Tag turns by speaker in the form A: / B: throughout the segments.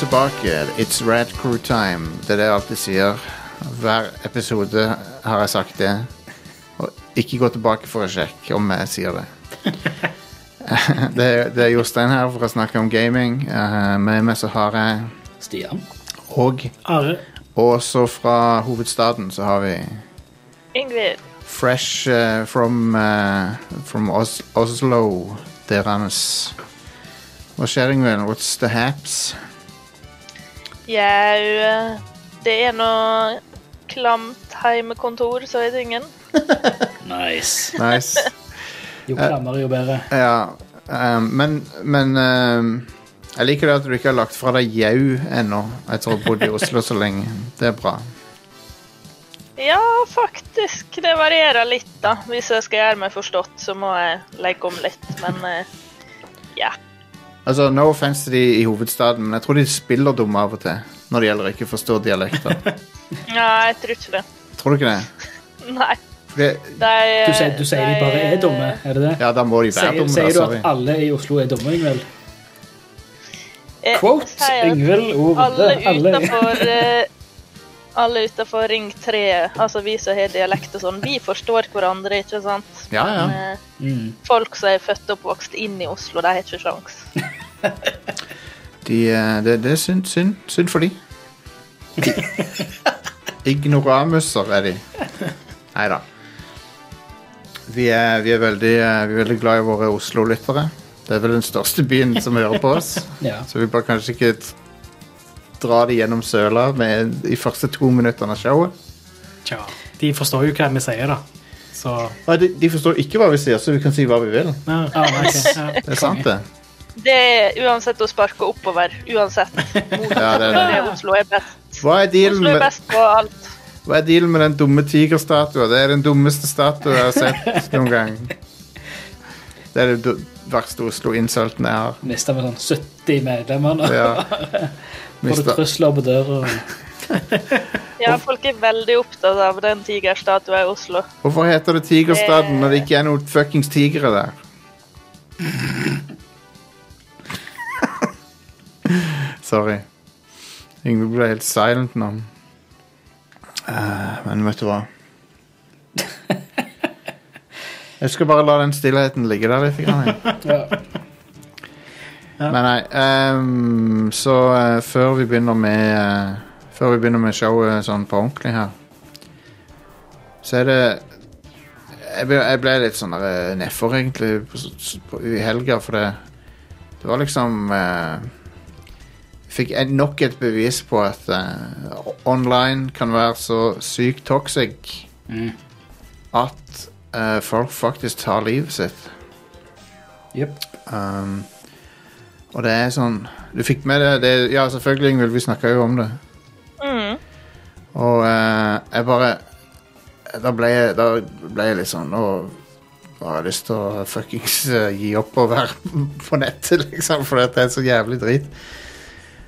A: velkommen tilbake. It's Rad Crew time. Det er det jeg alltid sier. Hver episode har jeg sagt det. Og ikke gå tilbake for å sjekke om jeg sier det. det, er, det er Jostein her for å snakke om gaming. Uh, med meg så har jeg
B: Stian.
A: Og
C: Are.
A: Og så fra hovedstaden så har vi
D: Ingrid.
A: Fresh uh, from, uh, from Os Oslo. Deres Hva skjer, Ingvild? What's the haps?
D: Jau, eh, det er noe klamt heimekontor, så er det ingen.
B: Nice.
A: Nice.
B: Jo klammere, jo bedre.
A: Ja, um, men, men um, jeg liker det at du ikke har lagt fra deg jau ennå. Etter å ha bodd i Oslo så lenge. Det er bra.
D: Ja, faktisk. Det varierer litt, da. Hvis jeg skal gjøre meg forstått, så må jeg legge om litt. Men uh, ja.
A: Altså, No offense til de i hovedstaden, men jeg tror de spiller dumme av og til. Når det gjelder ikke å forstå dialekter.
D: ja, jeg tror ikke det.
A: Tror du ikke det?
D: Nei.
A: Det,
D: det er,
B: Du sier, du sier de bare er dumme, er det det?
A: ja, da må de være
B: Sier,
A: dumme.
B: sier du
A: sorry.
B: at alle i Oslo er dumme, Ingvild?
D: Eh,
B: Quote Ingvild Ove.
D: Alle
B: Alle.
D: utenfor eh, alle utenfor Ring 3, altså vi som har dialekt og sånn, vi forstår hverandre, ikke sant?
A: Ja, ja.
D: Men, eh,
B: Mm.
D: folk som er født og oppvokst inn i Oslo, de har ikke sjans.
A: De, de det, det er synd, synd, synd for de. Ignoramuser er de. Nei da. Vi er, vi, er veldig, eh, vi er veldig glad i våre Oslo-lyttere. Det er vel den største byen som hører på oss.
B: Ja.
A: Så vi bør kanskje ikke dra de gjennom søla med de første to minuttene av showet.
C: Tja, de forstår jo hva vi sier, da. Så
A: Nei, de, de forstår ikke hva vi sier, så vi kan si hva vi vil.
C: ja,
B: Ah, okay.
C: ja.
A: Det er sant, det.
D: Det er uansett å sparke oppover. Uansett.
A: Ja, det, er
D: Det Oslo er best.
A: Hva er dealen
D: Oslo er best på alt.
A: hva er dealen med den dumme tigerstatua? Det er den dummeste statua jeg har sett noen gang. Det er det du- verste Oslo-insulten jeg har.
B: Mista vel sånn 70 medlemmer nå.
A: Ja.
B: Får du trusler på døra?
D: Ja, folk er veldig opptatt av den tigerstatua i Oslo.
A: Hvorfor heter det Tigerstaden når det ikke er noen fuckings tigre der? Sorry. Yngve ble helt silent nå. Uh, men vet du hva? Jeg skal bare la den stillheten ligge der litt. Grann, jeg.
B: Ja.
A: Men nei, ehm, så eh, før vi begynner med eh, Før vi begynner med showet sånn på ordentlig her, så er det Jeg ble, jeg ble litt sånn der, eh, nedfor, egentlig, på, s- på, i helga, for det Det var liksom eh, Fikk nok et bevis på at eh, online kan være så sykt toxic
B: Mm.
A: at eh, folk faktisk tar livet sitt.
B: Jep.
A: Um, og det er sånn Du fikk med det? det ja, selvfølgelig, Ingvild. Vi snakka jo om det.
D: Mm.
A: Og eh, jeg bare Da ble jeg, da ble jeg litt sånn Nå har jeg lyst til å fuckings eh, gi opp og være på nettet, liksom, for det er så jævlig drit.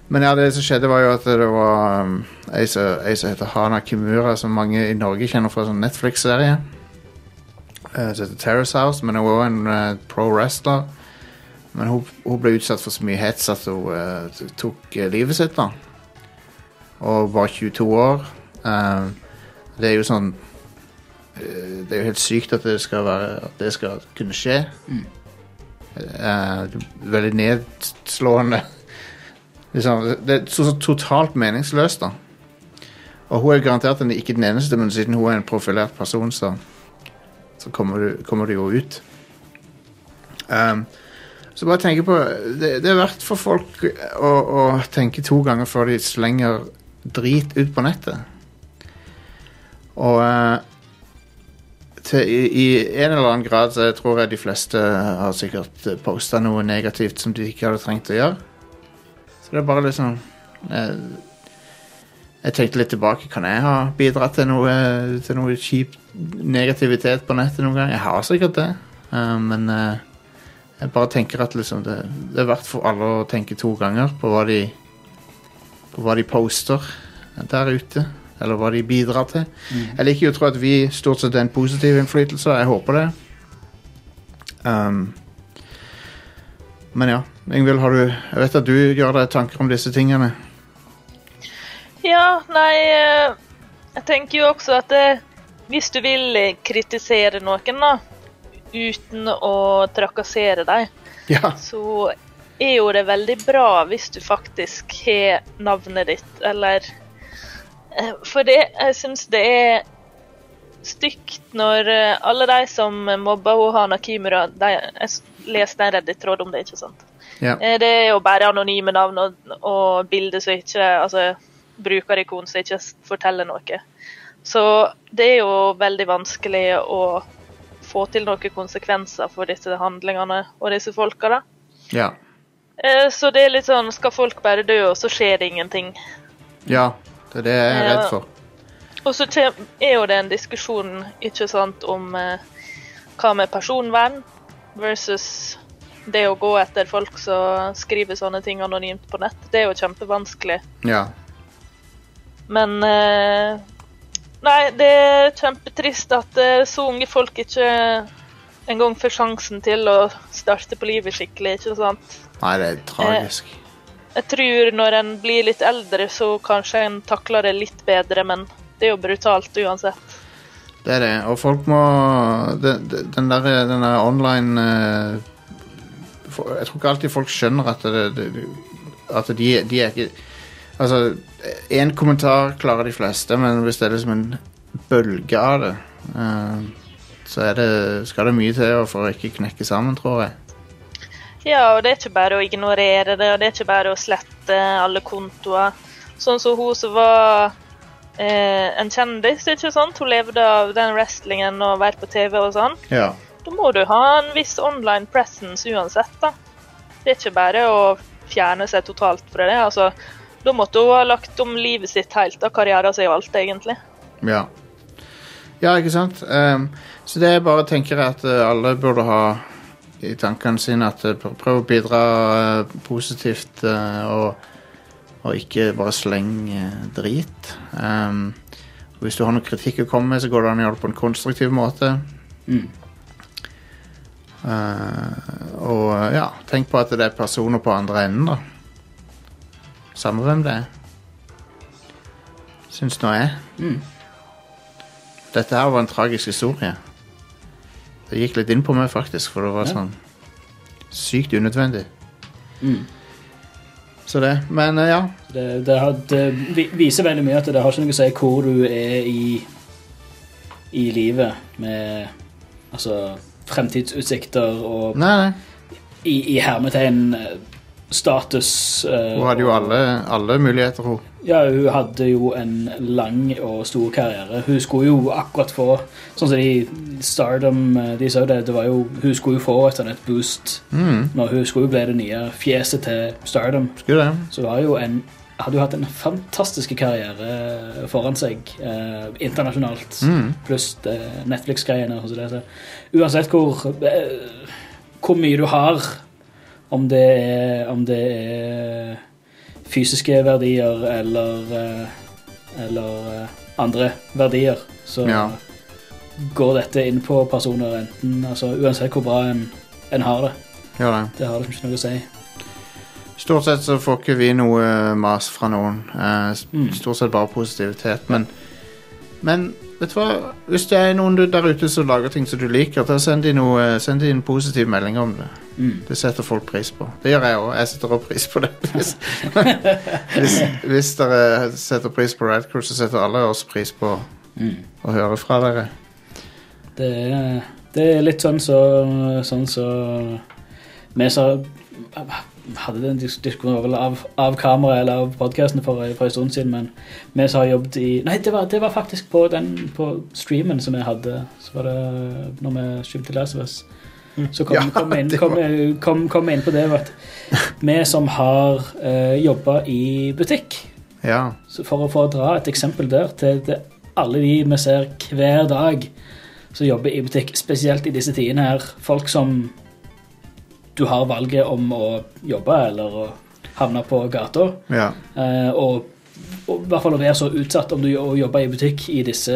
A: Men ja, det som skjedde, var jo at det var um, ei som heter Hana Kimura, som mange i Norge kjenner fra sånn Netflix-serie. Uh, som heter Terrace House, men hun var også en uh, pro wrestler. Men hun, hun ble utsatt for så mye hets at hun uh, tok eh, livet sitt, da. Og var 22 år. Uh, det er jo sånn uh, Det er jo helt sykt at det skal, være, at det skal kunne skje. Mm. veldig nedslående. Liksom, det er så, så totalt meningsløst, da. Og hun er garantert den- ikke den eneste, men siden hun er en profilert person, så, så kommer, du, kommer det jo ut. Um, så bare tenke på det, det er verdt for folk å, å tenke to ganger før de slenger drit ut på nettet. Og eh, til, i, I en eller annen grad så tror jeg de fleste har sikkert posta noe negativt som de ikke hadde trengt å gjøre. Så det er bare liksom jeg, Jeg tenkte litt tilbake. Kan jeg ha bidratt til noe, til noe kjip negativitet på nettet noen gang? Jeg har sikkert det, eh, men eh, jeg bare tenker at liksom det, det er verdt for alle å tenke to ganger på hva de På hva de poster der ute. Eller hva de bidrar til. Jeg liker jo å tro at vi stort sett er en positiv innflytelse. Jeg håper det. Um, men ja. Ingvild, har du Jeg vet at du gjør deg tanker om disse tingene.
D: Ja, nei eh, Jeg tenker jo også at det, hvis du vil kritisere noen, da, uten å trakassere dem,
A: Ja.
D: så er jo det veldig bra hvis du faktisk har navnet ditt, eller eh, For det, jeg syns det er stygt når eh, alle de som mobber hun Hana Kimura de, Jeg leste en Reddit-tråd om det, ikke sant?
A: Ja.
D: Eh, Det er jo bare anonyme navn og, og bilder som ikke Altså brukerikon som ikke forteller noe. Så det er jo veldig vanskelig å få til noen konsekvenser for disse handlingene og disse folka, da.
A: Ja.
D: Eh, Så det er litt sånn Skal folk bare dø, og så skjer det ingenting?
A: ja. Det er det jeg er redd for.
D: Og så er jo det en diskusjon ikke sant, om eh, hva med personvern versus det å gå etter folk som skriver sånne ting anonymt på nett. Det er jo kjempevanskelig.
A: Ja.
D: Men eh, Nei, det er kjempetrist at eh, så unge folk ikke engang får sjansen til å starte på livet skikkelig, ikke sant.
A: Nei, det er tragisk.
D: Jeg tror når en blir litt eldre, så kanskje en takler det litt bedre, men det er jo brutalt uansett.
A: Det er det. Og folk må det- Den der, den der online eh, Jeg tror ikke alltid folk skjønner at det, det, At de, de er ikke Altså, én kommentar klarer de fleste, men hvis det er liksom en bølge av det, uh, så det, skal det mye til for å ikke knekke sammen, tror jeg.
D: Ja, og det er ikke bare å ignorere det, og det er ikke bare å slette alle kontoer. Sånn som hun som var eh, en kjendis, ikke sant? Hun levde av den wrestlingen og vært på TV og sånn.
A: Ja.
D: Da må du ha en viss online presence uansett, da. Det er ikke bare å fjerne seg totalt fra det. altså. Da måtte hun ha lagt om livet sitt helt, av karrieren sin og alt, egentlig.
A: Ja. Ja, ikke sant? Um, så det jeg bare tenker at eh, alle burde ha i tankene sine at eh, prøv å bidra eh, positivt og, og ikke bare sleng drit. Um, og hvis du har noe kritikk å komme med, så går det an å gjøre det på en konstruktiv måte.
B: Mm.
A: Uh, og ja, tenk på at det er personer på andre enden, da. Samme hvem det er. Syns nå jeg.
B: Mm.
A: Dette her var en tragisk historie. Det gikk litt inn på meg, faktisk, for det var
B: Ja.
A: sånn sykt unødvendig.
B: Mm.
A: Så det. Men eh, ja.
B: Det, det, har, det viser veldig mye at det har ikke noe å si hvor du er i, i livet med altså, fremtidsutsikter og
A: Nei, nei.
B: i, i hermetegn eh, status. Uh,
A: Hun hadde jo alle, alle muligheter, hun.
B: Ja, hun hadde jo en lang og stor karriere. Hun skulle jo akkurat få Sånn som de Stardom eh, De sa det, det var jo Hun skulle jo få et sånt boost
A: Mm,
B: når hun skulle jo bli det nye fjeset til Stardom.
A: skulle det.
B: Så hun har jo en hadde jo hatt en fantastisk karriere foran seg eh, internasjonalt.
A: Mm.
B: Pluss Netflix-greiene. Uansett hvor, eh, hvor mye du har, om det er, om det er fysiske verdier eller, eh, eller eh, andre verdier, så
A: Ja.
B: går dette inn på personer enten altså, Uansett hvor bra en, en har det.
A: Ja, det.
B: Det har liksom ikke noe å si.
A: Stort sett så får ikke vi noe mas fra noen. Eh,
B: Mm.
A: Stort sett bare positivitet. Men, men vet du hva? Hvis det er noen der ute som lager ting som du liker, da send de, noe, send de en positiv melding om det.
B: Mm.
A: Det setter folk pris på. Det gjør jeg òg. Jeg setter også pris på det. Hvis, hvis, hvis dere setter pris på Radcrew, så setter alle oss pris på
B: Mm.
A: å høre fra dere.
B: Det er, det er litt sånn så Sånn så Vi som hadde den dis- diskusjonen av, av kamera eller av podkasten for, for en stund siden, men vi som har jobbet i Nei, det var, det var faktisk på den på streamen som vi hadde. Så var det når vi Last of Us. Så kom,
A: Ja,
B: kom, inn, kom, kom, kom inn på det. Vet. Vi som har uh, jobba i butikk,
A: Ja.
B: så for å få dra et eksempel der til, til alle de vi ser hver dag som jobber i butikk, spesielt i disse tidene her, folk som du har valget om å jobbe eller å havne på gata,
A: ja.
B: eh, og, og i hvert fall å være så utsatt om du å jobbe i butikk i disse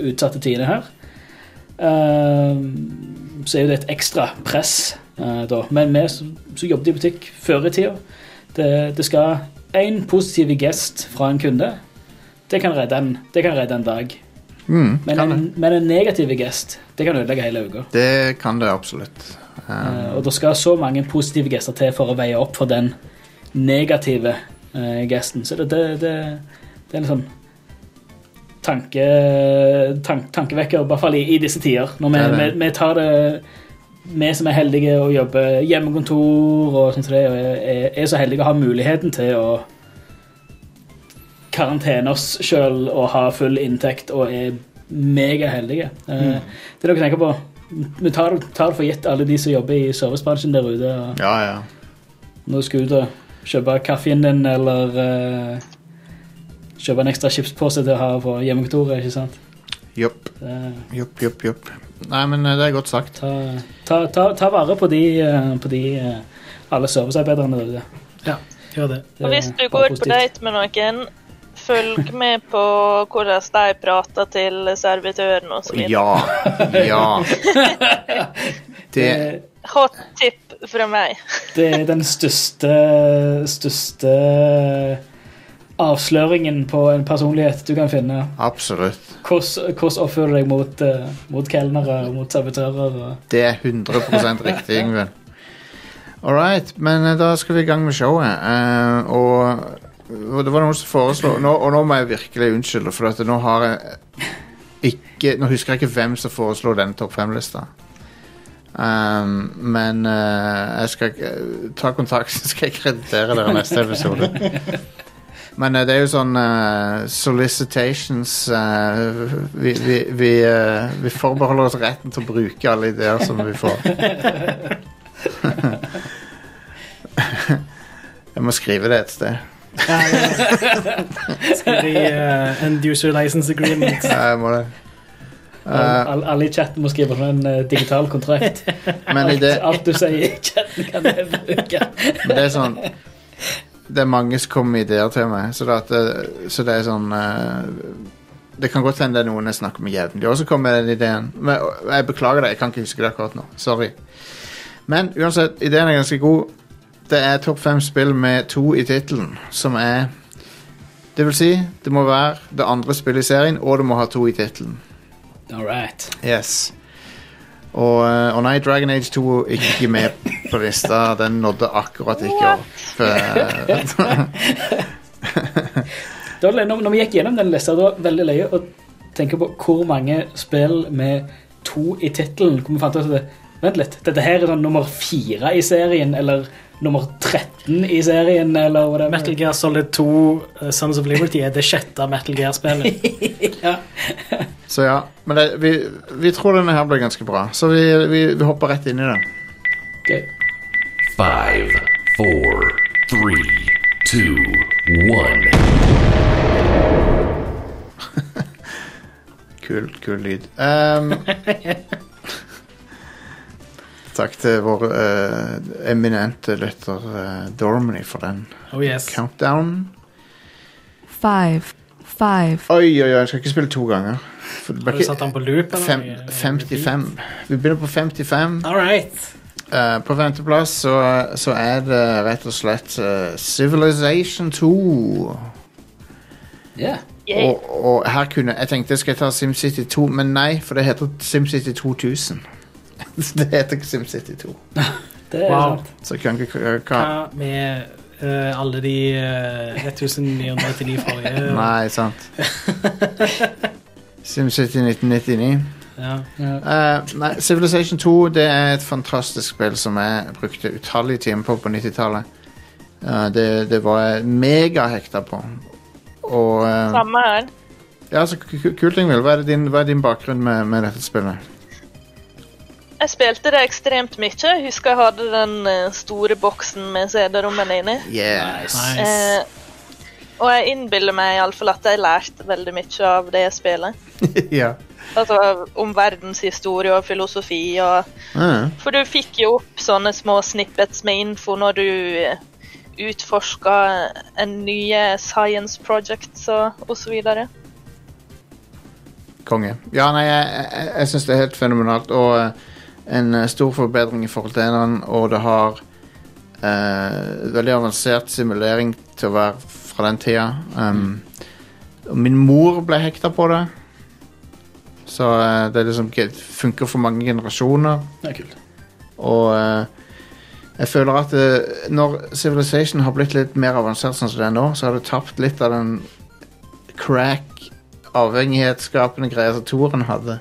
B: utsatte tidene her, eh, så er jo det et ekstra press eh, da. Men vi som jobbet i butikk før i tida, det, det skal én positiv gest fra en kunde. Det kan redde en, det kan redde en dag.
A: Mm,
B: Men
A: kan
B: en, men en negativ gest, det kan ødelegge hele uka.
A: det kan det absolutt. Um,
B: Eh, og det skal så mange positive gester til for å veie opp for den negative uh, gesten. Så det, det, det, det er en sånn tanke, tank, tankevekker, i hvert fall i, i disse tider. Når vi, vi, vi tar det Vi som er heldige og jobber hjemmekontor og sånt og er, er så heldige å ha muligheten til å karantene oss sjøl og ha full inntekt og er megaheldige. Mm. Det er noe å tenke på. Vi tar, tar for gitt alle de som jobber i servicebransjen der ute. Og
A: ja, ja.
B: når du skal ut og kjøpe kaffen din eller eh, kjøpe en ekstra chipspose til å ha på hjemmekontoret. ikke sant?
A: Jopp,
B: Det,
A: jopp, jopp, jopp. Nei, men eh, det er godt sagt.
B: ta, ta, ta, ta vare på de, eh, på de eh, alle servicearbeiderne der ute.
C: Ja, gjør det.
B: Det
D: Og hvis
B: er
D: du
B: bare
D: går på
B: positivt.
D: date med noen, følg med på hvordan de prater til servitøren osv.
A: Ja. Ja. Det
D: Hot tip fra meg.
B: det er den største, største avsløringen på en personlighet du kan finne.
A: Absolutt.
B: Hvordan oppfører du deg mot, eh, mot kelnere og mot servitører?
A: Det er 100 riktig, Ingvild. All right, men eh, da skal vi i gang med showet. Eh, og, og det var noen som foreslo nå, Og nå må jeg virkelig unnskylde, for at nå har jeg ikke Nå husker jeg ikke hvem som foreslo denne topp fem-lista. Um, men uh, jeg skal uh, ta kontakt, så skal jeg kreditere dere neste episode. Men uh, det er jo sånn eh, solicitations vi, vi, vi, vi forbeholder oss retten til å bruke alle ideer som vi får. Jeg må skrive det et sted.
C: Skriv i uh, End User License Agreement.
A: Ja, Jeg må det. Uh,
B: Alle, alle i chatten må skrive på en uh, digital kontrakt.
A: men,
B: Alt,
A: det,
B: alt du sier i chatten, kan jeg bruke.
A: men det er sånn Det er mange som kommer med ideer til meg, så det, det, så det er sånn uh, Det kan godt hende det er noen jeg snakker med jevnlig, og så kommer den ideen. Men jeg beklager det, jeg kan ikke huske det akkurat nå. Sorry. Men uansett, ideen er ganske god. Det er topp fem spill med to i tittelen, som er Det vil si, det må være det andre spillet i serien, og det må ha to i tittelen.
B: All right.
A: Yes. Og, eh, og nei, Dragon Age 2 er ikke med på lista. Den nådde akkurat ikke opp.
B: Når vi gikk gjennom den lista, det var veldig løye å tenke på hvor mange spill med to i tittelen hvor vi fant ut at Vent litt, dette her er sånn nummer fire i serien, eller nummer 13 i serien, eller whatever.
C: Metal Gear Solid 2 uh, Sons of Liberty er det sjette Metal Gear-spillet.
B: ja.
A: så ja. Men det, vi, vi tror denne her blir ganske bra. Så vi, vi, vi hopper rett inn i den.
B: Okay.
E: Five, four, three, two, one.
A: Kul, kul lyd. Um, takk til vår uh, eminente lytter uh, Dormany for den
C: Oh yes.
A: countdown.
F: five, five,
A: Oi, oi, oi, jeg skal ikke spille to ganger. For det
C: Har du satt den på loop? eller
A: fem, 55. Vi begynner på 55.
C: All right.
A: Uh, på femteplass så, så er det rett og slett uh, Civilization 2.
B: Yeah.
D: Yeah.
A: Og, og her kunne Jeg tenkte skal jeg ta SimCity 2, men nei, for det heter SimCity 2000. det heter ikke SimCity 2.
B: Det er
C: Wow.
B: sant.
A: Så kan ikke hva,
C: Hva med eh, alle de uh, 1999 forrige?
A: Nei, sant. SimCity 1999.
C: Ja.
B: Ja.
A: Eh, nei, Civilization 2 det er et fantastisk spill som jeg brukte utallige timer på på 90-tallet. Eh, det, det var jeg megahekta på. Og eh,
D: Samme her.
A: Ja, så ku- ku- kult, Ingvild. Hva, er din- hva er din bakgrunn med, med dette spillet?
D: Jeg spilte det ekstremt mye. Jeg husker jeg hadde den eh, store boksen med CD-rommene inni.
A: Yes.
C: Nice.
D: Eh, og jeg innbiller meg iallfall at jeg lærte veldig mye av det spillet.
A: ja.
D: Altså om verdenshistorie og filosofi og
A: mm.
D: For du fikk jo opp sånne små snippets med info når du eh, utforska en nye science projects og, og så videre.
A: konge. Ja, nei, jeg, jeg, jeg syns det er helt fenomenalt. Og eh, en eh, stor forbedring i forhold til eneren, og det har uh, veldig avansert simulering til å være fra den tida. Um, og min mor ble hekta på det. Så uh, det liksom, funker for mange generasjoner.
B: Det er kult.
A: Og uh, jeg føler at eh, når Civilization har blitt litt mer avansert sånn som det er nå, så har det tapt litt av den crack, avhengighetsskapende greia som Toren hadde.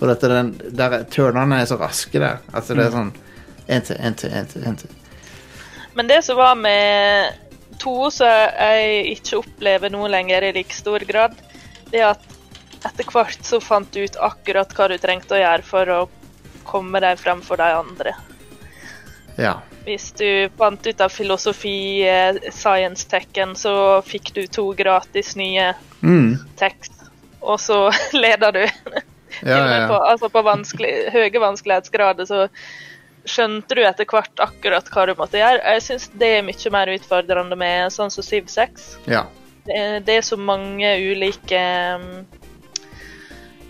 A: For dette, den, der er- turnene er så raske der. Altså det er sånn én til, én til, én til. En til.
D: Men det som var med to, som jeg ikke opplever noe lenger i like stor grad, det er at etter hvert så fant du ut akkurat hva du trengte å gjøre for å komme deg frem for de andre.
A: Ja.
D: Hvis du fant ut av filosofi, science science techen, så fikk du to gratis nye
A: Mm.
D: tekst. Og så leder du.
A: Ja,
D: Til og med
A: ja,
D: på, altså på vanskelig, høye vanskelighetsgrader så skjønte du etter hvert akkurat hva du måtte gjøre. Jeg syns det er mye mer utfordrende med sånn som Siv 6.
A: ja.
D: Det er, det så mange ulike um,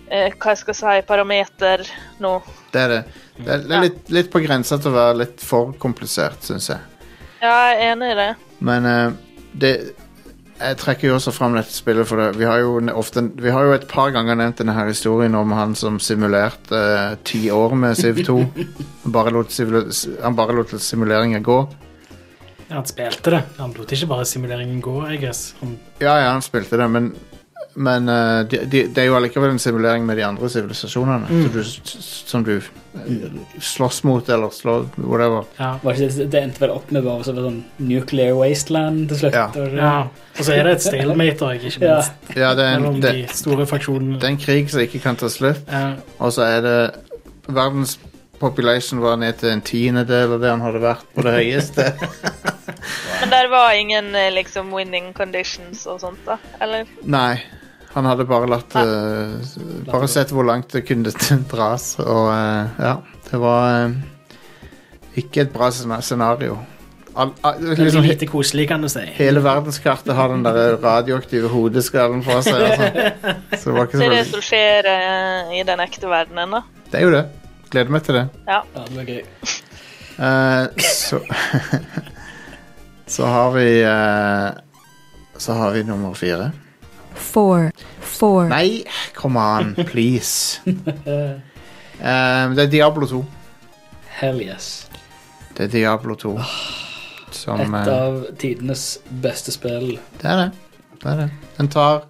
D: eh, Hva jeg skal si parameter nå.
A: Det er det. Det er, det er litt, litt på grensa til å være litt for komplisert, syns jeg.
D: Ja, jeg er enig i det.
A: Men eh, det Jeg trekker jo også fram dette spillet, for det. Vi har jo ofte Vi har jo et par ganger nevnt denne her historien om han som simulerte eh, ti år med Civ 2. Han bare lot, simuleringen lot gå.
C: Ja, han spilte det. Han lot ikke bare simuleringen gå, I guess. Han,
A: Ja, ja, han spilte det, men men eh, de, de, det er jo allikevel en simulering med de andre sivilisasjonene
C: Mm.
A: som du, som du slåss mot eller slå, Whatever.
C: ja.
B: Det, det endte vel opp med bare så sånn Nuclear Wasteland til slutt?
A: Ja.
B: og-
C: ja. Og så er det et stalemate òg, ikke minst.
A: Ja, det er, en, det,
C: de store
A: det er en krig som ikke kan ta slutt.
C: Ja.
A: Og så er det Verdens population var ned til en tiendedel av det han hadde vært på det høyeste.
D: Men der var ingen eh, liksom winning conditions og sånt, da? Eller?
A: Nei. Han hadde bare latt uh, Bare sett hvor langt det kunne dras, og uh, ja. Det var uh, ikke et bra scenario. All, all,
C: Det er
A: liksom,
C: lite koselig, kan du si.
A: hele verdenskartet har den der radioaktive hodeskallen fra seg. Altså. Så det var ikke
D: Det er det som skjer i den ekte verdenen, da.
A: Det er jo det. Gleder meg til det.
B: Ja, det blir gøy.
A: Eh, så Så har vi Så har vi nummer fire.
F: Four, four,
A: Nei, come on, please. Um, det er Diablo 2.
B: Hell yes.
A: Det er Diablo 2. Som
B: Et
A: eh,
B: av tidenes beste spill.
A: Det er det. det er det. Den tar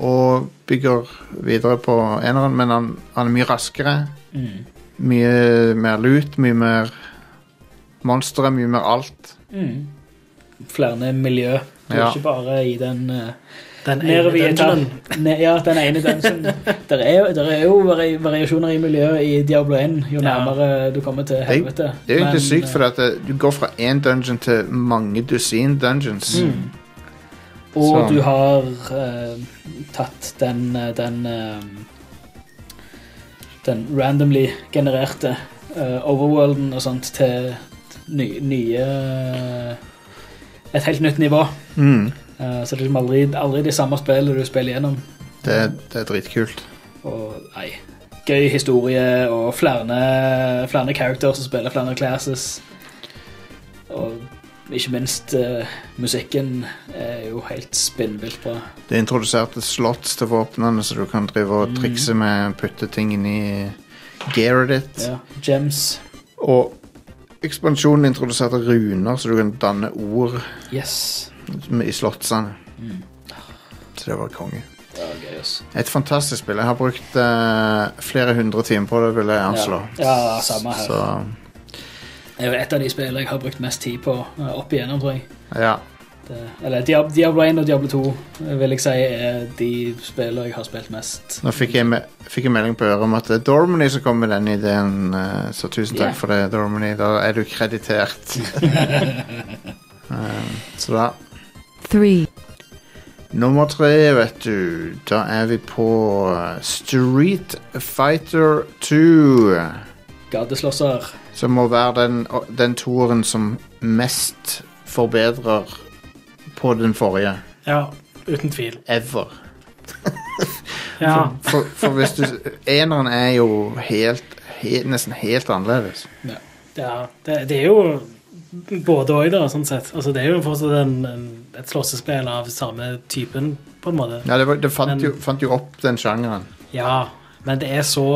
A: og bygger videre på eneren, men han, han er mye raskere.
B: Mm.
A: Mye mer lut, mye mer monstre, mye mer alt.
B: Mm. Flere miljø. Du er
A: Ja.
B: ikke bare i den uh,
C: Den ene dungeonen.
B: Ne, ja, den ene dungeon. Der er, er jo vari variasjoner i miljøet i Diablo 1, jo
C: Ja.
B: nærmere du kommer til helvete.
A: Det er jo egentlig
B: Men,
A: sykt, for at det, du går fra én dungeon til mange dusin dungeons.
B: Mm. Og
A: Så-
B: du har uh, tatt den, eh, den eh, Den randomly genererte uh, overworlden og sånt til ny, nye Et helt nytt nivå.
A: Mm.
B: Eh, så det er liksom aldri, aldri de samme spillene du spiller gjennom.
A: Det, det er dritkult.
B: Og nei, gøy historie og flere, flere characters som spiller flere classes. Og ikke minst uh, musikken er jo helt spinnvilt bra.
A: Det introduserte slott til våpnene, så du kan drive og trikse med putte ting inn i gearet ditt.
B: Ja, Gems.
A: Og ekspansjonen introduserte runer, så du kan danne ord
B: Yes.
A: I slottsene. Så det var konge.
B: Altså.
A: Et fantastisk spill. Jeg har brukt uh, flere hundre timer på det, vil jeg anslå.
B: Ja, ja, samme her.
A: Så
B: Det er jo et av de spillene jeg har brukt mest tid på uh, opp igjennom, tror jeg.
A: ja.
B: Det, eller Diab Diablo 1 og Diablo 2 eh, vil jeg si er de spillene jeg har spilt mest.
A: Nå fikk jeg, me fikk jeg melding på øret om at det er Dormany som kom med den ideen, uh, så tusen takk
B: yeah.
A: for det, Dormany. Da er du kreditert. um, så da
F: three,
A: Nummer tre, vet du. Da er vi på eh, Street Fighter 2.
B: Gateslåsser.
A: Som må være den, den toeren som mest forbedrer på den forrige.
C: Ja, uten tvil.
A: Ever.
C: Ja,
A: For, for hvis du Eneren er jo helt, helt, nesten helt annerledes.
C: Ja, det, det er jo både òg, da, sånn sett. Altså, det er jo fortsatt en, en, et slåssespill av samme typen, på en måte.
A: Ja, det, var, det fant,
C: Men-
A: jo, fant jo opp den sjangeren.
C: Ja, men det er så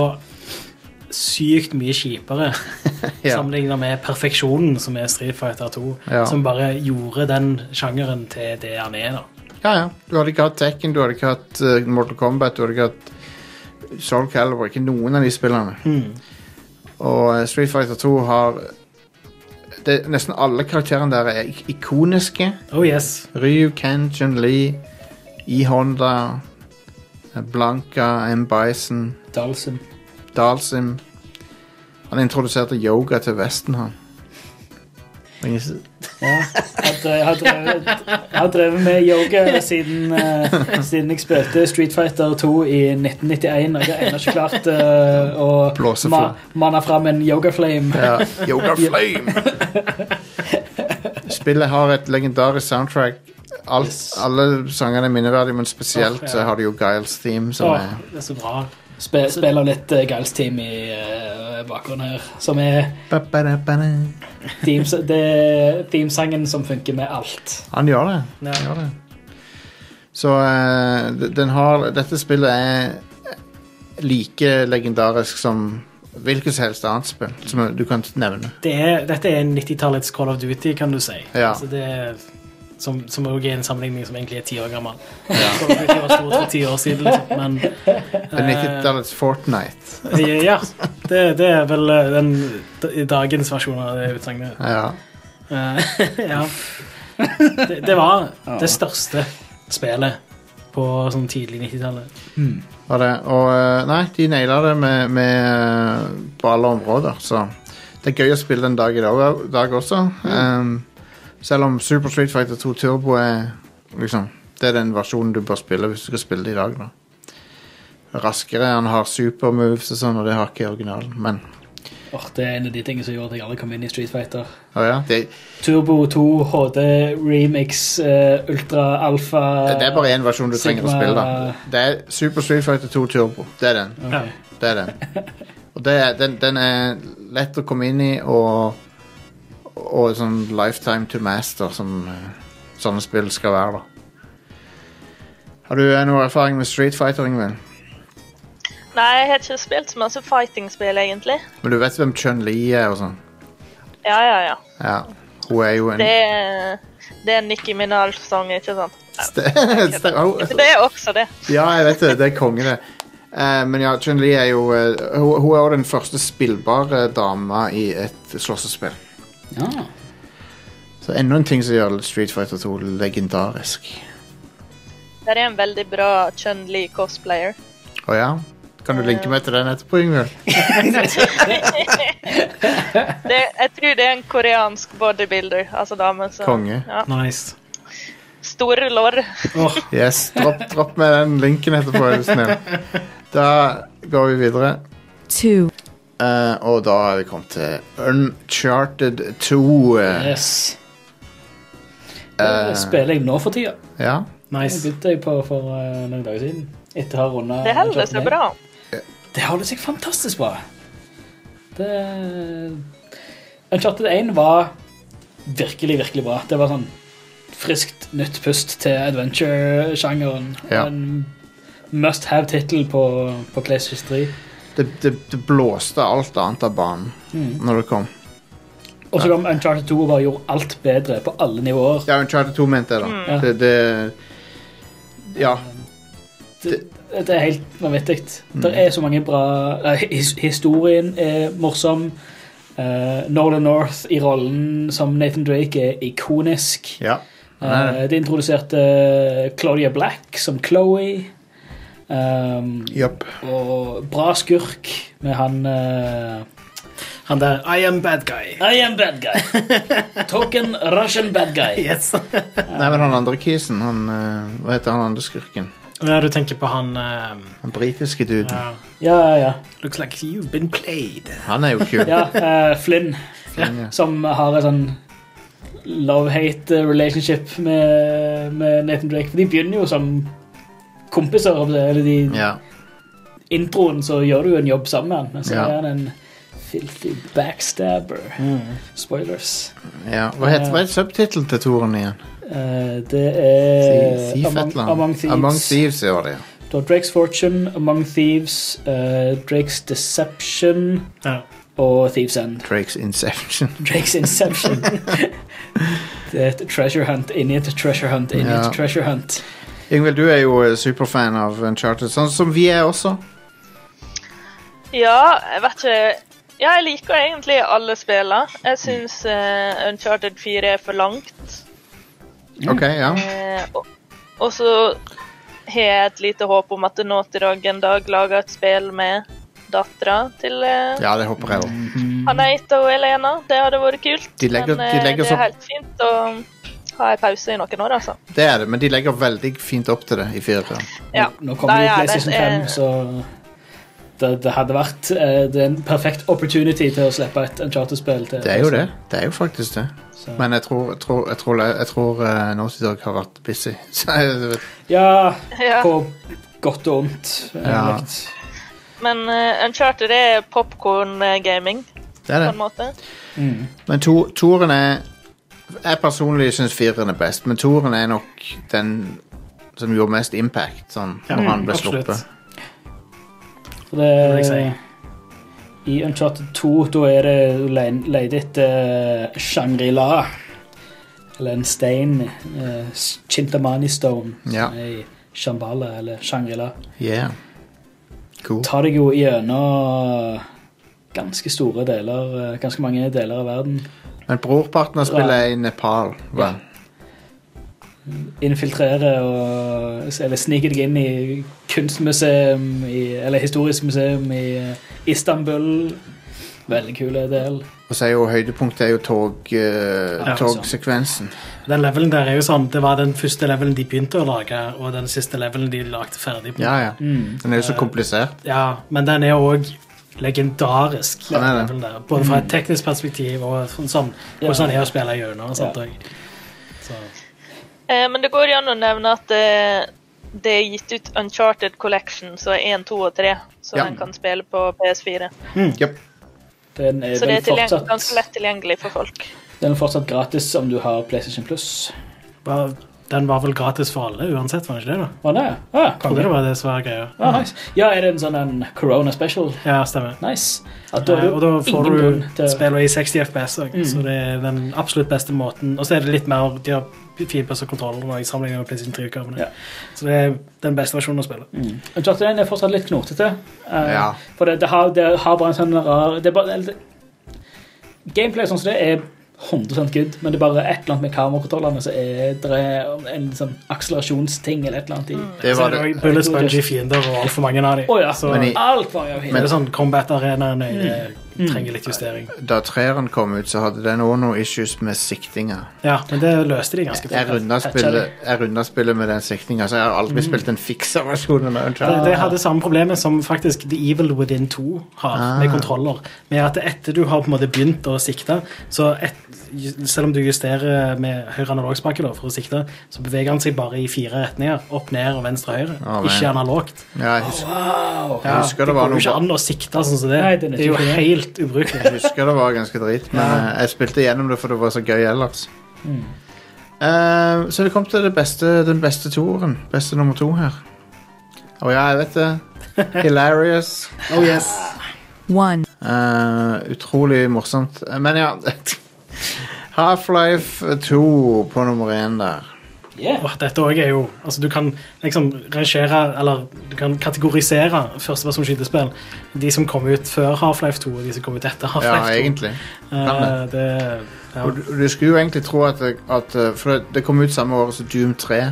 C: sykt mye kjipere
A: Ja.
C: sammenlignet med perfeksjonen som er Street Fighter 2,
A: Ja.
C: som bare gjorde den sjangeren til det han er. da.
A: Ja, ja. Du hadde ikke hatt Tekken, du hadde ikke hatt uh, Mortal Kombat, du hadde ikke hatt Soul Calibur, ikke noen av de spillene. Og eh, Street Fighter 2 har det, Nesten alle karakterene der er ik ikoniske.
C: Oh yes.
A: Ryu, Ken, Jun-Li, E-Honda, Blanca, M. Bison,
B: Dalsim.
A: Dalsim. Han introduserte yoga til Vesten, han. S-
B: Ja. Jeg har drevet, jeg har drevet, med yoga siden, uh, siden jeg spilte Street Fighter 2 i 1991. Og jeg har ennå ikke klart uh, å
A: Blåse
B: ma manne fram en yogaflame.
A: Ja, Yoga Flame! Spillet har et legendarisk soundtrack. Alt, Alle sangene er minneverdige, men spesielt
C: oh, ja.
A: så har de jo Giles Theme, som
C: oh,
A: er
C: det er så bra.
B: Spe, spiller litt uh, Giles Team i uh, bakgrunnen her. Som er
A: Ba-ba-da-ba-da.
B: det er themesangen som funker med alt.
A: Han gjør det.
C: Ja.
A: Han gjør det. Så uh, den har Dette spillet er like legendarisk som hvilket som helst annet spill som du kan nevne.
C: Det er, dette er 90-tallets Call of Duty, kan du si.
A: Ja.
C: Altså, det er, som, som også er en sammenligning som egentlig er ti år gammel. Ja. of Duty var stort for ti år siden, liksom, men
A: Det er ikke Fortnite.
C: eh, Ja, det, det er vel eh, den dagens versjon av det utsagnet.
A: Ja.
C: Eh, ja. Det, det var det største spillet på sånn tidlig 90-tallet.
A: Var det. Og eh, nei, de naila det med, med, eh, på alle områder, så det er gøy å spille en dag i dag, dag også. Um, selv om Super Street Fighter 2 Turbo er liksom Det er den versjonen du bør spille hvis du skal spille det i dag. da Raskere, han har supermoves og sånn, og det har ikke originalen. Men
B: Åh, det er en av de tingene som gjorde at jeg aldri kom inn i Street Fighter.
A: Oh, ja, det,
B: Turbo 2 HD Remix uh, Ultra Alfa
A: det er bare én versjon du trenger å spille. da Det er Super Street Fighter 2 Turbo. Det er den.
B: Ok.
A: Det er den. Og det er, den, den er lett å komme inn i, og, og sånn lifetime to master, som eh, sånne spill skal være. da. Har du eh, noe erfaring med Street Fighter, Ingvild?
D: Nei, jeg har ikke spilt så masse fighting-spill, egentlig.
A: Men du vet hvem Chun-Li er og sånn?
D: Ja, ja, ja.
A: Ja. Hun er jo en
D: Det er, det er Nicki Minaj-sang, ikke sant? Det er også det.
A: Ja, jeg vet det. Det er konge, det. Eh, men ja, Chun-Li er jo hun, er jo den første spillbare dama i et slåssespill.
B: Ja.
A: Så enda en ting som gjør Street Fighter 2 legendarisk.
D: Det er en veldig bra Chun-Li cosplayer.
A: Å ja? Kan du linke meg til den etterpå,
D: Yngvild? Jeg tror det er en koreansk bodybuilder, altså dame. Så,
A: Konge.
D: Ja.
C: Nice.
D: Store lår.
C: Oh.
A: Yes, dropp, dropp med den linken etterpå, er du snill. Da går vi videre.
F: two,
A: Eh, og da er vi kommet til Uncharted 2. eh,
B: Yes. Det
A: Eh.
B: spiller jeg nå for tida.
A: ja.
B: Det
C: nice.
B: begynte jeg på for uh, noen dager siden. Etter å ha runda
D: Det holder seg bra.
B: Det holder seg fantastisk bra. Det Uncharted 1 var virkelig, virkelig bra. Det var sånn friskt nytt pust til adventure-sjangeren.
A: Ja.
B: En must have-tittel på, på PlayStation 3.
A: Det, det, det blåste alt annet av banen når det kom.
B: Og så kom Uncharted 2 og bare gjorde alt bedre på alle nivåer.
A: Ja, Uncharted 2 mente jeg, da.
B: Mm.
A: Det, det Ja.
B: Det, det er helt vanvittig. Det er så mange bra Historien er morsom. Uh, Northern North i rollen som Nathan Drake er ikonisk.
A: ja.
B: Uh, det introduserte Claudia Black som Chloé. Um,
A: yep.
B: og bra skurk med han uh,
C: Han der I am bad guy.
B: I am bad guy. Token Russian bad guy.
C: Yes.
A: Nei, men han andre kisen, han uh, Hva heter han andre skurken?
C: Ja, du tenker på han uh,
A: Den britiske duden.
C: ja.
B: Ja, ja.
C: Looks like you've been played.
A: Han er jo kul.
B: ja uh, Flynn.
A: Ja.
B: som har en sånn love-hate relationship med, med Nathan Drake. For de begynner jo som kompiser. om det, Eller de,
A: Ja.
B: introen så gjør du jo en jobb sammen med han. Men så
A: Ja.
B: er han en Filthy backstabber. Spoilers.
A: Ja. Hva heter uh, subtittelen til toren igjen?
B: Uh, det er
A: Thief
B: Among. Among Thieves.
A: Among Thieves, ja, det. ja.
B: Du har Drake's Fortune, Among Thieves, uh, Drake's Deception
C: Ja.
B: og Thieves End.
A: Drake's Inception.
B: Drake's Inception. det er et treasure hunt inni et treasure hunt inni
A: Ja.
B: et treasure hunt.
A: Ingvild, du er jo eh, superfan av Uncharted, sånn som vi er også.
D: Ja, jeg vet ikke Ja, jeg liker egentlig alle spillene. Jeg syns uh, Uncharted 4 er for langt.
A: Ok, ja.
D: Uh, og, og så har jeg et lite håp om at Naughty Dog en dag lager et spill med dattera til uh,
A: Ja, det håper jeg òg.
D: Anaita og Elena. Det hadde vært kult.
A: De legger-
D: men
A: de
D: eh,
A: legger
D: det er helt fint å ha en pause i noen år, altså.
A: Det er det, men de legger veldig fint opp til det i fireren.
D: Ja.
B: Nå kommer jo
D: ja, det
B: PlayStation
D: er-
B: 5, så det, det hadde vært eh, det er en perfekt opportunity til å slippe et Uncharted-spill.
A: Det er jo det. Det er jo faktisk det.
B: Så.
A: Men jeg tror, jeg tror, jeg tror, jeg tror uh, Naughty Dog har vært busy.
B: Ja, på godt og ondt.
A: Ja.
D: Men uh, Uncharted er popkorn-gaming, på en måte.
B: Mm.
A: Men to, toren er Jeg personlig syns fireren er best, men toren er nok den som gjorde mest impact sånn,
C: Ja,
A: når han ble
C: absolutt.
A: sluppet.
B: Så det,
C: det jeg si.
B: I Uncharted 2 da er det le- leid etter uh, Shangri-La. Eller en stein. Uh, Chintamani Stone.
A: Ja.
B: Som er i Shambhala, eller Shangri-La.
A: Yeah. Cool.
B: Tar deg jo gjennom ganske store deler, eh, ganske mange deler av verden.
A: Men brorparten av spillet er i Nepal.
B: Ja.
A: vel?
B: Infiltrere og Eller snike deg inn i kunstmuseum i, Eller historisk museum i eh, Istanbul. Veldig kule del.
A: Og så er jo høydepunktet er jo tog, eh,
C: Ja,
A: togsekvensen.
C: Den levelen der er jo sånn, Det var den første levelen de begynte å lage, og den siste levelen de lagde ferdig. på.
A: Ja, ja.
B: Mm.
A: Den er jo så komplisert.
C: Ja, men den er òg legendarisk.
A: Den er det.
C: der. Både fra et teknisk perspektiv og sånn, sånn
B: Ja.
C: hvordan det er å spille gjennom.
B: Ja.
D: Eh, men det går an å nevne at eh, det er gitt ut Uncharted Collection, så er 1, 2 og 3, så
A: Ja.
D: en kan spille på PS4.
A: Yep.
B: Den er
D: Så det er
B: fortsatt,
D: ganske lett tilgjengelig for folk.
B: den er fortsatt gratis om du har PlayStation Plus.
C: bare- den var vel gratis for alle uansett, var den ikke det? da?
B: Var det? Ah,
C: Trodde det var det som var greia.
B: Ah, nice. Ja, er det en sånn en Corona special?
C: Ja, stemmer.
B: Nice. Ja, da det
C: Eh, og da får du
B: til
C: spille i 60 FPS,
B: Mm.
C: så det er den absolutt beste måten. Og så er det litt mer De har finpussa kontrollen i sammenligning med PlayStation 3-utgavene.
B: Ja.
C: Så det er den beste versjonen å spille.
B: mm. 1 er fortsatt litt knotete. Uh,
A: Ja.
B: For det, det, har, det har bare en sånn rar det er bare, det, Gameplay sånn som det er 100 good, men det er bare et eller annet med kamerakontrollene som er det er en sånn akselerasjonsting eller et eller annet i.
A: Det var
C: er det bullet spongy fiender og altfor mange av dem.
B: Oh, ja,
C: Så
A: Men i-
B: alt var jo
C: men det er sånn combat-arenaen eh,
B: Mm.
C: Trenger litt justering.
A: Da treeren kom ut, så hadde den òg noen issues med siktinga.
C: Ja, men det løste de ganske
A: Jeg
C: fort.
A: runda spillet, jeg runda spillet med den siktinga, så jeg har aldri spilt en fiksa versjonen av
C: Det, det hadde samme problemet som faktisk The Evil Within 2 har
A: Ah.
C: med kontroller. Med at etter du har på en måte begynt å sikte, så et, selv om du justerer med høyre analogspake da, for å sikte, så beveger han seg bare i fire retninger. Opp, ned og venstre og høyre.
A: Ah,
C: ikke analogt.
A: Ja, jeg husker,
B: Wow.
A: Jeg husker det
C: går jo
A: noe
C: ikke an å sikte sånn som det.
B: Nei, det er
C: det er jo
B: ikke det.
C: helt ubrukelig.
A: jeg husker det var ganske drit, men
C: Ja.
A: eh, jeg spilte gjennom det for det var så gøy ellers.
B: Mm.
A: Uh, så det kom til det beste, den beste toeren. Beste nummer to her. Å ja, jeg vet det. Hilarious.
C: Oh yes.
F: one,
A: Uh, utrolig morsomt. Men ja Half-Life 2 på nummer én der.
B: Yeah.
C: Åh, dette også er jo altså Du kan liksom rangere Eller du kan kategorisere førstepersonskytespill. De som kom ut før Half-Life 2, og de som kom ut etter Half-Life 2.
A: egentlig.
C: Uh, det, ja.
A: Og du, du skulle jo egentlig tro at, at eh, For det, det kom ut samme år som Doom 3.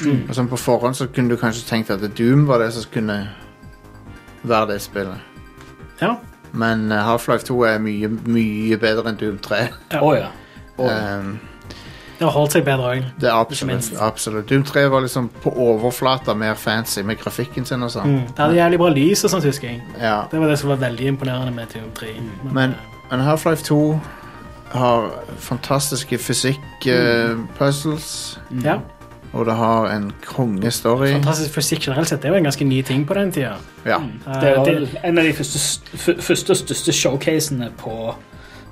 C: Mm.
A: Og sånn på forhånd så kunne du kanskje tenkt at Doom var det som kunne være det spillet.
C: ja.
A: Men eh, Half-Life 2 er mye, mye bedre enn Doom 3.
C: Ja.
B: Oh, ja.
A: Um,
C: Det har holdt seg bedre òg.
A: absolutt, absolutt. Doom 3 var liksom på overflata mer fancy med grafikken sin og sånn.
C: Mm. Det hadde jævlig bra lys og sånt, husker jeg.
A: Ja.
C: Det var det som var veldig imponerende med Doom 3.
A: Men, men Half-Life 2 har fantastiske fysikk-puzzles.
C: ja.
A: Og det har en kongestory.
C: Fantastisk fysikk generelt sett. Det var en ganske ny ting på den tida.
A: Ja.
C: Mm.
B: Det var en av de første, første største showcasene på,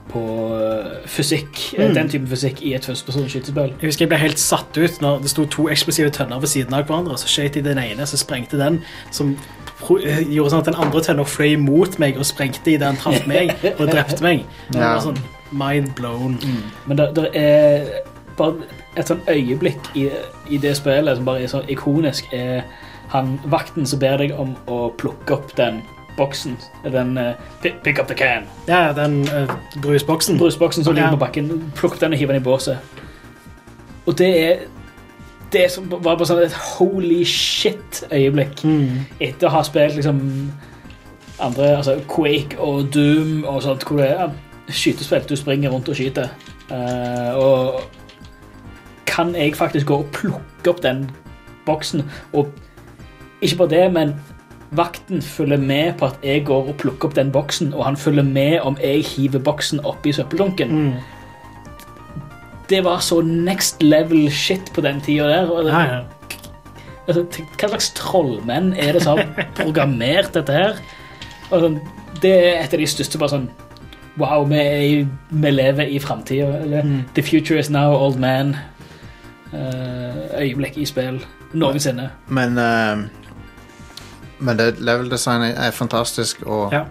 B: på eh, fysikk. eh,
C: Mm.
B: Den type fysikk i et førstepersons skytespill.
C: Jeg husker jeg ble helt satt ut når det sto to eksplosive tønner ved siden av hverandre. Så skjøt de den ene, så sprengte den, som eh, gjorde sånn at den andre tønna fløy mot meg og sprengte idet den traff meg og drepte meg. Det var sånn mind blown.
B: Men det, det er bare et sånn øyeblikk i, i det spillet som bare er så ikonisk, er han vakten som ber deg om å plukke opp den boksen. Den uh, pick, up the can.
C: Ja, den uh, brusboksen.
B: Brusboksen som ligger på bakken. Plukk den og hiv den i båset. Og det er det som var bare sånn et holy shit-øyeblikk.
C: Mm.
B: Etter å ha spilt liksom andre, altså Quake og Doom og sånt, hvor det er skytespill du springer rundt og skyter. Uh, og kan jeg faktisk gå og plukke opp den boksen? Og ikke bare det, men vakten følger med på at jeg går og plukker opp den boksen, og han følger med om jeg hiver boksen oppi søppeldunken.
C: Mm.
B: Det var så next level shit på den tida der. Og det,
C: Ja, ja.
B: Altså, hva slags trollmenn er det som har programmert dette her? Og sånn, det er et av de største bare sånn Wow, vi, er i, vi lever i framtida.
C: Mm.
B: The future is now, old man. Uh, øyeblikk i spill noensinne.
A: Men eh, Men det level design er fantastisk, og
C: Ja.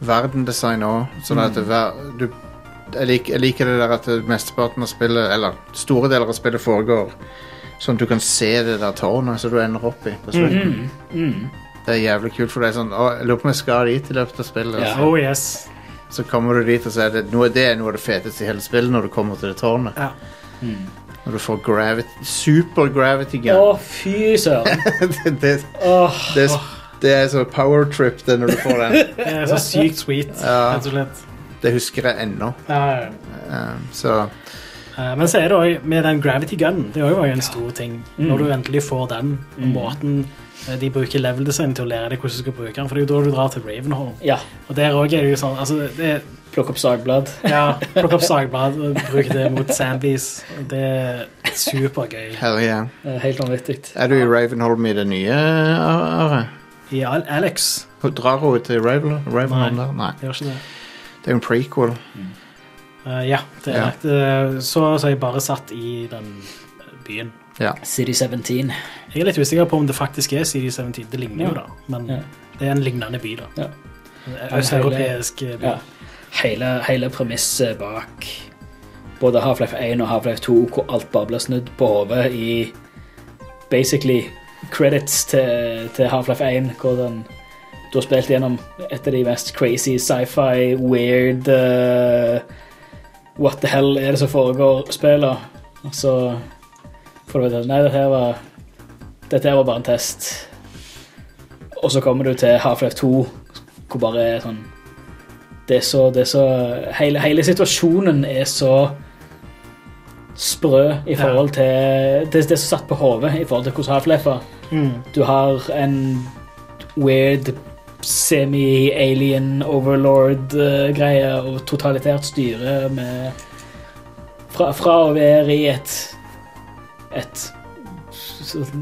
A: verdendesign òg. Sånn at det, hver, du, jeg, liker, jeg liker det der at det mesteparten av spillet, eller store deler av spillet, foregår sånn at du kan se det der tårnet som du ender opp i. på slutten.
B: Mm, mm.
A: Det er jævlig kult, for det er sånn å, Jeg lurer på om jeg skal dit i løpet av spillet.
B: Ja.
A: altså.
C: Oh yes.
A: Så kommer du dit, og så er det noe, det er noe av det feteste i hele spillet når du kommer til det tårnet.
C: Ja.
A: Når du får gravity, super gravity
B: Å, fy søren.
A: det, det,
B: oh,
A: det, det er så power trip det når du får den.
C: Det er så sykt sweet,
A: Ja.
C: rett og slett.
A: Det husker jeg ennå.
C: Ja, ja.
A: Um, så
C: Eh, Men så er det også med den gravity gun. Det er jo en stor ting.
B: Mm.
C: Når du endelig får den, og måten eh, de bruker level design til å lære deg hvordan du skal bruke den. For det er jo da du drar til Ravenhall.
B: ja.
C: Og der òg er det jo sånn altså, det er,
B: Plukk opp sagblad.
C: ja, Plukk opp sagblad og bruk det mot Sandbees. Det er supergøy.
A: herre yeah.
B: Eh, Helt vanvittig.
A: Er du i Ravenholm i det nye, Are?
C: I Al- Alex
A: Drar hun til Raven, Ravenholm
C: Nei.
A: Nei.
C: gjør ikke det.
A: Det er jo en prequel.
C: Eh, ja, det er
A: Ja.
C: rett. Eh, Så, så har jeg bare satt i den byen. Ja.
B: City 17.
C: Jeg er litt usikker på om det faktisk er CD17. Det ligner jo,
B: Ja.
C: da. Men
B: Ja.
C: det er en lignende by, da.
B: Ja.
C: En Østeuropeisk by.
B: Ja. Hele, hele premisset bak både Half-Life 1 og Half-Life 2, hvor alt bare blir snudd på hodet i basically credits til, til Half-Life 1, hvor den du har spilt gjennom et av de mest crazy sci-fi, weird uh, What the hell er det som foregår spiller? Og så får du vite at nei, dette var dette var bare en test. Og så kommer du til Half-Life 2, hvor bare sånn det er så, det er så hele, hele situasjonen er så sprø i forhold til Det, det som satt på hodet i forhold til hvordan Half-Life var.
C: Mm.
B: Du har en weird semi-alien overlord-greie og totalitært styre med fra, fra å være i et et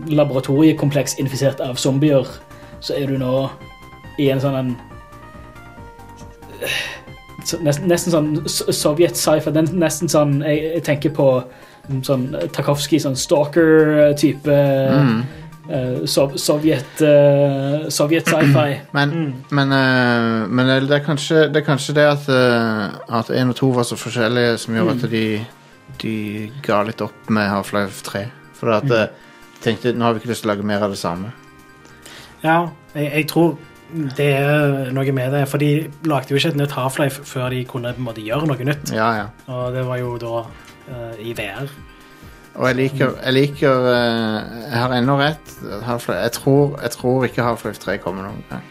B: laboratoriekompleks infisert av zombier, så er du nå i en sånn en nesten, nesten sånn sovjet-sci-fi. den- Nesten sånn Jeg, jeg tenker på sånn Tarkovskij, sånn stalker-type
A: Mm.
B: Uh, sov, Sovjet uh, Sovjet sci-fi.
A: Men,
C: Mm.
A: men, uh, men det, er kanskje, det er kanskje det at, uh, at 1 og 2 var så forskjellige som gjør at de, de ga litt opp med Half-Life 3. For at uh, tenkte nå har vi ikke lyst til å lage mer av det samme.
C: Ja, jeg, jeg tror det er noe med det. For de lagde jo ikke et nytt Half-Life før de kunne på en måte gjøre noe nytt.
A: Ja, ja.
C: Og det var jo da uh, i VR.
A: Og jeg liker, jeg liker uh, Jeg har ennå rett. Jeg, tror, jeg tror ikke Half-Life 3 kommer noen gang.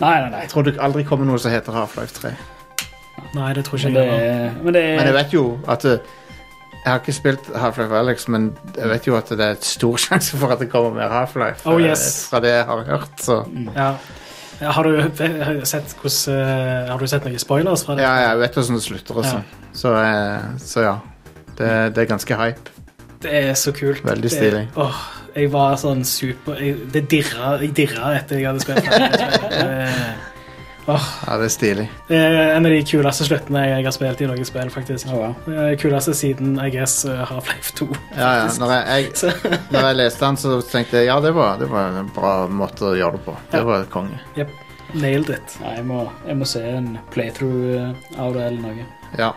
B: Nei, nei, nei.
A: Jeg tror det aldri kommer noe som heter Half-Life 3.
C: Nei, det tror ikke
B: Men det,
C: jeg.
B: men det er
A: Men jeg vet jo at eh, Jeg har ikke spilt Half-Life Alex, men jeg vet jo at det er et stor sjanse for at det kommer mer Half-Life.
C: Oh, yes.
A: Fra det jeg har hørt, så
C: Ja. Har du sett eh, Har du sett noen spoilers fra det?
A: Ja, jeg vet hvordan det slutter Også.
C: Ja.
A: Så, eh, så ja. Det, det er ganske hype.
C: Det er så kult.
A: Veldig
C: Det-
A: stilig.
C: åh, jeg var sånn super jeg, Det dirra, jeg dirra etter jeg hadde spilt det. Åh,
A: Ja, det er stilig.
C: det er en av de kuleste sluttene jeg har spilt i noe spill, faktisk.
B: Oh, wow.
C: Kuleste siden I guess uh, Half-Life 2.
A: Ja, ja. Når jeg, jeg, når jeg leste den, så tenkte jeg ja, det var, det var en bra måte å gjøre det på. Det
C: Ja.
A: var konge.
C: yep, nailed it.
B: Ja, jeg må, jeg må se en playthrough eh, av det eller noe.
A: Ja.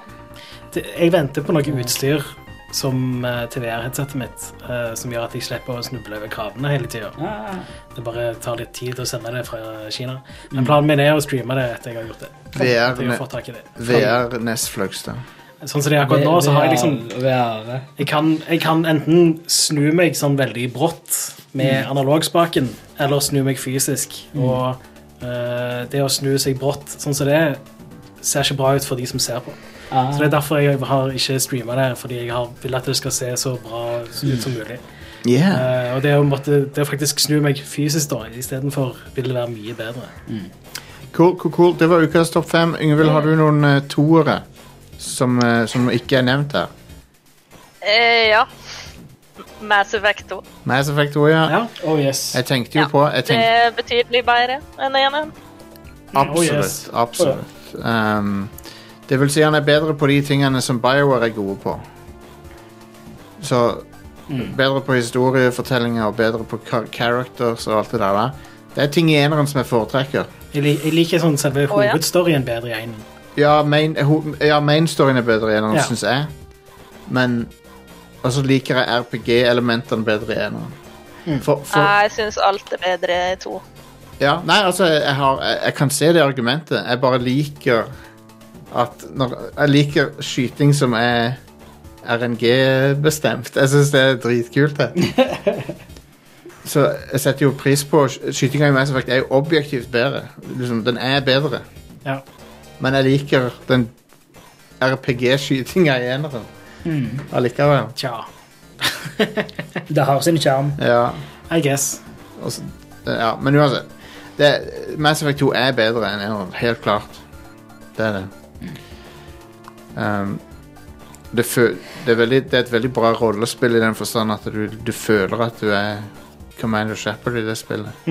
C: Det, jeg venter på noe utstyr som uh, til VR-headsetet mitt, eh, som gjør at jeg slipper å snuble over kravene hele tida.
B: Ah,
C: Det bare tar litt tid å sende det fra Kina. Men planen min er å streame det etter jeg har gjort det.
A: VR
C: jeg har det.
A: VR Flugstad.
C: Sånn som det er akkurat nå, så har jeg liksom Jeg kan, jeg kan enten snu meg sånn veldig brått med analogspaken, eller snu meg fysisk. Og uh, det å snu seg brått sånn som det ser ikke bra ut for de som ser på.
B: Ah,
C: Så det er derfor jeg har ikke streama det, fordi jeg har, vil at det skal se så bra ut som mulig.
A: Yeah.
C: Uh, og det å, måtte, det å faktisk snu meg fysisk da, istedenfor, vil det være mye bedre.
A: Cool, cool, cool. Det var ukas topp fem. Yngvild, har du noen uh, toere som, uh, som ikke er nevnt her?
D: Eh, ja. Mass Effect 2.
A: Mass Effect 2, ja.
C: Ja.
B: Oh yes.
A: Jeg tenkte jo
D: Ja,
A: på jeg
D: Det er betydelig bedre enn eneren.
A: Absolutt.
C: Oh, yes.
A: absolutt. Um, det vil si han er bedre på de tingene som BioWare er gode på. Så bedre på historiefortellinger og bedre på characters og alt det der. da. Det er ting i eneren som jeg foretrekker.
C: Jeg, lik, jeg liker sånn selve
D: ja.
C: hovedstoryen bedre i eneren.
A: Ja, main, ja, main-storyen er bedre i eneren,
C: Ja.
A: syns jeg. Men Og så liker jeg RPG-elementene bedre i eneren.
C: Mm.
A: For, for,
D: Jeg syns alt er bedre i to.
A: Ja, nei, altså, jeg, har, jeg, jeg kan se det argumentet. Jeg bare liker at når, Jeg liker skyting som er RNG-bestemt. Jeg syns det er dritkult, det. Så jeg setter jo pris på Skytinga i Mass Effect er jo objektivt bedre. Liksom, den er bedre.
C: Ja.
A: Men jeg liker den RPG-skytinga i eneren allikevel.
C: Tja,
B: Det har sin sjarm.
A: Ja,
C: I guess.
A: Også, ja, men uansett. Det, Mass Effect 2 er bedre enn eneren, helt klart. Det er det. Um, det, fø det, er veldig, det er et veldig bra rollespill i den forstand at du, du føler at du er Commander Shepherd i det spillet.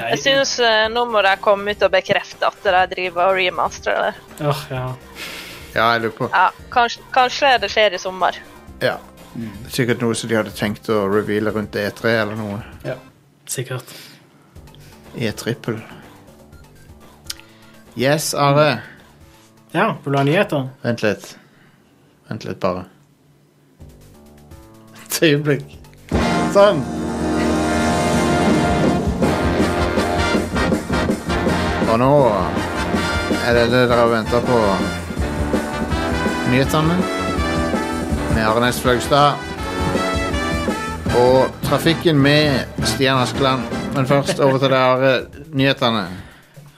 D: Jeg syns nå må de komme ut og bekrefte at de driver og remasterer det.
C: Oh, ja.
A: Ja, jeg lurer på
D: Ja, kanskje, kanskje det skjer i sommer.
A: Ja. Sikkert noe som de hadde tenkt å reveale rundt E3 eller noe.
C: Ja, Sikkert.
A: E-trippel. Yes, Are.
C: Ja, vil du ha nyheter?
A: Vent litt. Vent litt, bare. Et øyeblikk. Sånn. Og nå er det det dere har venta på. Nyhetene med Arnes Fløgstad. Og trafikken med Stian Askeland. Men først over til dere. Nyhetene.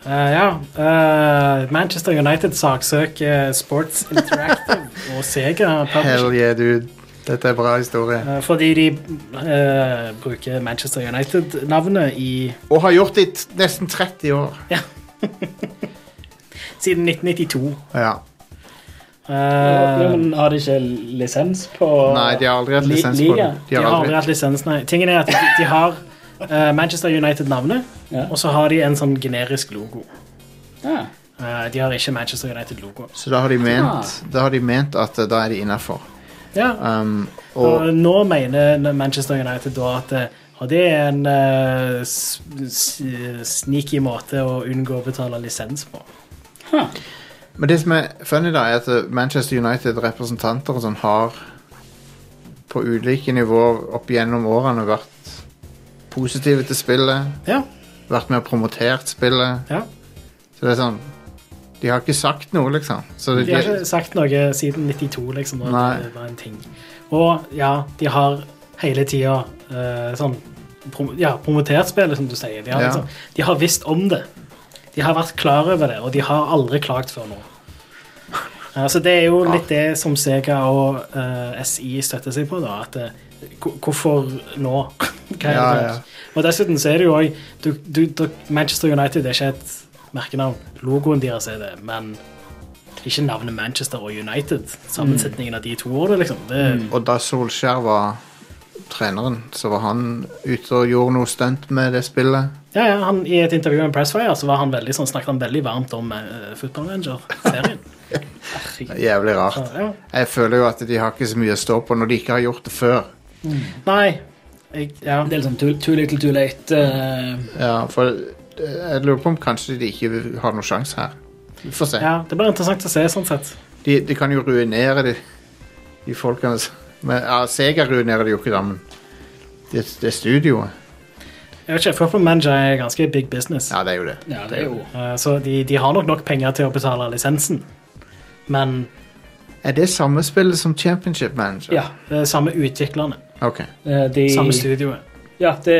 C: Eh, ja. eh, Manchester United saksøker Sports Interactive og Sega
A: Hell yeah, dude. Dette er bra historie.
C: eh, fordi de uh, bruker Manchester United-navnet i
A: Og har gjort det i nesten 30 år. Ja.
C: siden 1992.
A: Ja.
C: Uh,
B: ja, men har de ikke lisens på
A: Nei, de har aldri hatt lisens på det.
C: de har aldri hatt lisens, nei. Tingen er at de, de har eh, Manchester United-navnet,
B: Ja.
C: og så har de en sånn generisk logo.
B: Ja.
C: Eh, de har ikke Manchester United-logo.
A: Så da har de ment,
B: Ah.
A: da har de ment at eh, da er de innafor.
C: Ja,
A: Um,
C: og
A: og
C: nå mener Manchester United da at eh, og det er en eh, s- sneaky måte å unngå å betale lisens på.
A: Men det som er funny, da, er at eh, Manchester United-representanter og sånn har på ulike nivåer opp gjennom årene vært positive til spillet.
C: Ja,
A: Vært med og promotert spillet.
C: ja.
A: Så det er sånn De har ikke sagt noe, liksom. Så det,
C: De har ikke sagt noe siden 92, liksom. Da
A: Nei.
C: det var en ting. Og ja, de har hele tida uh, sånn prom ja, promotert spillet, som du sier. De har, liksom, de har visst om det. De har vært klar over det, og de har aldri klagt før nå. Eh, Så det er jo litt det som Sega og uh, SI støtter seg på, da. At eh, hvorfor nå? Hva er
A: Ja,
C: det?
A: ja.
C: Og dessuten så er det jo òg Manchester United er ikke et merkenavn. Logoen deres er det, men Ikke navnet Manchester og United. Sammensetningen av de to ordene, liksom. Det,
A: Og da Solskjær var treneren, så var han ute og gjorde noe stunt med det spillet.
C: ja, ja, han, I et intervju med Pressfire så var han veldig, sånn, snakket han veldig varmt om uh, Football Manager-serien.
A: Jævlig rart.
C: Ja.
A: Jeg føler jo at de har ikke så mye å stå på når de ikke har gjort det før.
C: Nei. Jeg, ja.
B: Det er liksom too, too little too late. Uh...
A: Ja, for eh, jeg lurer på om kanskje de ikke har noen sjanse her. Vi får se.
C: ja, Det blir interessant å se, sånn sett.
A: De, de kan jo ruinere de, de folkene men, ja, Sega ruinerer de jo ikke, da, men det, det studioet
C: Jeg vet ikke, Football Manager er ganske big business.
A: Ja, det er jo det.
B: ja, det er jo
C: Eh, så de, de har nok nok penger til å betale lisensen. Men
A: Er det samme spillet som Championship Manager?
B: Ja.
C: det er samme utviklerne.
A: Ok.
B: eh, de,
C: Samme studioet.
B: Ja, det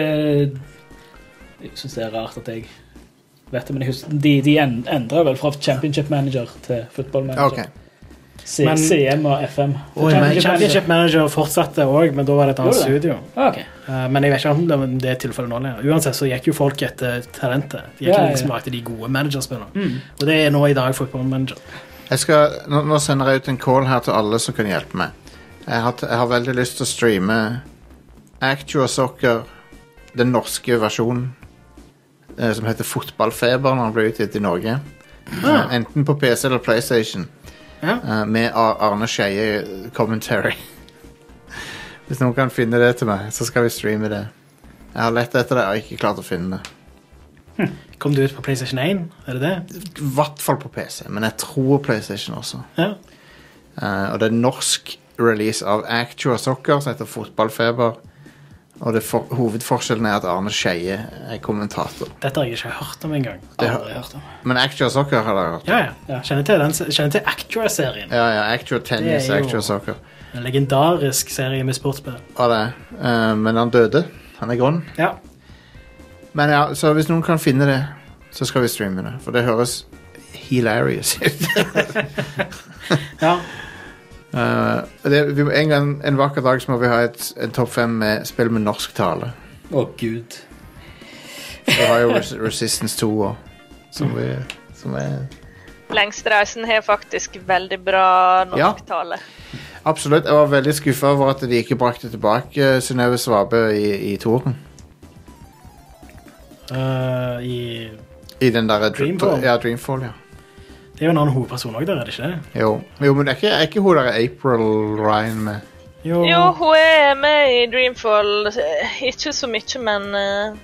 B: Jeg syns det er rart at jeg vet det, men jeg husker, de, de endra vel fra Championship Manager til Football Manager.
A: Okay.
B: C,
C: Men-
B: CM og FM.
A: Oi, championship,
C: Championship Manager fortsatte òg, men da var det et annet
B: det?
C: studio.
B: Ah, ok.
C: Eh, men jeg vet ikke om det, om det er tilfellet nå lenger. Uansett så gikk jo folk etter talentet. De gikk
B: Ja,
C: liksom
B: ja.
C: etter de gode managerspillerne. Og det er nå i dag Football Manager.
A: Jeg skal, nå, nå sender jeg ut en call her til alle som kan hjelpe meg. Jeg har, jeg har veldig lyst til å streame Actua Soccer, den norske versjonen, eh, som heter Fotballfeber når den ble utgitt i Norge.
C: Ja.
A: Eh, enten på PC eller PlayStation,
C: Ja.
A: eh, med Ar Arne Skeie commentary. Hvis noen kan finne det til meg, så skal vi streame det. Jeg har lett etter det, og ikke klart å finne det.
C: Kom du ut på PlayStation 1? Er det det?
A: I hvert fall på PC, men jeg tror PlayStation også.
C: Ja.
A: Eh, og det er norsk release av Actua Soccer, som heter Fotballfeber. Og det for, hovedforskjellen er at Arne Skeie er kommentator.
C: Dette har jeg ikke hørt om engang.
B: Om.
A: Men Actua Soccer har dere hørt?
C: Ja, ja. Kjenner til, den, kjenner til Actua-serien.
A: Ja, ja. Actua Tennis, Actua Soccer.
C: En legendarisk serie med sportsspill.
A: Ja, det. Uh, men han døde. Han er grunn.
C: Ja.
A: Men ja, så hvis noen kan finne det, så skal vi streame det. For det høres hilarious ut.
C: ja.
A: Eh, det, vi, en, gang, en vakker dag så må vi ha et, en topp fem med spill med norsk tale.
B: Å, gud.
A: Vi har jo Res Resistance 2 òg, som, vi, som er
D: Lengstreisen har faktisk veldig bra norsktale.
A: Absolutt. Jeg var veldig skuffa over at de ikke brakte tilbake Synnøve Svabe i, i toren.
C: Uh, I
A: I den derre
C: Dreamfall?
A: Ja, Dreamfall, ja.
C: Det er jo en annen hovedperson òg der, er det ikke det?
A: Jo, jo men det er ikke, er ikke hun der April Ryan med
C: Jo.
D: Jo, hun er med i Dreamfall. Ikke så mye, men uh,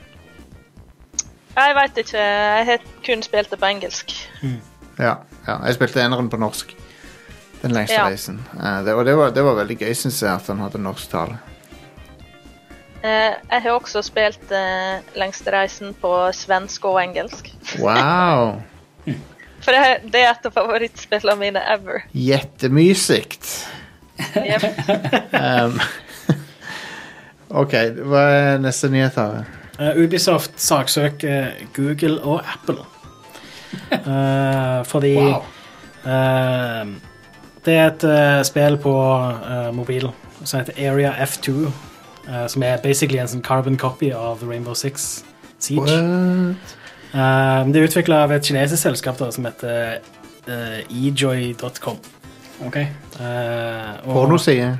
D: Jeg veit ikke. Jeg har kun spilt det på engelsk.
A: Ja, ja. jeg spilte eneren på norsk. Den lengste
D: Ja.
A: reisen. Uh, det, og det var, det var veldig gøy, syns jeg, at han hadde norsk tale.
D: Uh, jeg har også spilt uh, Lengstereisen på svensk og engelsk.
A: Wow!
D: For det, det er et av favorittspillene mine ever.
A: Jettemysikt.
D: Yep.
A: Um, OK, hva er neste nyhet her?
C: Uh, Ubisoft saksøker Google og Apple. Uh, fordi
B: Wow.
C: uh, Det er et eh, spill på eh, mobil som heter Area F2. eh, som er basically en sånn carbon copy av Rainbow Six Siege.
A: What?
C: Eh, det er utvikla av et kinesisk selskap da, som heter uh, ejoy.com.
B: Ok.
C: Uh,
A: Pornoside.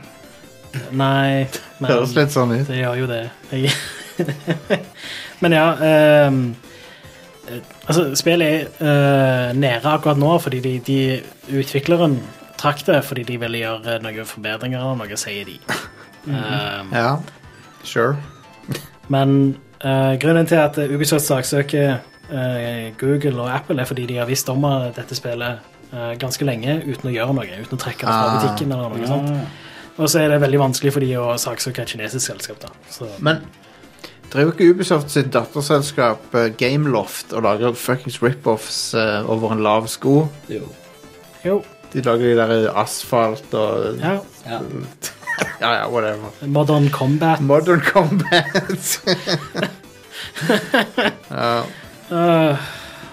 C: Nei, men
A: Høres litt sånn ut.
C: det gjør jo det. Men ja ehm, eh, Altså, spillet er uh, nede akkurat nå fordi de, de utvikleren trakk det fordi de ville gjøre noen forbedringer eller noe, sier de. Ehm,
A: Ja, sure.
C: men uh, grunnen til at Ubisoft saksøker eh, Google og Apple, er fordi de har visst om eh, dette spillet eh, ganske lenge uten å gjøre noe. Uten å trekke det fra
A: Ah.
C: butikken eller noe sånt. Og så er det veldig vanskelig for de å saksøke et kinesisk selskap. da. Så,
A: Men driver ikke Ubisoft sitt datterselskap uh, Gameloft og lager fuckings rip-offs uh, over en lav sko?
B: Jo.
C: jo,
A: De lager de der asfalt og
C: ja.
B: Ja.
A: Ja, ja, whatever.
C: Modern Combat.
A: Modern Combat. ja.
C: Uh,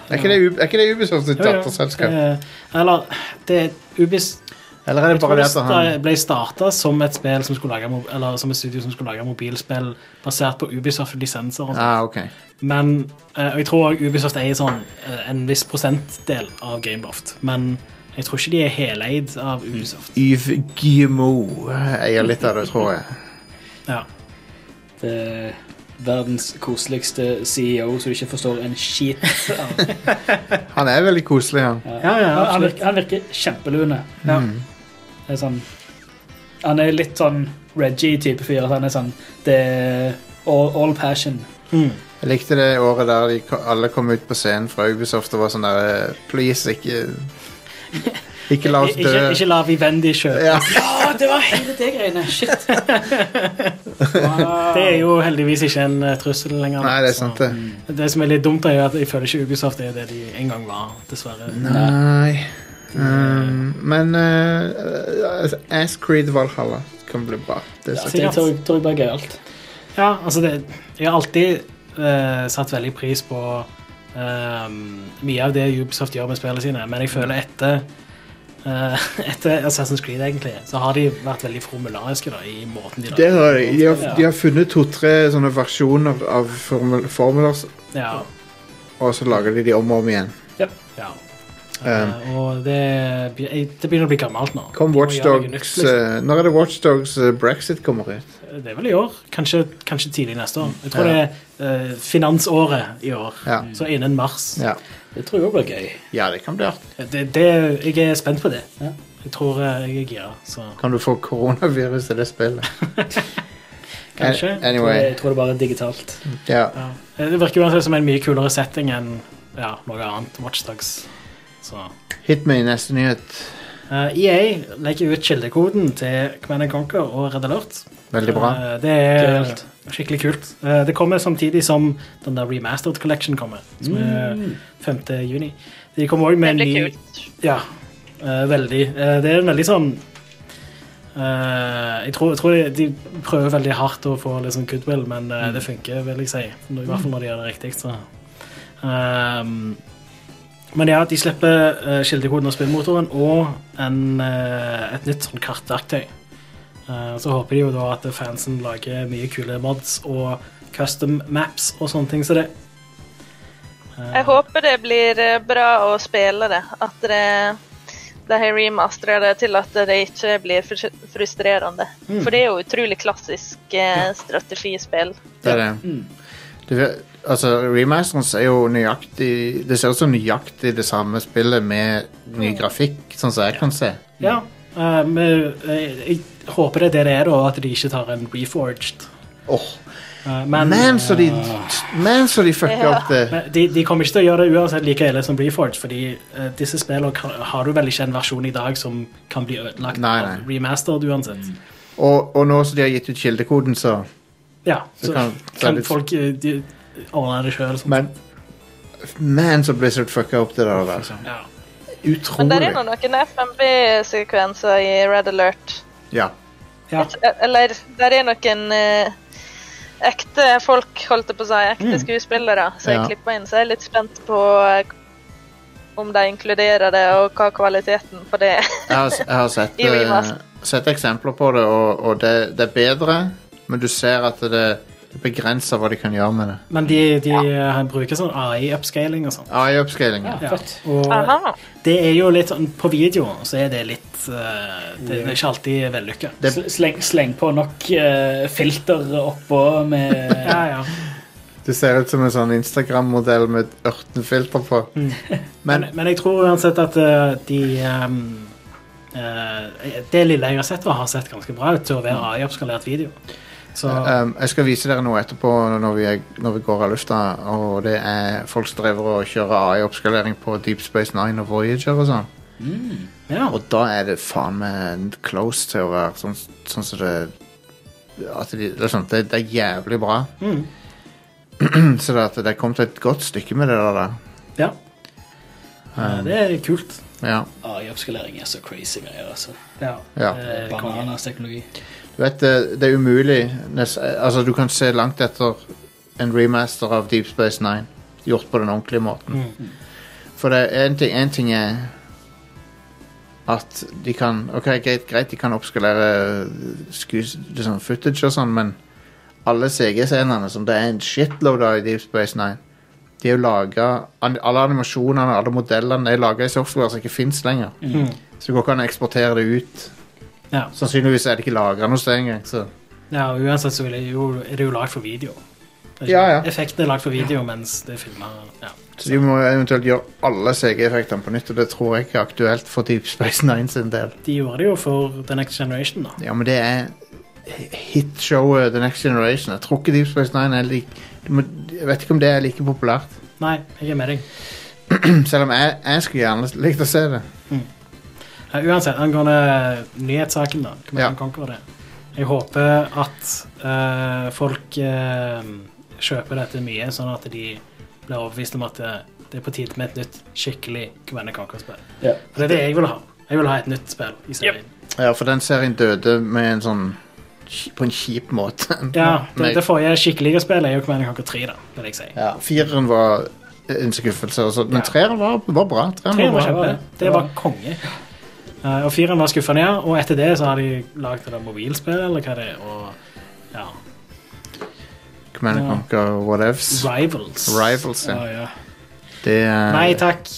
A: er, ikke det, er ikke det Ubisoft sitt datterselskap?
C: Eh, eller det Ubis
A: Eller er det bare det at han
C: ble starta som et spill som skulle lage Eller som et studio som skulle lage mobilspill basert på Ubisoft-lisenser.
A: ah, ok.
C: Men eh, jeg tror også Ubisoft eier sånn eh, en viss prosentdel av Gameloft. Men Jeg tror ikke de er heleid av Ubisoft.
A: Yves Guillemot eier litt av det, tror jeg.
C: Ja.
B: Det verdens koseligste CEO, så du ikke forstår en skit av.
A: Han er veldig koselig, han.
B: Ja.
C: Ja, ja,
B: han, han, virker, han virker kjempelune.
C: Ja.
B: Det er sånn, han er litt sånn Reggie-type fyr. Han er sånn Det er all, all passion.
C: Mm.
A: Jeg likte det året der de alle kom ut på scenen fra Ubisoft og var sånn der Please, ikke Ikke la oss dø.
C: Ikke, ikke la Vivendi kjøpe.
A: Ja.
B: Ja, det var hele det greiene! Shit.
C: Det er jo heldigvis ikke en eh, trussel lenger.
A: Nei, det er sant, det.
C: Det som er litt dumt, er at jeg føler ikke Ubisoft er det de en gang var, dessverre.
A: Nei um, Men uh, Ass Creed Valhalla kan bli bra. Det er
B: Ja, det tror jeg, tror jeg bare er gøyalt.
C: Ja, altså det, Jeg har alltid uh, satt veldig pris på um, mye av det Ubisoft gjør med spillene sine, men jeg føler etter eh, etter Assassin's Creed egentlig, så har de vært veldig formulariske da, i måten de
A: Det har de. De har, de har funnet to-tre sånne versjoner av formel, formuler,
C: Ja,
A: og så lager de de om og om igjen.
C: ja.
A: Um,
C: uh, og det, det begynner å bli gammelt nå.
A: Kom
C: Watch Dogs
A: Watchdogs
C: liksom.
A: uh, Når er det Watchdogs uh, Brexit kommer ut?
C: Det er vel i år. Kanskje, kanskje tidlig neste år. Jeg tror
A: Ja.
C: det er finansåret i år.
A: Ja.
C: Så innen mars.
A: Ja,
B: Det tror jeg òg blir gøy.
A: ja det kan bli artig.
C: Det, det, jeg er spent på det.
B: Ja.
C: Jeg tror eh, jeg er gira. Så
A: Kan du få koronavirus i det spillet?
C: kanskje.
A: An- Anyway.
B: Jeg tror det bare er digitalt.
A: Ja.
C: Ja. Eh, Det virker uansett som en mye kulere setting enn ja, noe annet Watchdogs. Så
A: Hit me, neste nyhet.
C: Eh, EA legger ut kildekoden til Command Conquer og Red Alert.
A: Veldig bra.
C: Uh, det er
B: Kult.
C: skikkelig kult. Uh, det kommer samtidig som den der Remastered Collection kommer, som er 5. juni. De kommer
D: òg
C: med en ny
D: kult.
C: Ja, eh, veldig. Det er en veldig sånn eh, Jeg tror, jeg tror de, de prøver veldig hardt å få litt sånn goodwill, men det funker, vil jeg si. I hvert fall når de gjør det riktig. Så. Ehm, men ja, de slipper uh, kildekoden av spillmotoren og en, uh, et nytt sånn kartverktøy. Uh, så håper de jo da at fansen lager mye kule mods og custom maps og sånne ting som det. Eh,
D: Jeg håper det blir bra å spille det. At det, det har remasteret det til at det ikke blir frustrerende.
C: Mm.
D: For det er jo utrolig klassisk eh, strategispill.
A: Det er det. Du vet, altså, remasteren er jo nøyaktig Det ser ut som nøyaktig det samme spillet med ny grafikk, sånn som jeg kan se.
C: Ja, eh, men eh, jeg håper det er det det er, da, at de ikke tar en reforged. Oh. Men,
A: men så de men så de fucka
D: Ja.
A: opp det.
C: de, de kommer ikke til å gjøre det uansett like ille som reforged, fordi uh, disse spillene har du vel ikke en versjon i dag som kan bli ødelagt
A: Nei,
C: av remastered uansett.
A: Og, og nå som de har gitt ut kildekoden, så
C: Ja,
A: Så
C: så
A: kan- så kan det-
C: folk de, ordne det sjøl.
A: Men Man, så Blizzard fucka opp det der. Altså.
C: Ja.
D: Men der er nå noen FMB-sekvenser i Red Alert.
A: Ja.
C: Ja.
D: Et- Eller der er noen uh, ekte folk, holdt jeg på å si, ekte skuespillere som
A: Ja.
D: jeg klippa inn. Så jeg er litt spent på uh, om de inkluderer det, og hva kvaliteten på det er.
A: Jeg har, jeg har sett, uh, sett eksempler på det, og, og det, det er bedre, men du ser at det, det begrenser hva de kan gjøre med det.
C: Men de, de ja. bruker sånn AI-upscaling og sånn.
A: AI-upscaling,
B: Ja,
A: Ja.
C: Og
D: Aha.
C: det er jo litt sånn På video så er det litt uh, Det er ikke alltid vellykka.
A: Det-
B: Sleng, sleng på nok uh, filter oppå med
C: Ja, ja.
A: Du ser ut som en sånn Instagram-modell med ørtenfilter på.
C: Men,
A: Men
C: men jeg tror uansett at uh, de um, uh, Det lille jeg har sett, har sett ganske bra ut til å være AI-oppskalert video. Så
A: um, jeg skal vise dere noe etterpå når vi, er, når vi går av lufta. Og det er folk som driver og kjører AI-oppskalering på Deep Space Nine og Voyager og sånn.
C: ja.
A: Og da er det faen meg close til å være sånn, sånn så det at de, det, er sånn, det, det er jævlig bra.
C: Mm.
A: Så det, at det er kommet et godt stykke med det der.
C: ja. Um, det er kult.
A: Ja.
B: AI-oppskalering er så crazy greier, altså.
C: Ja.
A: ja.
C: Eh.
B: Bananas teknologi.
A: Du vet, det, det er umulig nes- Altså, du kan se langt etter en remaster av Deep Space Nine gjort på den ordentlige måten.
C: Mm.
A: For det er en ting, en ting er at de kan Ok, greit, greit de kan oppskalere skus, liksom footage og sånn, men alle CG-scenene som det er en shitload av i Deep Space Nine, De er jo laga Alle animasjonene, alle modellene er laga i software som ikke fins lenger.
C: Mm.
A: Så det går ikke an å eksportere det ut.
C: Ja.
A: Sannsynligvis er det ikke lagra noe sted engang. Så.
C: ja, og uansett så jo, er det jo lagd for video. Er
A: Ja, ja.
C: Effekten er lagd for video, mens det er filma ja.
A: så de må eventuelt gjøre alle CG-effektene på nytt, og det tror jeg ikke er aktuelt for Deep Space Nine sin del.
C: De gjorde det jo for The Next Generation, da.
A: Ja, men det er hitshowet The Next Generation. Jeg tror ikke Deep Space Nine er like Jeg vet ikke om det er like populært.
C: Nei, jeg er med deg.
A: Selv om jeg, jeg skulle gjerne likt å se det.
C: Ja, uansett, angående nyhetssaken, da. Command
A: Ja.
C: Conquer det. Jeg håper at uh, folk uh, kjøper dette mye, sånn at de blir overbevist om at det, det er på tide med et nytt skikkelig Command and Conquer-spill.
B: Ja.
C: For det er det jeg vil ha. Jeg vil ha et nytt spill i serien.
A: Ja, for den serien døde med en sånn på en kjip måte.
C: Ja, det, det forrige skikkelige spillet er jo Command and Conquer 3, da, vil jeg si.
A: Ja, Fireren var en skuffelse, men
C: Ja.
A: treeren var, var bra. Treeren var
C: var kjempe. Det var konge. Eh, og fireren var skuffa ja. Og etter det så har de lagd det der mobilspillet, eller hva det er, og ja,
A: Command and
C: Ja.
A: Conquer whatevs.
C: Rivals.
A: Rivals, ja.
B: Ja, ja.
A: Det, eh,
C: Nei takk.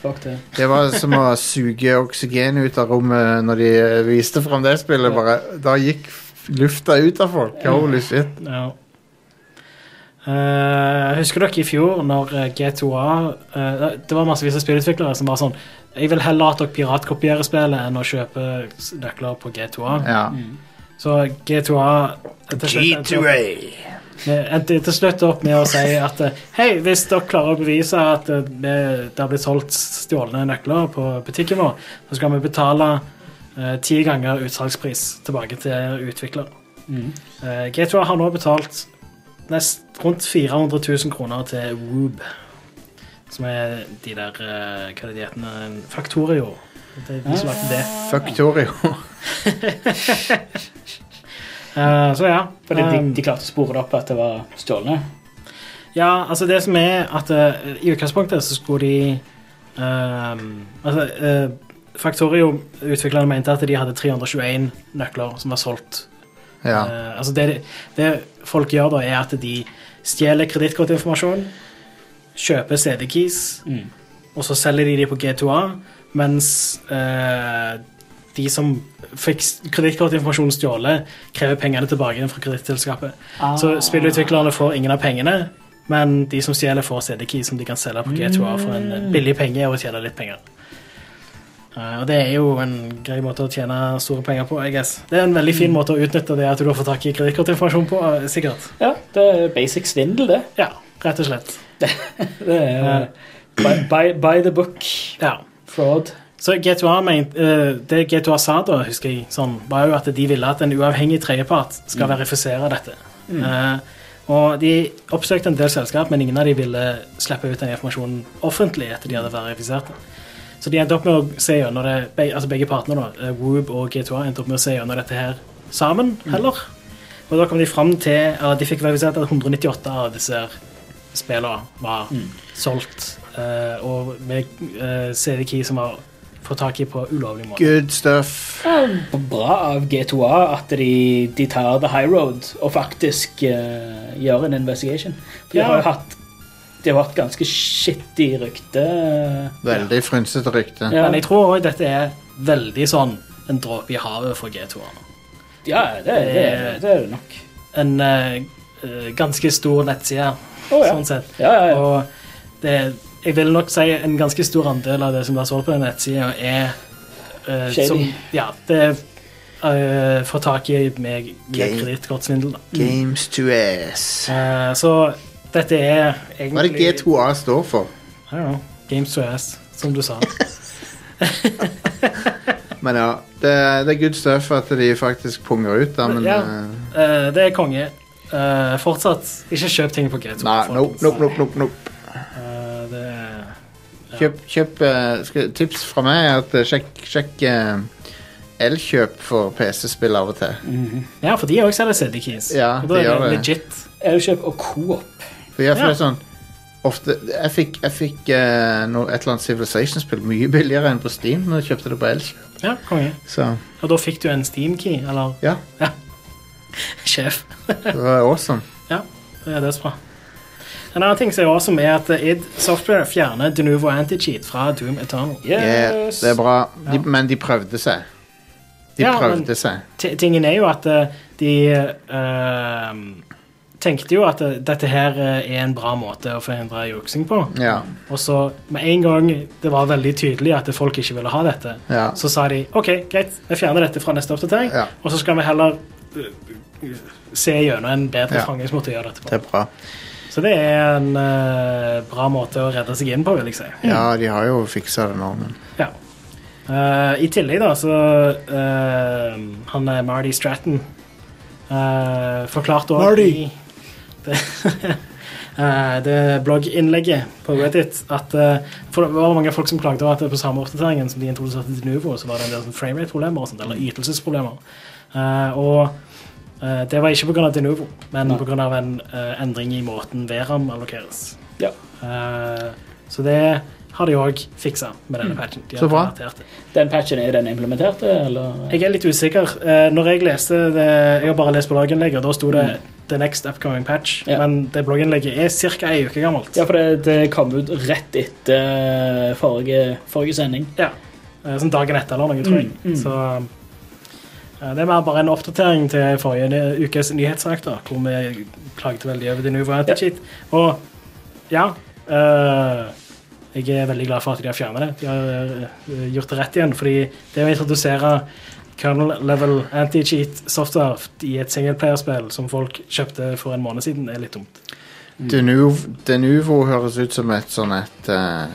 B: Fuck det.
A: det var som å suge oksygen ut av rommet når de viste fram det spillet. Bare, da gikk lufta ut av folk. Holy shit.
C: Ja. Eh, husker dere i fjor når eh, G2A uh, Det var massevis av spillutviklere som var sånn Jeg vil heller at dere piratkopierer spillet enn å kjøpe nøkler på G2A.
A: Ja.
C: Så G2A G2A endte til slutt opp med å si at Hei, hvis dere klarer å bevise at det, det har blitt solgt stjålne nøkler på butikken vår, så skal vi betale eh, ti ganger utsalgspris tilbake til utvikler.
B: Mm.
C: Eh, G2A har nå betalt nest rundt 400 000 kroner til Woob. Som er de der eh, Hva er det de heter? Faktorio. Det er de som lagde det.
A: Faktorio. Torio.
C: Eh, så ja.
B: Fordi de,
C: Um,
B: de klarte å spore det opp at det var stjålne.
C: Ja, altså det som er at uh, i utgangspunktet så skulle de ehm, Altså uh, Factorio-utviklerne mente at de hadde 321 nøkler som var solgt.
A: Ja.
C: Uh, altså det, det folk gjør da, er at de stjeler kredittkortinformasjon, kjøper CD-keys,
B: Mm.
C: og så selger de de på G2A, mens uh, de som fikk kredittkortinformasjon stjålet, krever pengene tilbake fra kredittselskapet. Så spillutviklerne får ingen av pengene, men de som stjeler, får CD-key som de kan selge på G2A for en billig penge og tjene litt penger. Eh, og det er jo en grei måte å tjene store penger på, I guess. Det er en veldig fin måte å utnytte det at du har fått tak i kredittkortinformasjon på, eh, sikkert.
B: Ja, det er basic svindel, det.
C: Ja, rett og slett.
B: Det er by, by, by the book.
C: Ja.
B: Fraud.
C: Så G2A ment, eh, Det G2A sa da, husker jeg, sånn, var jo at de ville at en uavhengig tredjepart skal verifisere dette. Eh, og De oppsøkte en del selskap, men ingen av de ville slippe ut den informasjonen offentlig etter de hadde verifisert det. Så de endte opp med å se gjennom det, altså begge partene, da, eh, Woob og G2A, endte opp med å se gjennom dette her sammen heller. Og da kom de fram til at de fikk verifisert at 198 av disse spillene var solgt, Uh, og med uh, CD-key som var fått tak i på ulovlig måte.
A: Good stuff.
B: Bra av G2A at de, de tar the high road og faktisk uh, gjør en investigation. For de har jo hatt de har et ganske skittig rykte.
A: Veldig frynsete rykte.
B: Ja.
C: Men jeg tror òg dette er veldig sånn en dråpe i havet for G2-erne.
B: Ja, det, det, det, det er det nok.
C: En eh, eh, ganske stor nettside,
B: oh, ja.
C: sånn sett.
B: Ja, ja, ja.
C: Og det, jeg vil nok si en ganske stor andel av det som blir solgt på den nettsida, er uh,
B: Shady.
C: som Ja, det er uh, får tak i med kredittkort-svindel.
A: Games to ass.
C: Uh, så dette er egentlig
A: Hva er det G2A står for?
C: I don't know. Games to ass, som du sa.
A: Men ja, det, det er good stuff at de faktisk punger ut, da, men
C: Ja.
A: eh,
C: Eh, det er konge. Uh, fortsatt, ikke kjøp ting på G2.
A: Nei, nope, nope, nope, nope, nope.
C: Eh, det ja.
A: Kjøp, kjøp skal, Tips fra meg er at sjekk, sjekk Elkjøp for PC-spill av og til.
C: Ja, for de òg selger CD-keys.
A: Ja,
C: og da
A: de
C: er det
A: det.
C: legit.
B: Elkjøp og Coop.
A: For jeg føler
C: Ja.
A: sånn Ofte Jeg fikk, jeg fikk eh, noe, et eller annet Civilization-spill mye billigere enn på Steam når jeg kjøpte det på Elkjøp.
C: Ja, konge.
A: Så
C: Og da fikk du en Steam-key, eller
A: ja,
C: Sjef.
A: det var awesome.
C: Ja, det er dødsbra. En annen ting som er awesome, er at id Software fjerner Denuvo Anti-Cheat fra Doom Eternal.
A: Yeah, det er bra, de, men de prøvde seg. De
C: Ja,
A: prøvde
C: men-
A: seg.
C: Ti- Tingen er jo at eh, de eh, tenkte jo at eh, dette her eh, er en bra måte å forhindre juksing på.
A: Ja.
C: Og så med en gang det var veldig tydelig at folk ikke ville ha dette,
A: Ja.
C: så sa de OK, greit, vi fjerner dette fra neste oppdatering,
A: Ja.
C: og så skal vi heller uh, se gjennom en bedre
A: Ja.
C: fangingsmåte å gjøre dette
A: Det
C: på.
A: er bra.
C: Så det er en uh, bra måte å redde seg inn på, vil jeg si.
A: Ja, de har jo fiksa det nå, men
C: Ja. Uh, I tillegg, da, så uh, Han er Marty Stratton uh, forklarte også
A: Marty!
C: i det, eh, det blogginnlegget på Reddit at eh, For det var mange folk som klagde over at det på samme oppdateringen som de introduserte til Nuvo, så var det en del sånn framerate-problemer eller ytelsesproblemer. Eh, og det var ikke pga. Denuvo, men pga. en endring i måten VRAM allokeres.
B: Ja.
C: Så det har de òg fiksa med denne patchen. De
A: Så bra.
B: Den patchen, er den implementert, eller?
C: Jeg er litt usikker. Når jeg leste det Jeg har bare lest blogginnlegget, og da sto det 'The next upcoming patch'.
B: Ja.
C: Men det blogginnlegget er ca. ei uke gammelt.
B: Ja, for det, det kom ut rett etter forrige, forrige sending.
C: Ja. Eh, Sånn dagen etter eller noe, tror jeg.
B: Mm, mm.
C: Så eh, det er mer bare en oppdatering til forrige ukes nyhetssak, da, hvor vi klaget veldig over det nye ja. cheat. Og ja eh, Jeg er veldig glad for at de har fjernet det. De har eh, gjort det rett igjen. Fordi det å introdusere kernel level anti-cheat software i et singleplayerspill som folk kjøpte for en måned siden, er litt dumt.
A: Denuvo, Denuvo høres ut som et sånn et uh,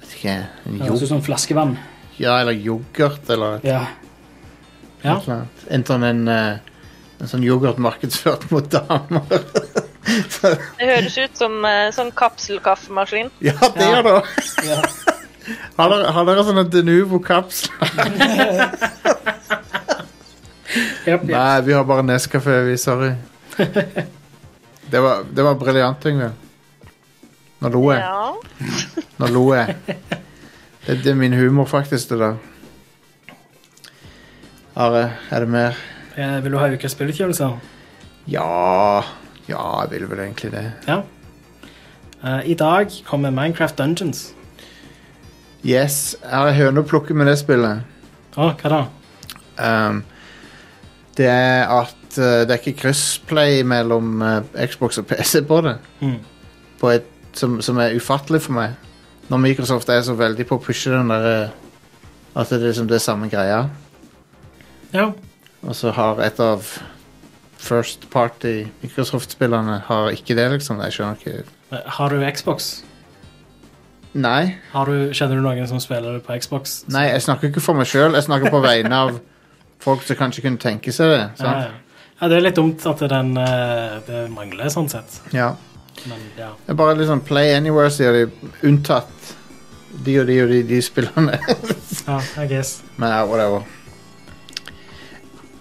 A: Vet ikke en
B: høres ut som flaskevann.
A: Ja, eller yoghurt, eller et
B: Ja.
C: Ja.
A: En sånn en, eh, en sånn yoghurt markedsført mot damer.
D: Det høres ut som uh, sånn kapselkaffemaskin.
A: ja, det
C: Ja.
A: gjør det. Har dere, har dere sånne Denuvo-kapsler? Nei, vi har bare Nescafé, vi. Sorry. Det var, det var briljant, Yngve. Nå lo jeg.
D: Ja.
A: Nå lo jeg. Det, det er min humor, faktisk, det der. Are, er det mer?
C: Eh, Vil du ha ukes spillutgivelser?
A: Ja Ja, jeg vil vel egentlig det.
C: Ja. Uh, I dag kommer Minecraft Dungeons.
A: Yes, jeg har høne å plukke med det spillet.
C: Å, hva da?
A: Um, det er at uh, det er ikke kryssplay mellom uh, Xbox og PC på det.
C: Mm.
A: På et, som, som er ufattelig for meg. Når Microsoft er så veldig på å pushe den der uh, At det er liksom det samme greia.
C: Ja.
A: Og så har et av First Party Microsoft-spillerne har ikke det, liksom. Jeg skjønner ikke
C: Har du Xbox?
A: Nei,
C: Har du, kjenner du noen som spiller det på Xbox?
A: nei jeg snakker ikke for meg sjøl. Jeg snakker på vegne av folk som kanskje kunne tenke seg det.
C: Ja, ja. ja, det er litt dumt at den, eh, det mangler, sånn sett.
A: Ja.
C: Men ja.
A: Det er bare litt sånn Play Anywhere, sier de. Unntatt de og de og de, de spillerne.
C: ja, I guess.
A: Men ja, whatever.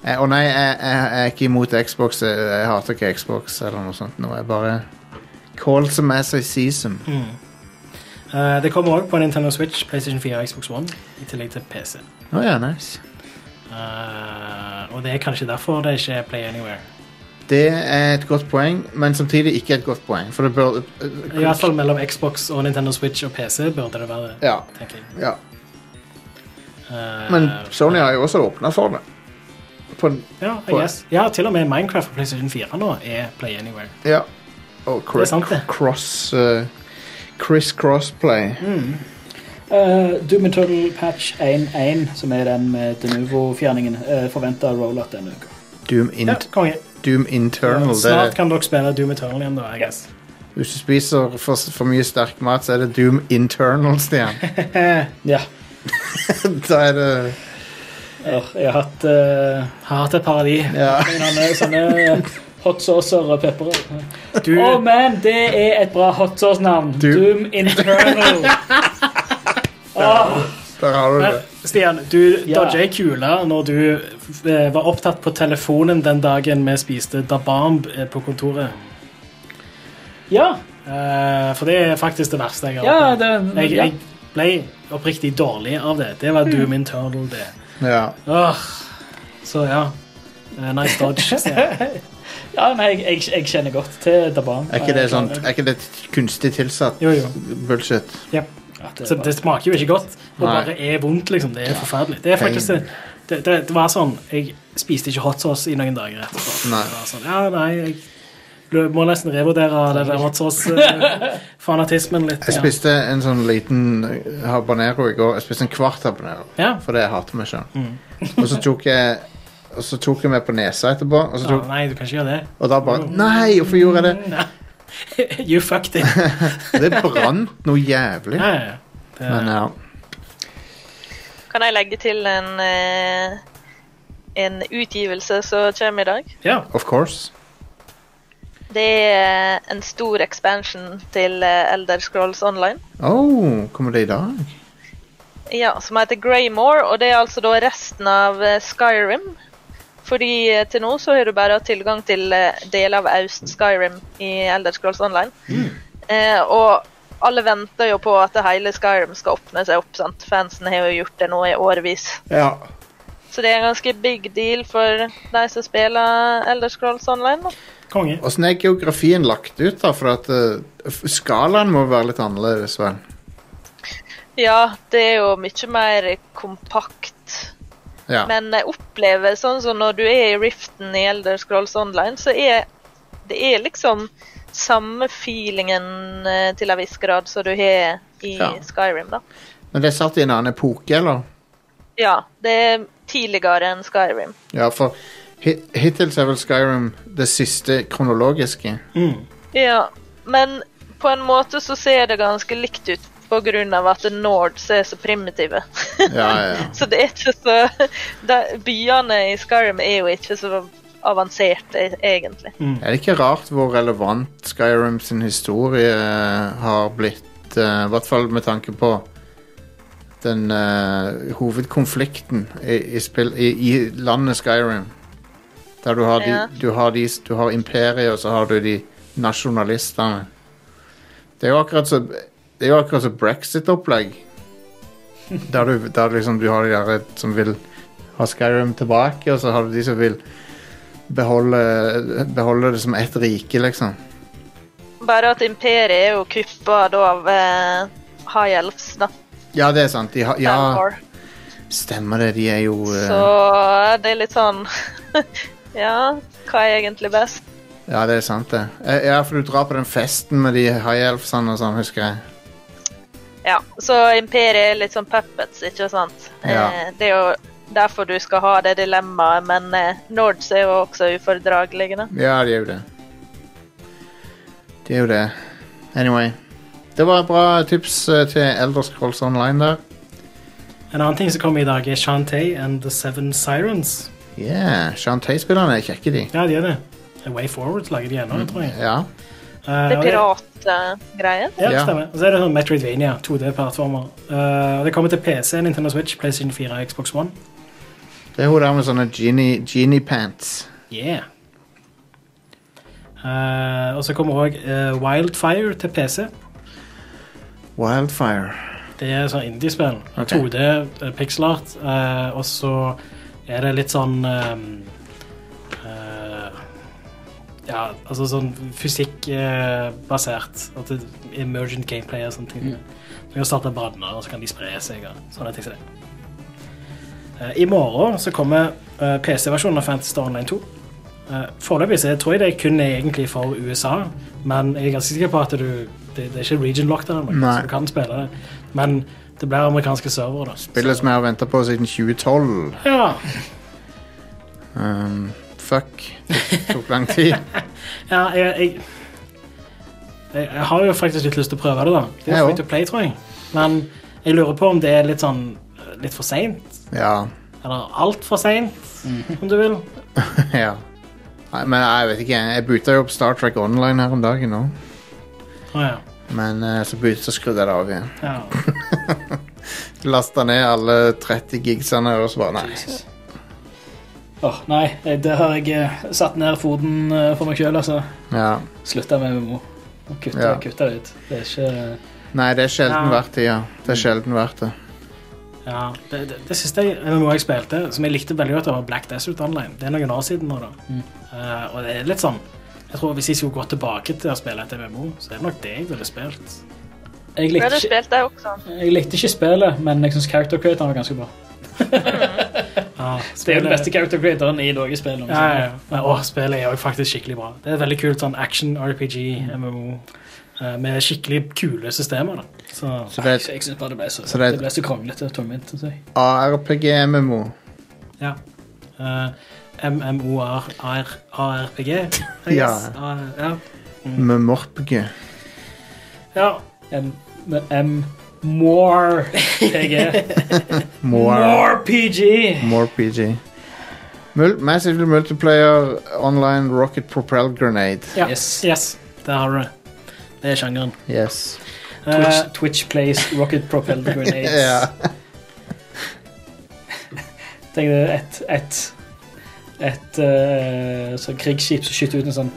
A: Eh, Og nei, jeg, jeg, jeg er ikke imot Xbox. Jeg, jeg hater ikke Xbox eller noe sånt. Nå er bare Call som as I see them.
C: Mm. Eh, det kommer òg på Nintendo Switch, PlayStation 4 og Xbox One, i tillegg til PC.
A: Oh, ja, nice.
C: Uh, og det er kanskje derfor det ikke er Play Anywhere.
A: Det er et godt poeng, men samtidig ikke et godt poeng. For det bør
C: I hvert fall mellom Xbox og Nintendo Switch og PC burde det være det,
A: Ja. ja. Men Sony har jo også åpna for det. På,
C: ja, guess. ja, til og med Minecraft og PlayStation 4 nå er Play Anywhere.
A: ja. Og
C: det.
A: cross Chris Crossplay.
B: Uh, Doom Eternal Patch 1.1, som er den med Denuvo-fjerningen, uh, forventa rollout denne uka.
A: Doom,
C: Ja.
A: Doom Internal. Ja,
C: Snart kan dere spille Doom Eternal igjen, da. I guess.
A: hvis du spiser for, for mye sterk mat, så er det Doom Internal, Stian.
B: Ja.
A: da er det
B: jeg har hatt uh,
C: Har hatt et par av de.
A: Ja.
B: sånne, sånne hot saucer og pepper.
C: Du,
B: oh, man, det er et bra hot sauce-navn.
A: Du-
B: Doom Internal. Åh,
A: Der har du det.
C: Stian, du
B: Ja.
C: dodger ei kule når du eh, var opptatt på telefonen den dagen vi spiste dabamb eh, på kontoret.
B: ja.
C: Eh, for det er faktisk det verste jeg har
B: Ja, det,
C: Jeg, jeg ble oppriktig dårlig av det. Det var Doom Internal, det.
A: Ja.
C: Oh, så ja. Nice dodge.
B: Ja, nei, jeg, jeg, jeg kjenner godt til Daban.
A: Er ikke det sånn Er ikke det kunstig tilsatt
C: Jo, jo.
A: bullshit?
C: Ja.
B: Det
C: Så det smaker jo ikke godt. Og
A: Nei.
C: bare er vondt, liksom. Det er forferdelig. Det er faktisk det, det, det, det var sånn Jeg spiste ikke hot sauce i noen dager etterpå.
A: Nei.
C: Det var sånn, ja, nei, jeg ble- må nesten revurdere det der hot sauce-fanatismen litt.
A: Jeg spiste en sånn liten habanero i går. Jeg spiste en kvart habanero.
C: Ja.
A: det jeg hater meg sjøl. Og så tok jeg Og så tok jeg meg på nesa etterpå, og, så tok,
C: nei, du kan ikke gjøre det.
A: og da bare Nei, hvorfor gjorde jeg det?
C: You fucked it.
A: Det brant noe jævlig.
C: Ja, ja, ja. Det,
A: Men ja.
D: Kan jeg legge til en, eh, en utgivelse som kommer i dag?
C: ja.
A: Of course.
D: Det er en stor expansion til eh, Elder Scrolls Online.
A: Oh, kommer det i dag?
D: Ja, som heter Greymore, og det er altså da resten av eh, Skyrim. Fordi eh, til nå så har du bare hatt tilgang til eh, deler av Aust Skyrim i Elder Scrolls Online. Eh, og alle venter jo på at hele Skyrim skal åpne seg opp. sant? Fansen har jo gjort det nå i årevis.
A: Ja.
D: Så det er en ganske big deal for de som spiller Elder Scrolls Online. Da.
C: Konge.
A: Åssen er geografien lagt ut, da? For at uh, skalaen må være litt annerledes, vel?
D: Ja, det er jo mye mer kompakt.
A: Ja.
D: Men jeg opplever sånn som når du er i Riften i Elder Scrolls Online, så er det er liksom samme feelingen eh, til en viss grad som du har i
A: Ja.
D: Skyrim, da.
A: Men det er satt i en annen epoke, eller?
D: Ja, det er tidligere enn Skyrim.
A: Ja, for hittil er vel Skyrim det siste kronologiske.
C: Mm.
D: Ja, men på en måte så ser det ganske likt ut av at Nords er så primitive.
A: Ja, ja.
D: Så det er ikke så da, Byene i Skyrim er jo ikke så avanserte, egentlig.
A: Er det ikke rart hvor relevant Skyrim sin historie eh, har blitt, Uh, i hvert fall med tanke på den uh, hovedkonflikten i, i, spill, i, i landet Skyrim. Der du har, de,
D: Ja.
A: du har, de, du har imperiet, og så har du de nasjonalistene. Det er jo akkurat så Det er jo akkurat som brexit-opplegg. Der du, der liksom du har de der som vil ha Skyrim tilbake, og så har du de som vil beholde, beholde det som ett rike, liksom.
D: Bare at imperiet er jo kuppa da av eh, High Elves, da.
A: Ja, det er sant. De ha, ja, stemmer det. De er jo eh,
D: Så det er litt sånn Ja, hva er egentlig best?
A: Ja, det er sant, det. Eh, Ja, for du drar på den festen med de high elfsene og sånn, husker jeg.
D: Ja, så imperiet er litt sånn puppets, ikke sant?
A: Ja.
D: Eh, det er jo derfor du skal ha det dilemmaet, men eh, Nords er jo også ufordragelige. da.
A: Ja, de er jo det. De er jo det. Anyway. Det var bra tips eh, til Elder Scrolls Online der.
C: En annen ting som kommer i dag, er Shantae and The Seven Sirens.
A: Yeah, Shantae-spillerne er kjekke, de.
C: Ja, de er det. A Way Forward lager de ennå, tror jeg.
A: Ja.
C: Eh,
D: Det er
C: og
D: piratgreier.
C: Ja,
A: det
C: stemmer. Og så er det sånn Metroidvania, 2D-plattformer. Uh, det kommer til PC, Nintendo Switch, PlayStation 4 og Xbox One.
A: Det er hun der med sånne genie, genie pants.
C: Yeah. Uh, og så kommer òg Wildfire til PC.
A: Wildfire.
C: Det er sånn indiespill.
A: Okay.
C: 2D, uh, pixel art. eh, og så er det litt sånn eh, Ja, altså sånn fysikkbasert. at det er emergent gameplay og sånne ting. Du kan starte branner, og så kan de spre seg og sånne ting som det. Eh, I morgen så kommer eh, PC-versjonen av Fantasy Star Online 2. Uh, Foreløpig så tror jeg det kun er egentlig for USA, men jeg er ganske sikker på at du, det, det er ikke region-locked
A: Nei.
C: så du kan spille det. Men det blir amerikanske servere, da.
A: Spillet som jeg har venta på siden 2012.
C: Ja,
A: Um, fuck. Det tok lang tid.
C: ja jeg, jeg, jeg, jeg har jo faktisk litt lyst til å prøve det, da. Det er free
A: også.
C: to play, tror jeg. Men jeg lurer på om det er litt sånn litt for seint.
A: Ja.
C: Eller altfor seint, om du vil.
A: ja. Nei, men jeg vet ikke. Jeg boota jo opp Star Trek Online her om dagen nå.
C: Ja.
A: Men eh, så, byt- så skrudde jeg det av igjen.
C: ja.
A: Lasta ned alle 30 gigsene og så bare nei.
B: Åh, nei, det har jeg eh, satt ned foten eh, for meg sjøl, altså.
A: Ja.
B: Slutta med MMO. Kutta,
A: Ja.
B: det ut. Det er ikke
A: Nei, det er sjelden
C: Ja.
A: verdt det, ja. Det er sjelden verdt det.
C: Ja, det, det, det siste MMO jeg spilte, som jeg likte veldig godt, var Black Desert Online. Det er noen år siden nå, da. Eh, og det er litt sånn Jeg tror Hvis jeg skulle gå tilbake til å spille et MMO, så er det nok det jeg ville spilt.
B: Jeg likte, ikke,
D: spilt det også.
B: jeg likte ikke spillet, men jeg syns character creator var ganske bra.
C: Ja,
B: Det er jo den beste character creatoren i noe spill.
C: Ja, ja, ja. Men, spillet er jo faktisk skikkelig bra. Det er et veldig kult sånn action-RPG, MMO, eh, med skikkelig kule systemer. da. Så,
A: Så det
B: Jeg, jeg synes bare det ble så,
A: Så det-
B: det ble så kronglete og tungvint.
A: er ARPG-MMO.
C: ja. Uh, MMOR-ARPG.
A: Ja.
C: ja.
A: Med morpg.
C: ja.
B: M, M More PG.
A: More,
B: More PG.
A: more PG. Mul Massively multiplayer online rocket propelled grenade.
C: ja.
B: Yes.
C: Yes. Der har du det. Det er sjangeren.
A: Yes.
B: Twitch,
C: uh,
B: Twitch plays rocket propelled grenades.
A: ja.
B: Tenk deg et, et, et sånn krigsskip som skyter ut en sånn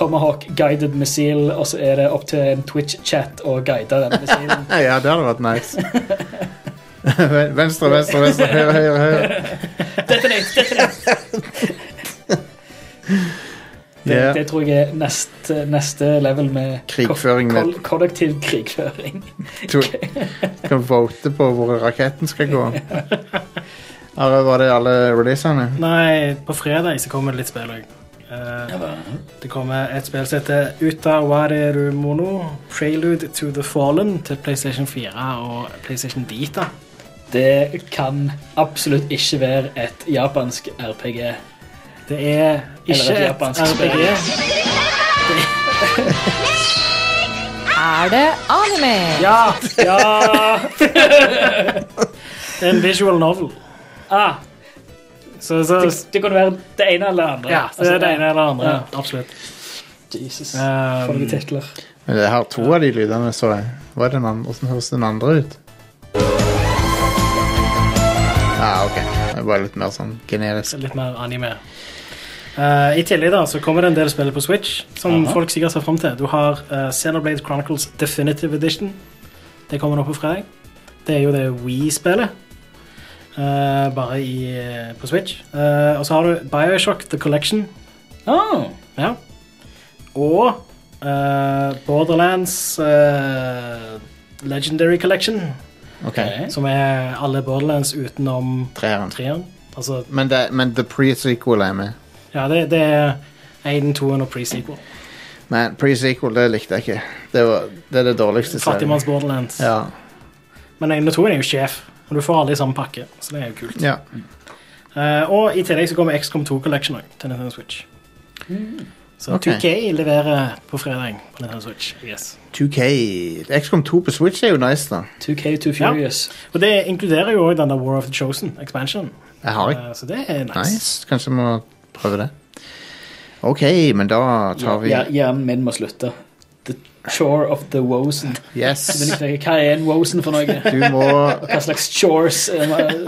B: Tomahawk guided missile, og så er det opp til en Twitch-chat å guide den missilen.
A: ja, det hadde vært nice. venstre, venstre, venstre, høyre, høyre, høyre.
B: Detonate, detonate! Det,
A: yeah.
B: det tror jeg er neste, neste level med
A: Krigføring
B: ko- kol- kollektiv krigføring.
A: Du kan vote på hvor raketten skal gå. Var det alle releasene?
C: Nei, på fredag så kommer det litt spill òg. Det kommer et spill som heter Uta Wareru Mono, Prelude to the Fallen til PlayStation 4 og PlayStation Vita.
B: Det kan absolutt ikke være et japansk RPG.
C: Det er ikke
B: Eller et
C: et
B: RPG.
C: RPG.
F: Er det anime?
C: Ja! ja. det er en visual novel.
B: Ah,
C: Så, så
B: det, det kan være det ene eller det andre.
C: ja, så det er det ene eller det andre.
B: Ja.
C: Absolutt.
B: Jesus.
C: Um,
B: For noen titler.
A: Men jeg har to av de lydene, så jeg. Hva er den andre? Hvordan høres den andre ut? Ja, ok. Det er bare litt mer sånn generisk.
C: Litt mer anime. Uh, I tillegg da, så kommer det en del spill på Switch som
B: Aha.
C: folk sikkert ser frem til. Du har uh, Xenoblade Chronicles Definitive Edition. Det kommer nå på fredag. Det er jo det Wii-spillet. Eh, bare i, eh, på Switch. Uh, og så har du Bioshock The Collection.
B: Oh.
C: Ja. Og uh, Borderlands Legendary Collection.
A: Okay.
C: Som er alle Borderlands utenom
A: treeren.
C: Altså,
A: Men, men the pre-sequel er med.
C: ja, det, det er 1, 2 og pre-sequel.
A: Men pre-sequel, det likte jeg ikke. Det, var, det er det dårligste.
C: Fattigmanns Borderlands.
A: Ja.
C: Men 1 og 2 er jo sjef, og du får alle i samme pakke. Så det er jo kult.
A: ja.
C: Eh, og i tillegg så kommer XCOM 2 Collection også, til Nintendo Switch. Så
A: Ok.
C: 2K leverer på fredag på Nintendo Switch. Yes.
A: 2K. XCOM 2 på Switch er jo nice, da.
B: 2K Too Furious.
C: Og det inkluderer jo også den der War of the Chosen expansion.
A: Jeg har ikke
C: Eh, så det er nice.
A: Nice. Kanskje vi må prøve det. OK, men da tar vi
B: Ja, Hjernen min må slutte. Chore of the wosen.
A: Yes.
B: Hva er en wosen for noe?
A: Du må
B: Hva slags chores? Eh,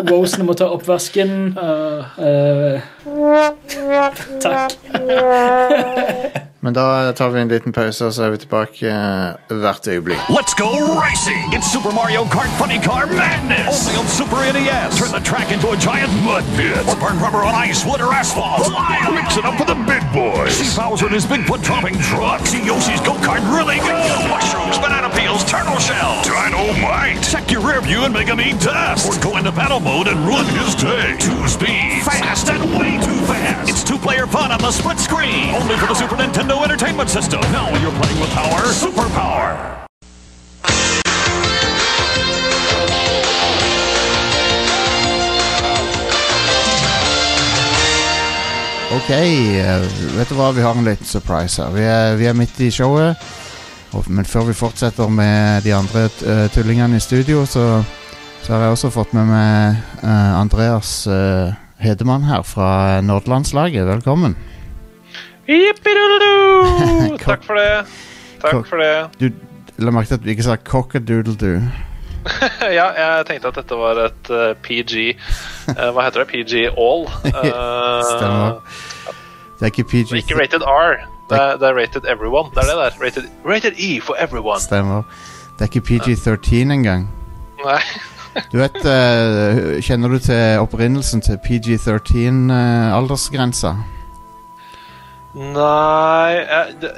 B: Wosen må ta oppvasken. Uh, uh. takk.
A: Men da tar vi en liten pause, og så er vi tilbake eh, hvert øyeblikk.
E: Let's go racing! It's Super Mario Kart Funny Car Madness! Only on Super NES! Turn the track into a giant mud pit! Or burn rubber on ice, wood, or asphalt! Mix it up with the big boys! See Bowser in his Bigfoot dropping truck! See Yoshi's go-kart really go! Mushrooms, banana peels, turtle shells! Dynamite! Check your rear view and make him eat dust! Or go into battle mode and ruin his day! Two speeds! Fast and way too fast! It's two-player fun on the split screen! Only for the Super Nintendo Entertainment System! Now you're playing with power, superpower!
A: OK, eh, vet du hva? Vi har en liten surprise her. Vi er, vi er midt i showet. Men før vi fortsetter med de andre eh, tullingene i studio, så, så har jeg også fått med meg eh, Andreas Hedemann her fra Nordlandslaget. Velkommen.
G: Takk for det. Takk for det.
A: Du, la merke til at du ikke sa cockadoodle-doo.
G: Ja, jeg tenkte at dette var et uh, PG uh, Hva heter det? PG All. Uh,
A: Stemmer. Det er ikke PG.
G: ikke rated R. Det er, det er rated everyone. Det er det der. Rated, rated E for everyone.
A: Stemmer. Det er ikke PG-13 engang.
G: Nei.
A: Du vet eh, Kjenner du til opprinnelsen til PG13-aldersgrensa?
G: Nei jeg, det,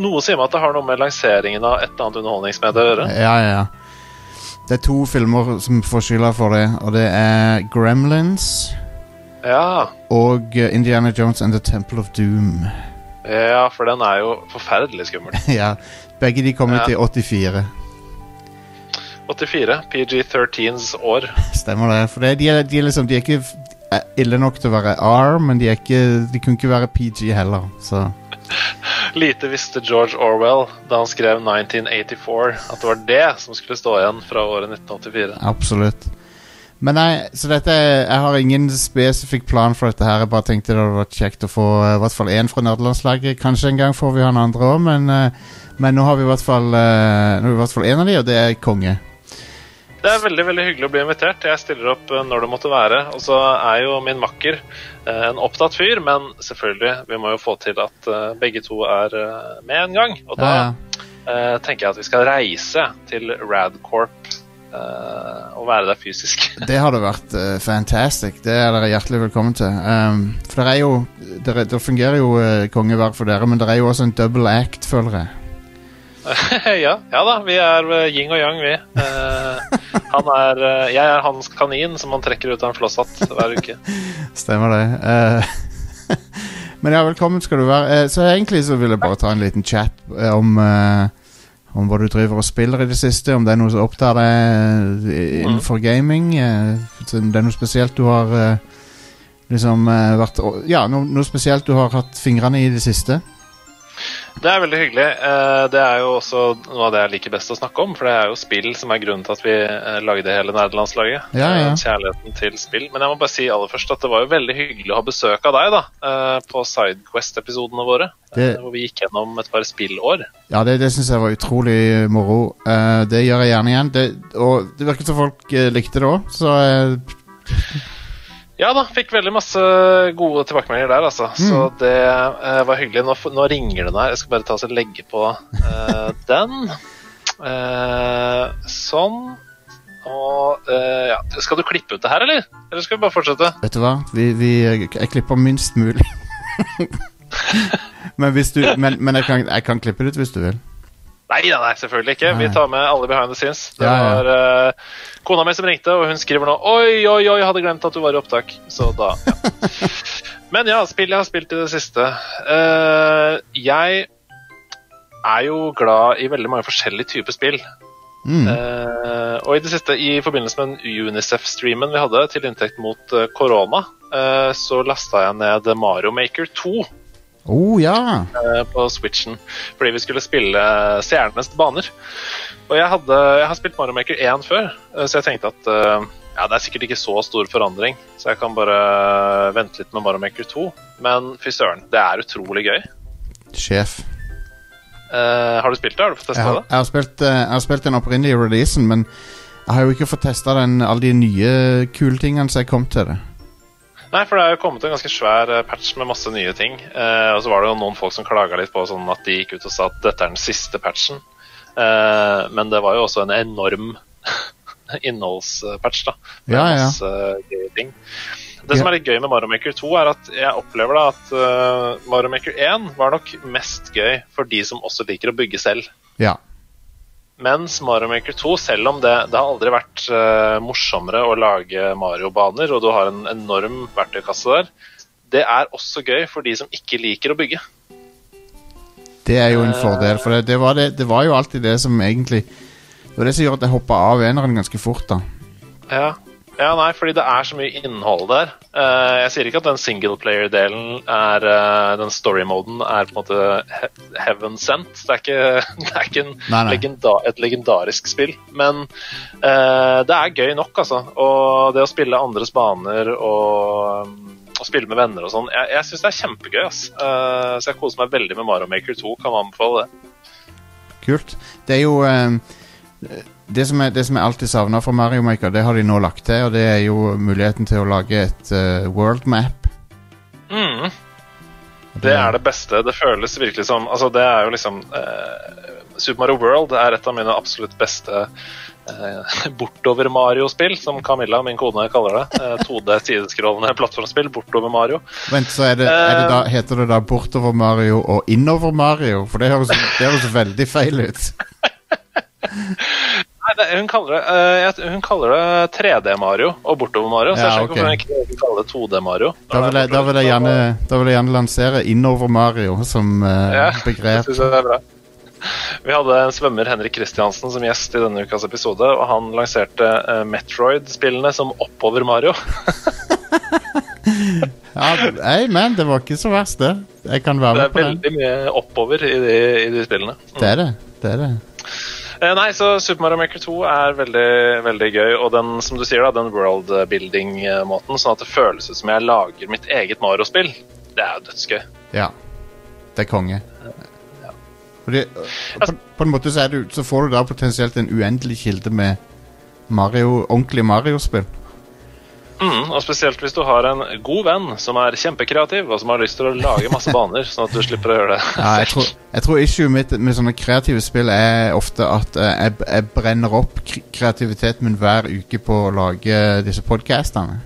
G: Noe sier meg at det har noe med lanseringen av et eller annet underholdningsmedie å gjøre.
A: Ja, ja, ja. Det er to filmer som får skylda for det, og det er Gremlins
G: Ja,
A: og Indiana Jones and the Temple of Doom.
G: ja, for den er jo forferdelig skummel.
A: ja, Begge de kom ut
G: Ja.
A: i 84.
G: 84. PG-13s år.
A: Stemmer det. For det, de, er, de, er liksom, de er ikke ille nok til å være R, men de, ikke, de kunne ikke være PG heller. Så
G: Lite visste George Orwell da han skrev 1984, at det var det som skulle stå igjen fra året 1984.
A: absolutt. Men nei, så dette Jeg har ingen spesifikk plan for dette her. Jeg bare tenkte det hadde vært kjekt å få eh, i hvert fall én fra nerdelandslaget. Kanskje en gang får vi han andre òg, men, eh, men nå har vi i hvert fall eh, Nå har vi i hvert fall én av de, og det er konge.
G: Det er veldig veldig hyggelig å bli invitert. Jeg stiller opp eh, når det måtte være. Og så er jo min makker eh, en opptatt fyr, men selvfølgelig, vi må jo få til at eh, begge to er med en gang. Og da
A: Ja, ja.
G: tenker jeg at vi skal reise til Radcorp og være der fysisk.
A: Det hadde vært uh, fantastic. Det er dere hjertelig velkommen til. Um, for det er jo Det fungerer jo uh, konge hver for dere, men det er jo også en double act, føler jeg.
G: ja, ja da, vi er eh, yin og yang, vi. Eh, han er, eh, jeg er hans kanin som han trekker ut av en flosshatt hver uke.
A: Stemmer det. Men ja, velkommen skal du være. Så egentlig så vil jeg bare ta en liten chat om om hva du driver og spiller i det siste, om det er noe som opptar deg eh, innenfor gaming. det er noe spesielt du har liksom vært Ja, noe, noe spesielt du har hatt fingrene i i det siste.
G: Det er veldig hyggelig. Eh, Det er jo også noe av det jeg liker best å snakke om, for det er jo spill som er grunnen til at vi eh, lagde hele nerdelandslaget.
A: Ja, ja.
G: Eh, Kjærligheten til spill. Men jeg må bare si aller først at det var jo veldig hyggelig å ha besøk av deg da, på Sidequest-episodene våre,
A: Det-
G: hvor vi gikk gjennom et par spillår.
A: Ja, det, det syns jeg var utrolig moro. Det gjør jeg gjerne igjen. Det, og det virket som folk likte det òg, så
G: Ja da, fikk veldig masse gode tilbakemeldinger der, altså. Så
A: Mm.
G: det uh, var hyggelig. Nå, nå ringer den her. Jeg skal bare ta og legge på uh, den. Uh, sånn. Og ja. Skal du klippe ut det her, eller? Eller skal vi bare fortsette?
A: Vet du hva? Vi, vi, jeg klipper minst mulig. men du, men, men jeg, kan, jeg kan klippe det ut hvis du vil.
G: Nei, nei, nei, selvfølgelig ikke. Vi tar med alle behind the scenes. Det
A: Ja, ja.
G: var uh, kona mi som ringte, og hun skriver nå Oi, oi, oi, hadde glemt at du var i opptak. Så da ja. Men ja, spill jeg har spilt i det siste. Uh, jeg er jo glad i veldig mange forskjellige typer spill.
A: Mm.
G: Uh, og i det siste, i forbindelse med den Unicef-streamen vi hadde til inntekt mot korona, så lasta jeg ned Mario Maker 2
A: Oh, ja!
G: eh, på Switchen fordi vi skulle spille Stjernenes baner. Og jeg, hadde, jeg har spilt Mario Maker 1 før, eh, så jeg tenkte at eh, ja, det er sikkert ikke så stor forandring, så jeg kan bare vente litt med Mario Maker 2. Men fy søren, det er utrolig gøy.
A: Sjef.
G: Uh, har du spilt det? Har du fått testa det?
A: jeg har, spilt, jeg har spilt den opprinnelige releasen, men jeg har jo ikke fått testa alle de nye kule tingene som jeg kom til det.
G: Nei, for det er jo kommet en ganske svær eh, patch med masse nye ting. Eh, og så var det jo noen folk som klaga litt på sånn at de gikk ut og sa at dette er den siste patchen. Eh, men det var jo også en enorm innholdspatch, da. Med
A: Ja, ja.
G: masse gøye ting. Det som er litt gøy med Mario Maker 2, er at jeg opplever da at uh, Mario Maker 1 var nok mest gøy for de som også liker å bygge selv.
A: Ja.
G: Mens Mario Maker 2, selv om det, det har aldri vært uh, morsommere å lage Mario-baner, og du har en enorm verktøykasse der, det er også gøy for de som ikke liker å bygge.
A: Det er jo en fordel, for det, det, var det, det var jo alltid det som egentlig Det var det som gjorde at jeg hoppa av eneren ganske fort, da.
G: Ja. Ja, nei, fordi det er så mye innhold der. Eh, jeg sier ikke at den singleplayer-delen er eh, Den story-moden er på en måte heaven sent. Det er ikke, det er ikke
A: Nei, nei.
G: Legenda et legendarisk spill, men uh, det er gøy nok, altså. Og det å spille andres baner og å spille med venner og sånn. Jeg, jeg syns det er kjempegøy. ass. Uh, så jeg koser meg veldig med Mario Maker 2. Kan anbefale det.
A: Kult. Det er jo eh, det, som jeg, det som jeg alltid savna fra Mario Maker, det har de nå lagt til, og det er jo muligheten til å lage et uh, world map.
G: Mm. Det er det beste. Det føles virkelig som Altså, det er jo liksom eh, Super Mario World er et av mine absolutt beste eh, bortover Mario-spill, som Camilla, min kone, kaller det. Eh, 2D sideskrollende plattformspill, bortover Mario.
A: Vent, så er det, er det da, heter det da Bortover Mario og Innover Mario? For det høres, det høres veldig feil ut.
G: Nei, hun, kaller det, uh, det 3D-Mario og bortover Mario, så jeg skjønner ikke hvorfor hun ikke kaller det 2D-Mario.
A: Da da da vil jeg gjerne lansere Innover Mario som uh,
G: Ja,
A: begrep.
G: Det synes jeg er bra. Vi hadde en svømmer, Henrik Kristiansen, som gjest i denne ukas episode, og han lanserte uh, Metroid-spillene som oppover Mario.
A: Ja, hey, man, det var ikke så verst, det. Jeg kan være
G: Det
A: med
G: er
A: på den.
G: veldig mye oppover i de, i de spillene.
A: Det er det. det, er det.
G: Eh, nei, så Super Mario Maker 2 er veldig, veldig gøy, og den som du sier da, den world-building-måten, sånn at det føles ut som jeg lager mitt eget Mario-spill, det er jo dødsgøy.
A: Ja. Det er konge. Fordi, på, på en måte så, du, så får du da potensielt en uendelig kilde med Mario, ordentlig Mario-spill.
G: Mm, og spesielt hvis du har en god venn som er kjempekreativ, og som har lyst til å lage masse baner, sånn at du slipper å gjøre det.
A: Ja, jeg tror, jeg tror issue mitt med sånne kreative spill er ofte at eh, jeg, jeg brenner opp kreativiteten min hver uke på å lage disse podcastene.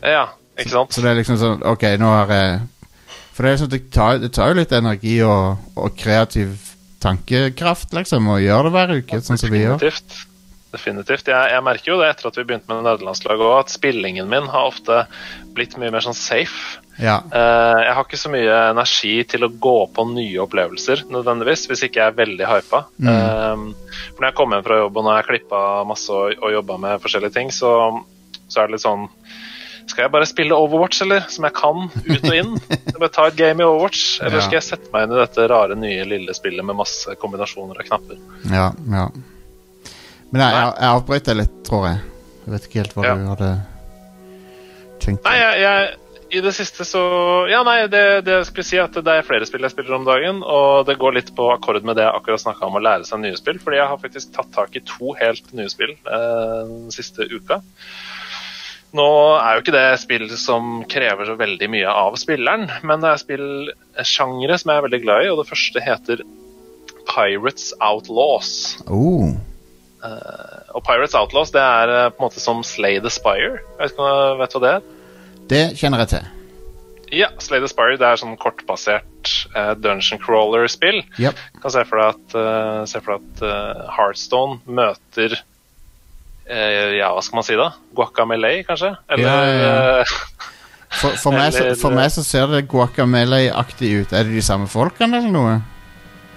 G: Ja, ikke sant?
A: Så det er liksom sånn Ok, nå har jeg For det er sånn, det tar, det tar jo litt energi og, og kreativ tankekraft, liksom, å gjøre det hver uke, sånn som vi gjør.
G: Definitivt. Definitivt. Jeg, jeg merker jo det etter at vi begynte med nederlandslaget òg, at spillingen min har ofte blitt mye mer sånn safe.
A: Ja.
G: Uh, jeg har ikke så mye energi til å gå på nye opplevelser nødvendigvis, hvis ikke jeg er veldig hypa.
A: Mm.
G: Uh, for når jeg kommer hjem fra jobb og når jeg klippa masse og, og jobba med forskjellige ting, så, så er det litt sånn Skal jeg bare spille Overwatch, eller? Som jeg kan, ut og inn? Bare ta et game i Overwatch? Eller
A: Ja.
G: skal jeg sette meg inn i dette rare, nye lille spillet med masse kombinasjoner av knapper?
A: Ja, ja. Men jeg, jeg, jeg avbrøt deg litt, tror jeg. Jeg vet ikke helt hva
G: Ja.
A: du hadde tenkt.
G: Nei, jeg, jeg i det siste så Ja, nei, det, det jeg skulle si at det er flere spill jeg spiller om dagen, og det går litt på akkord med det jeg akkurat snakka om å lære seg nye spill, fordi jeg har faktisk tatt tak i to helt nye spill eh, den siste uka. Nå er jo ikke det spill som krever så veldig mye av spilleren, men det er spillsjangre som jeg er veldig glad i, og det første heter Pirates Outlaws.
A: Oh.
G: Og Pirates Outlaws det er eh, på en måte som Slay the Spire. Jeg vet ikke om du vet hva det er?
A: Det kjenner jeg til.
G: Ja, Slay the Spire det er sånn kortbasert uh, dungeon crawler-spill.
A: Yep.
G: Kan se for deg at, uh, se for deg at uh, Heartstone møter uh, Ja, hva skal man si da? Guacamele, kanskje? Eller
A: Ja, ja, ja.
G: eh,
A: For, for, meg, så, for meg så ser det guacamele-aktig ut. Er det de samme folkene eller noe?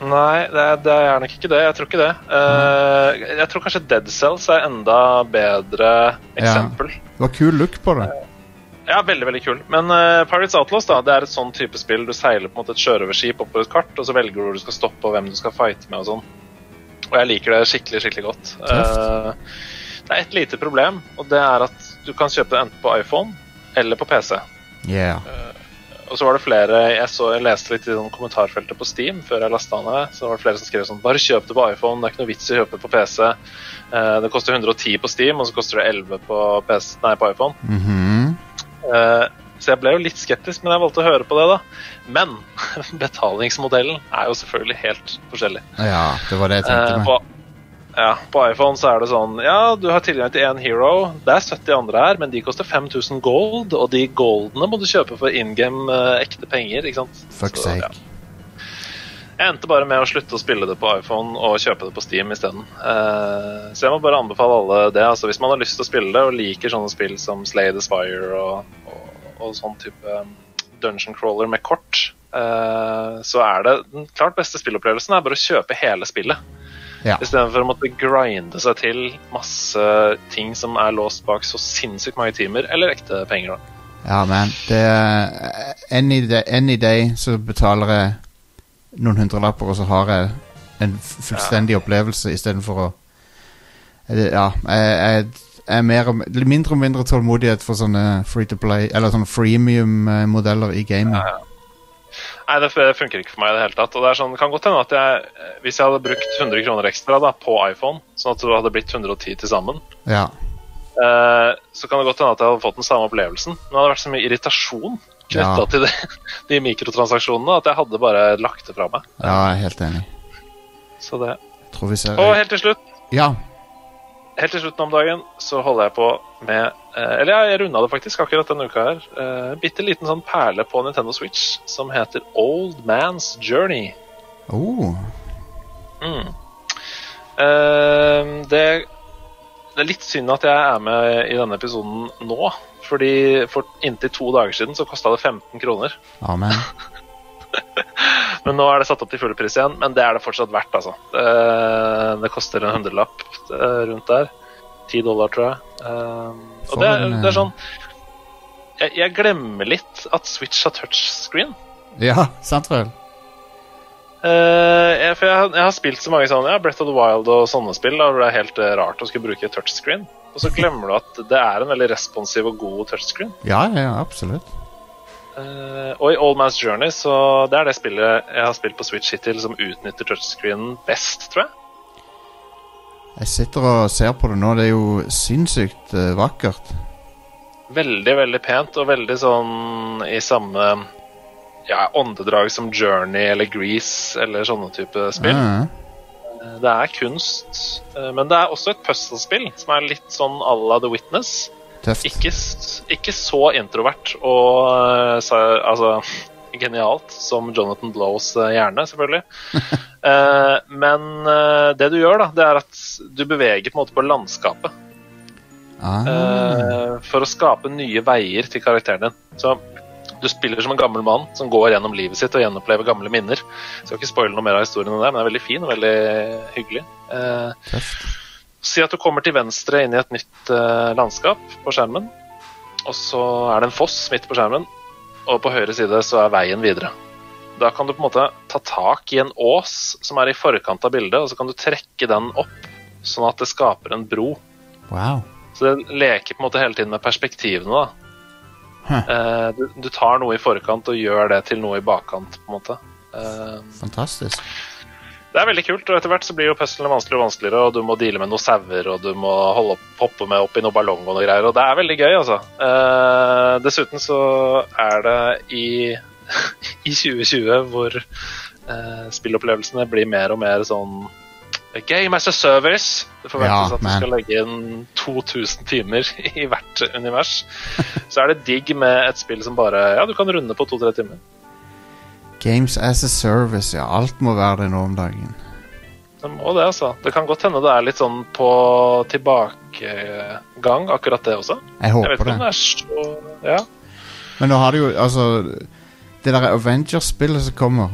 G: Nei, det er, det er nok ikke det. Jeg tror ikke det. Eh, jeg tror kanskje Dead Cells er enda bedre eksempel.
A: Det var kul look på det.
G: Ja, veldig veldig kul. Men uh, Pirates Outlaws da, det er et sånn type spill. Du seiler på en måte et sjørøverskip oppover et kart, og så velger du hvor du skal stoppe og hvem du skal fighte med og sånn. Og jeg liker det skikkelig, skikkelig godt. Uh, det er et lite problem, og det er at du kan kjøpe det enten på iPhone eller på PC.
A: Yeah.
G: Og så var det flere Jeg, så, jeg leste litt i sånn kommentarfeltet på Steam før jeg lasta ned. Så var det flere som skrev sånn Bare kjøp det på iPhone, det er ikke noe vits i å kjøpe det på PC. Uh, det koster 110 på Steam, og så koster det 11 på, PC, nei, på iPhone.
A: Mm
G: -hmm. uh, så jeg ble jo litt skeptisk, men jeg valgte å høre på det, da. Men betalingsmodellen er jo selvfølgelig helt forskjellig.
A: Ja, det var det jeg tenkte
G: Eh,
A: meg.
G: på, ja, på iPhone så er det sånn Ja, du har tilgang til én hero. Det er 70 andre her, men de koster 5000 gold, og de goldene må du kjøpe for in game uh, ekte penger. ikke sant?
A: Fuck
G: Så, ja.
A: sake.
G: Jeg endte bare med å slutte å spille det på iPhone og kjøpe det på Steam isteden. Uh, så jeg må bare anbefale alle det. altså Hvis man har lyst til å spille det og liker sånne spill som Slay the Spire og, og, og sånn type um, dungeon crawler med kort, uh, så er det den klart beste spillopplevelsen er bare å kjøpe hele spillet.
A: Ja.
G: Istedenfor å måtte grinde seg til masse ting som er låst bak så sinnssykt mange timer, eller ekte penger. da.
A: Ja, men Det any day, any day så betaler jeg noen hundrelapper, og så har jeg en fullstendig fullstendig opplevelse istedenfor å Ja, jeg, er mer mindre og mindre tålmodighet for sånne free to play, eller sånne freemium-modeller i gaming.
G: Nei, det funker ikke for meg i det hele tatt. Og det er sånn, kan godt hende at jeg, hvis jeg hadde brukt 100 kroner ekstra da, på iPhone, sånn at det hadde blitt 110 til sammen,
A: Ja.
G: eh, så kan det godt hende at jeg hadde fått den samme opplevelsen. Men det hadde vært så mye irritasjon knytta
A: Ja.
G: til det, de mikrotransaksjonene at jeg hadde bare lagt det fra meg.
A: ja, jeg er helt enig.
G: Så det. Og helt til slutt
A: Ja.
G: Helt til slutten om dagen så holder jeg på med eh, Eller jeg, jeg runda det faktisk akkurat denne uka her. Eh, Bitte liten sånn perle på Nintendo Switch som heter Old Man's Journey.
A: Oh.
G: Mm. Eh, det, det er litt synd at jeg er med i denne episoden nå. Fordi for inntil to dager siden så kosta det 15 kroner.
A: Amen.
G: Men nå er det satt opp til full pris igjen. Men det er det fortsatt verdt, altså. Det, det koster en hundrelapp eh, rundt der. Ti dollar, tror jeg. Eh, og det,
A: en,
G: det er
A: eh,
G: sånn jeg, jeg glemmer litt at Switch har touchscreen.
A: Ja, sant vel?
G: Uh, jeg, for jeg, har- jeg har spilt så mange sånne ja, Breath of the Wild og sånne spill da, hvor det er helt eh, rart å skulle bruke touchscreen. Og så glemmer du at det er en veldig responsiv og god touchscreen.
A: Ja, ja, absolutt.
G: Eh, og i Old Man's Journey så det er det spillet jeg har spilt på Switch hittil som utnytter touchscreenen best, tror jeg.
A: Jeg sitter og ser på det nå. Det er jo sinnssykt uh, vakkert.
G: Veldig, veldig pent og veldig sånn i samme ja, åndedrag som Journey eller Grease eller sånne type spill. Uh Det er kunst, eh, men det er også et puzzlespill som er litt sånn à la The Witness. Ikke, ikke så introvert og så, altså, genialt som Jonathan Blows eh, hjerne, selvfølgelig. Eh, men eh, det du gjør, da, det er at du beveger på en måte på landskapet.
A: Ah,
G: eh, for å skape nye veier til karakteren din. Så du spiller som en gammel mann som går gjennom livet sitt og gjenopplever gamle minner. Skal ikke spoile noe mer av historien enn det, men det er veldig fin og veldig hyggelig. Eh,
A: tøft.
G: Si at du kommer til venstre inn i et nytt eh, landskap på skjermen. Og så er det en foss midt på skjermen, og på høyre side så er veien videre. Da kan du på en måte ta tak i en ås som er i forkant av bildet, og så kan du trekke den opp, sånn at det skaper en bro.
A: Wow.
G: Så det leker på en måte hele tiden med perspektivene. da.
A: Huh.
G: Eh, du, du tar noe i forkant og gjør det til noe i bakkant. på en måte. Eh,
A: Fantastisk.
G: Det er veldig kult, og etter hvert så blir jo puzzlene vanskeligere og vanskeligere, og du må deale med noen sauer, og du må holde opp, hoppe med opp i noen ballong og noe greier, og det er veldig gøy, altså. Eh, dessuten så er det i, i 2020 hvor eh, spillopplevelsene blir mer og mer sånn Game as a service. Det forventes
A: Ja,
G: at du skal legge inn 2000 timer i hvert univers. Så er det digg med et spill som bare Ja, du kan runde på to-tre timer.
A: Games as a service, ja. Alt må være det nå om dagen.
G: Det må det, altså. Det kan godt hende det er litt sånn på tilbakegang, akkurat det også.
A: Jeg håper
G: Jeg vet ikke
A: det.
G: om det er så Ja.
A: Men nå har det jo Altså, det der Avengers-spillet som kommer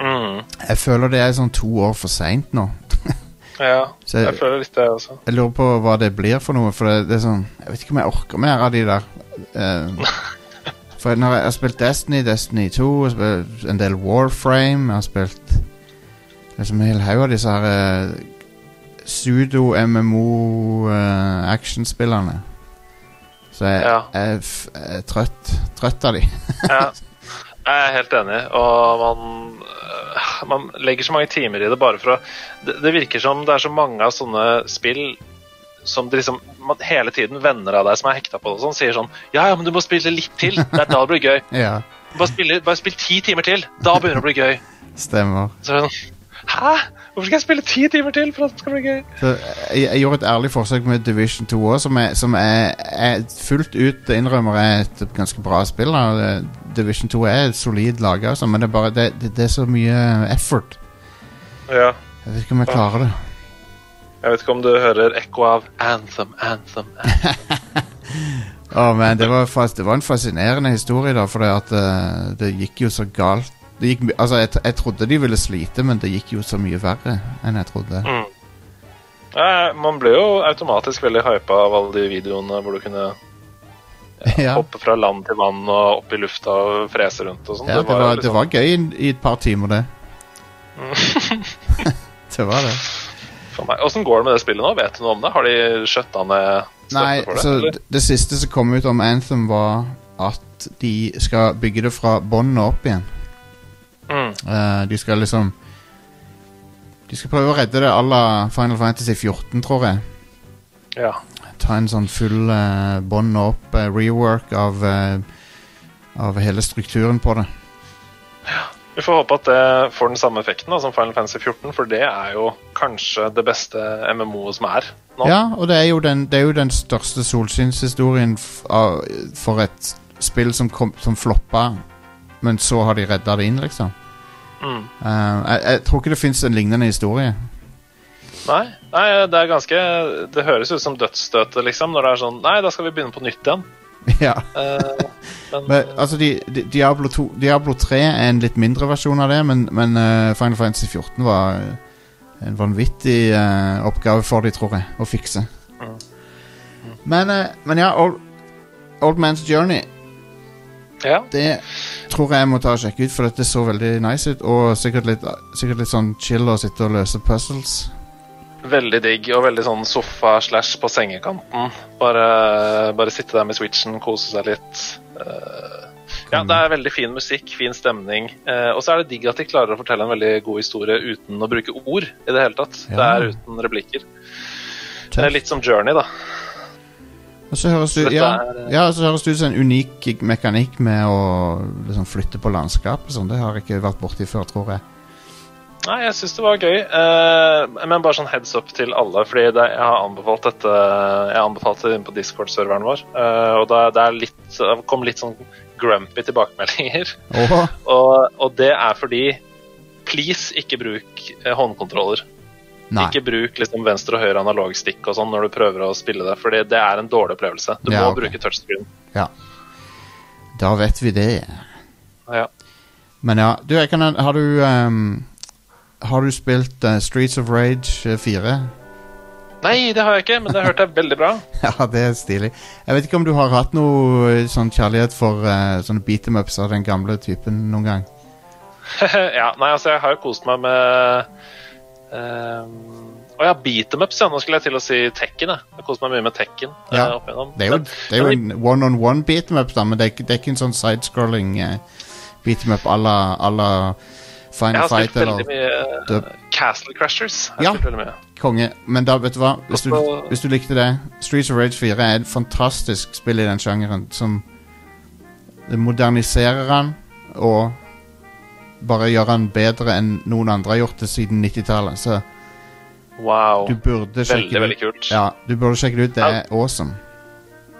G: Mm.
A: Jeg føler det er sånn to år for seint nå.
G: ja. Jeg
A: jeg,
G: føler litt det også.
A: jeg lurer på hva det blir for noe, for det, det er sånn Jeg vet ikke om jeg orker mer av de der. eh, for når jeg har spilt Destiny, Destiny 2, jeg har spilt en del Warframe, jeg har spilt liksom en hel haug av disse her uh, pseudo-MMO-actionspillerne. Så jeg,
G: Ja.
A: jeg, jeg er trøtt. Trøtt av de.
G: Ja. Jeg er helt enig, og man, øh, man legger så mange timer i det bare for å det, det virker som det er så mange av sånne spill som det liksom, hele tiden venner av deg som er hekta på det, og sånn, sier sånn Ja, ja, men du må spille litt til. Det er da det blir gøy.
A: ja,
G: Bare, spille, bare spill ti timer til. Da begynner det å bli gøy.
A: stemmer.
G: Så er det sånn Hæ? Hvorfor skal jeg spille ti timer til for at det skal bli gøy?
A: Så jeg, jeg gjorde et ærlig forsøk med Division 2 òg, som, er, som er, er fullt ut innrømmer er et ganske bra spill. da. Division 2 er solid laga, altså, men det er, bare, det, det, det er så mye effort.
G: Ja.
A: Jeg vet ikke om jeg klarer det.
G: Jeg vet ikke om du hører ekko av Anthem, Anthem, Anthem.
A: Å, men det var, fast, det var en fascinerende historie, da, for det, at uh, det gikk jo så galt. Det gikk, altså, jeg, jeg trodde de ville slite, men det gikk jo så mye verre enn jeg trodde.
G: Mm. Ja, man ble jo automatisk veldig hypa av alle de videoene hvor du kunne
A: Ja,
G: hoppe fra land til vann og opp i lufta og frese rundt og sånn.
A: ja det,
G: det,
A: var,
G: liksom-
A: det var gøy i- i et par timer, det. det var det.
G: For meg. Åssen går det med det spillet nå? Vet du noe om det? Har de skjøtta ned støtte
A: Nei,
G: for det?
A: så
G: eller?
A: det, siste som kom ut om Anthem, var at de skal bygge det fra bånn og opp igjen.
G: Mm.
A: Uh, de skal liksom De skal prøve å redde det à la Final Fantasy 14, tror jeg.
G: Ja.
A: Ta en sånn full uh, bånn og opp uh, rework av, eh, av hele strukturen på det.
G: Vi får håpe at det får den samme effekten da, som Final Fantasy 14, for det er jo kanskje det beste MMO-et som er nå.
A: Ja, og det er jo den, er jo den største solskinnshistorien for et spill som, kom, som floppa, men så har de redda det inn, liksom.
G: Mm.
A: Uh, jeg, jeg tror ikke det fins en lignende historie.
G: Nei, nei, det er ganske Det høres ut som dødsstøtet, liksom, når det er sånn Nei, da skal vi begynne på nytt igjen.
A: ja.
G: Uh, men,
A: Men, altså, de, de, Diablo, 2, Diablo 3 er en litt mindre versjon av det, men, men uh, Final Fantasy 14 var eh, en vanvittig uh, oppgave for de, tror jeg, å fikse.
G: Mm.
A: Men, eh, men ja, Old, Old Man's Journey
G: ja.
A: Det tror jeg jeg må ta og sjekke ut, for dette så veldig nice ut. Og sikkert litt, sikkert litt sånn chill å sitte og løse puzzles.
G: Veldig digg, og veldig sånn sofa slash på sengekanten. Bare, bare sitte der med switchen, kose seg litt. Eh, ja, det er veldig fin musikk, fin stemning. Eh, og så er det digg at de klarer å fortelle en veldig god historie uten å bruke ord i det hele tatt.
A: Ja.
G: Det er uten replikker. Det er litt som Journey, da.
A: Og så høres
G: du,
A: ja,
G: er-
A: ja, så høres det ut som en unik mekanikk med å liksom, flytte på landskapet. Sånn. Det har jeg ikke vært borti før, tror jeg.
G: Nei, jeg syns det var gøy. Eh, men bare sånn heads up til alle, fordi det, jeg har anbefalt dette Jeg har anbefalt det inne på Discord-serveren vår, eh, og det, det er litt det kom litt sånn grumpy tilbakemeldinger. Og, og det er fordi Please, ikke bruk eh, håndkontroller.
A: nei.
G: Ikke bruk liksom venstre og høyre analogstikk og sånn når du prøver å spille det, fordi det er en dårlig opplevelse. Du
A: Ja,
G: må
A: okay.
G: bruke touchscreen. Ja.
A: Da vet vi det.
G: Ja.
A: Men ja, du, kan, har du ehm, Har du spilt uh, Streets of Rage eh, 4?
G: Nei, det har jeg ikke, men det hørte jeg veldig bra.
A: ja, det er stilig. Jeg vet ikke om du har hatt noe eh, sånn kjærlighet for uh, sånne beat em ups av den gamle typen noen gang?
G: ja, nei, altså, jeg har jo kost meg med Å ja, beat them ups, ja. Nå skulle jeg til å si Tekken. Jeg Jeg kost meg mye med Tekken. eh,
A: Ja,
G: igjennom.
A: Det er jo, det er jo en one-on-one beat them up, da, men det er, det er ikke en sånn sidescrolling uh, beat them up à la, la
G: jeg har spilt veldig mye Castle Crashers. Jeg
A: Ja.
G: mye.
A: konge. Men da, vet du hva? Hvis du, hvis du likte det Streets of Rage 4 er et fantastisk spill i den sjangeren som moderniserer han og bare gjør han bedre enn noen andre har gjort det siden 90-tallet. Så
G: Wow.
A: du burde sjekke
G: Veldig,
A: det
G: veldig kult.
A: Ja, du burde sjekke det ut. Det er awesome.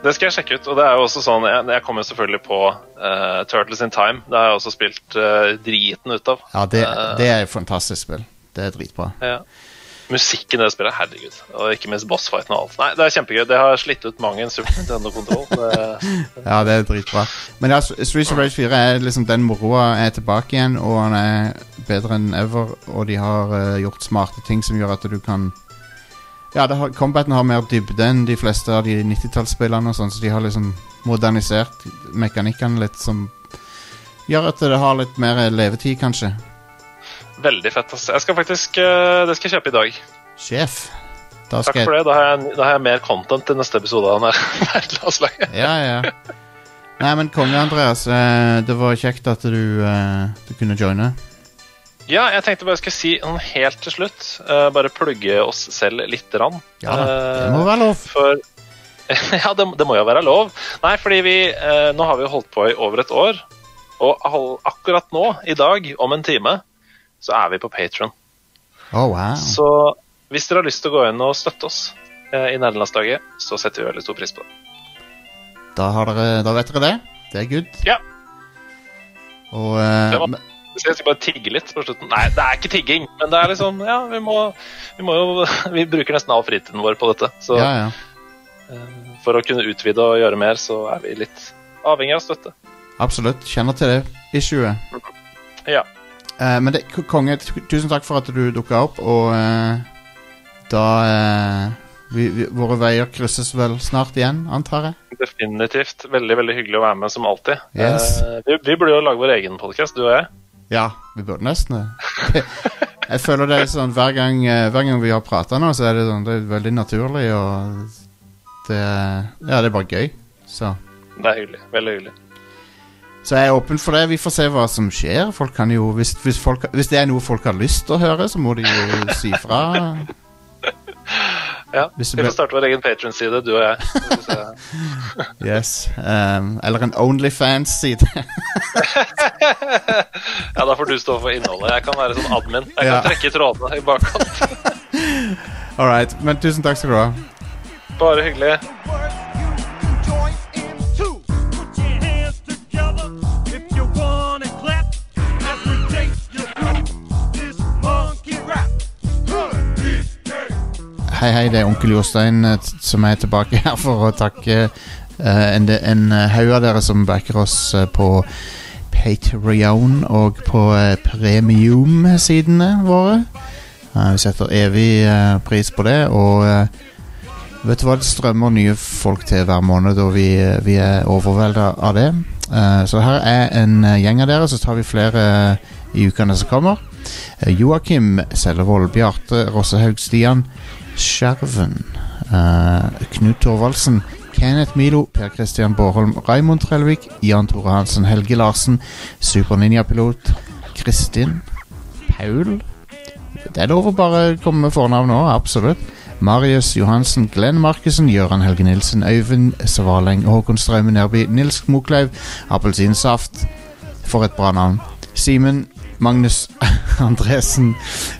G: Det skal jeg sjekke ut. Og det er jo også sånn Jeg, jeg kommer selvfølgelig på uh, Turtles in Time. Det har jeg også spilt uh, driten ut av.
A: Ja, det,
G: Eh,
A: det er et fantastisk spill. Det er dritbra.
G: Ja. Musikken i det spillet, herregud. Og ikke minst bossfighten og alt. Nei, Det er kjempegøy. Det har slitt ut mange en Super Nintendo-kontroll.
A: Ja, det er dritbra. Men ja, Streets of Rage 4 er liksom den moroa er tilbake igjen, og han er bedre enn ever, og de har uh, gjort smarte ting som gjør at du kan Ja, har, Combaten har mer dybde enn de fleste av de 90-tallsspillene, sånn, så de har liksom modernisert mekanikkene litt, som gjør at det har litt mer levetid, kanskje.
G: Veldig fett. ass. Jeg skal faktisk eh, Det skal jeg kjøpe i dag.
A: Sjef. Da
G: Takk for det. Da har jeg, da har jeg mer content til neste episode av denne.
A: Ja, ja. Nei, men konge, Andreas. eh, Det var kjekt at du, eh, du kunne joine.
G: Ja, jeg tenkte bare jeg skulle si sånn helt til slutt, Uh, bare plugge oss selv lite grann.
A: Ja det
G: Eh,
A: må være lov.
G: For Ja, det, det må jo være lov. Nei, fordi vi uh, Nå har vi holdt på i over et år. Og akkurat nå, i dag, om en time, så er vi på Patron.
A: Oh, wow.
G: Så hvis dere har lyst til å gå inn og støtte oss uh, i nederlandslaget, så setter vi veldig stor pris på det.
A: Da, har dere, da vet dere det. Det er good.
G: Ja.
A: Og eh,
G: Det Så jeg skal bare tigge litt på slutten. Nei, det er ikke tigging, men det er liksom Ja, vi må, vi må jo Vi bruker nesten all fritiden vår på dette. Så
A: ja, ja.
G: eh, for å kunne utvide og gjøre mer, så er vi litt avhengig av støtte.
A: Absolutt. Kjenner til det issuet.
G: Ja.
A: Eh, men det, konge, tusen takk for at du dukka opp, og eh, da eh, vi, vi, Våre veier krysses vel snart igjen, antar jeg?
G: Definitivt. Veldig veldig hyggelig å være med som alltid.
A: Yes.
G: Vi, vi burde jo lage vår egen podkast, du og jeg.
A: Ja, vi burde nesten det. jeg føler det er sånn hver gang, eh, hver gang vi har prata nå, så er det, sånn, det er veldig naturlig, og det Ja, det er bare gøy. Så
G: Det er hyggelig. Veldig hyggelig.
A: Så jeg er åpen for det. Vi får se hva som skjer. Folk kan jo, hvis, hvis, folk, hvis det er noe folk har lyst til å høre, så må de jo si fra.
G: Ja, Vi får starte vår egen Patron-side, du og jeg.
A: Yes. Um, eller en Onlyfans-side.
G: Ja, Da får du stå for innholdet. Jeg kan være sånn admin. Jeg kan
A: Ja.
G: trekke trådene i bakkant.
A: All right. Men tusen takk skal du ha.
G: Bare hyggelig.
A: Hei, hei, det er onkel Jostein eh, som er tilbake her for å takke eh, en, en eh, haug av dere som backer oss på Patreon og på premium-sidene våre. Vi setter evig pris på det, og vet du hva, det strømmer nye folk til hver måned, og vi, vi er overvelda av det. Så her er en gjeng av dere, så tar vi flere i ukene som kommer. Joakim Sellevold, Bjarte Rossehaug Stian, Skjerven, Uh, Knut Thorvaldsen, Kenneth Milo, Per Christian Bårholm, Raymond Trellvik, Jan Tore Hansen, Helge Larsen, Super Ninja-pilot, Kristin, Paul Det er lov å bare komme med fornavn nå, absolutt. Marius Johansen, Glenn Markussen, Gøran Helge Nilsen, Øyvind Svaleng, Håkon Straume Nærby, Nils Moklaug, Appelsinsaft. For et bra navn. Simen, Magnus Andresen,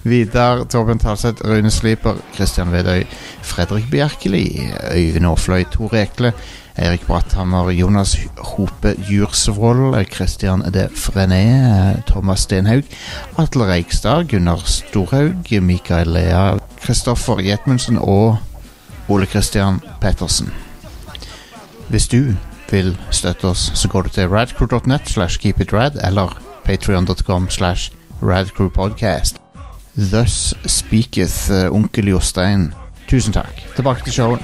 A: Vidar, Torben Talseth, Rune Sliper, Christian Vedøy, Fredrik Bjerkeli, Øyvind Aafløy, Tor Ekle, Eirik Bratthammer, Jonas Hope Jursvold, Christian De Frené, Thomas Stenhaug, Atle Reigstad, Gunnar Storhaug, Mikael Lea, Kristoffer Jetmundsen og Ole Christian Pettersen. Hvis du vil støtte oss, så går du til radcrew.net slash keepitrad eller patreon.com slash radcrewpodcast. Thus speaketh uh, onkel Jostein. Tusen takk. Tilbake til showet.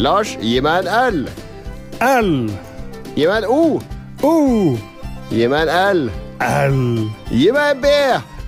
H: Lars, gi meg en L.
C: L.
H: Gi meg en O.
C: O.
H: Gi meg en L.
C: L.
H: Gi meg en B.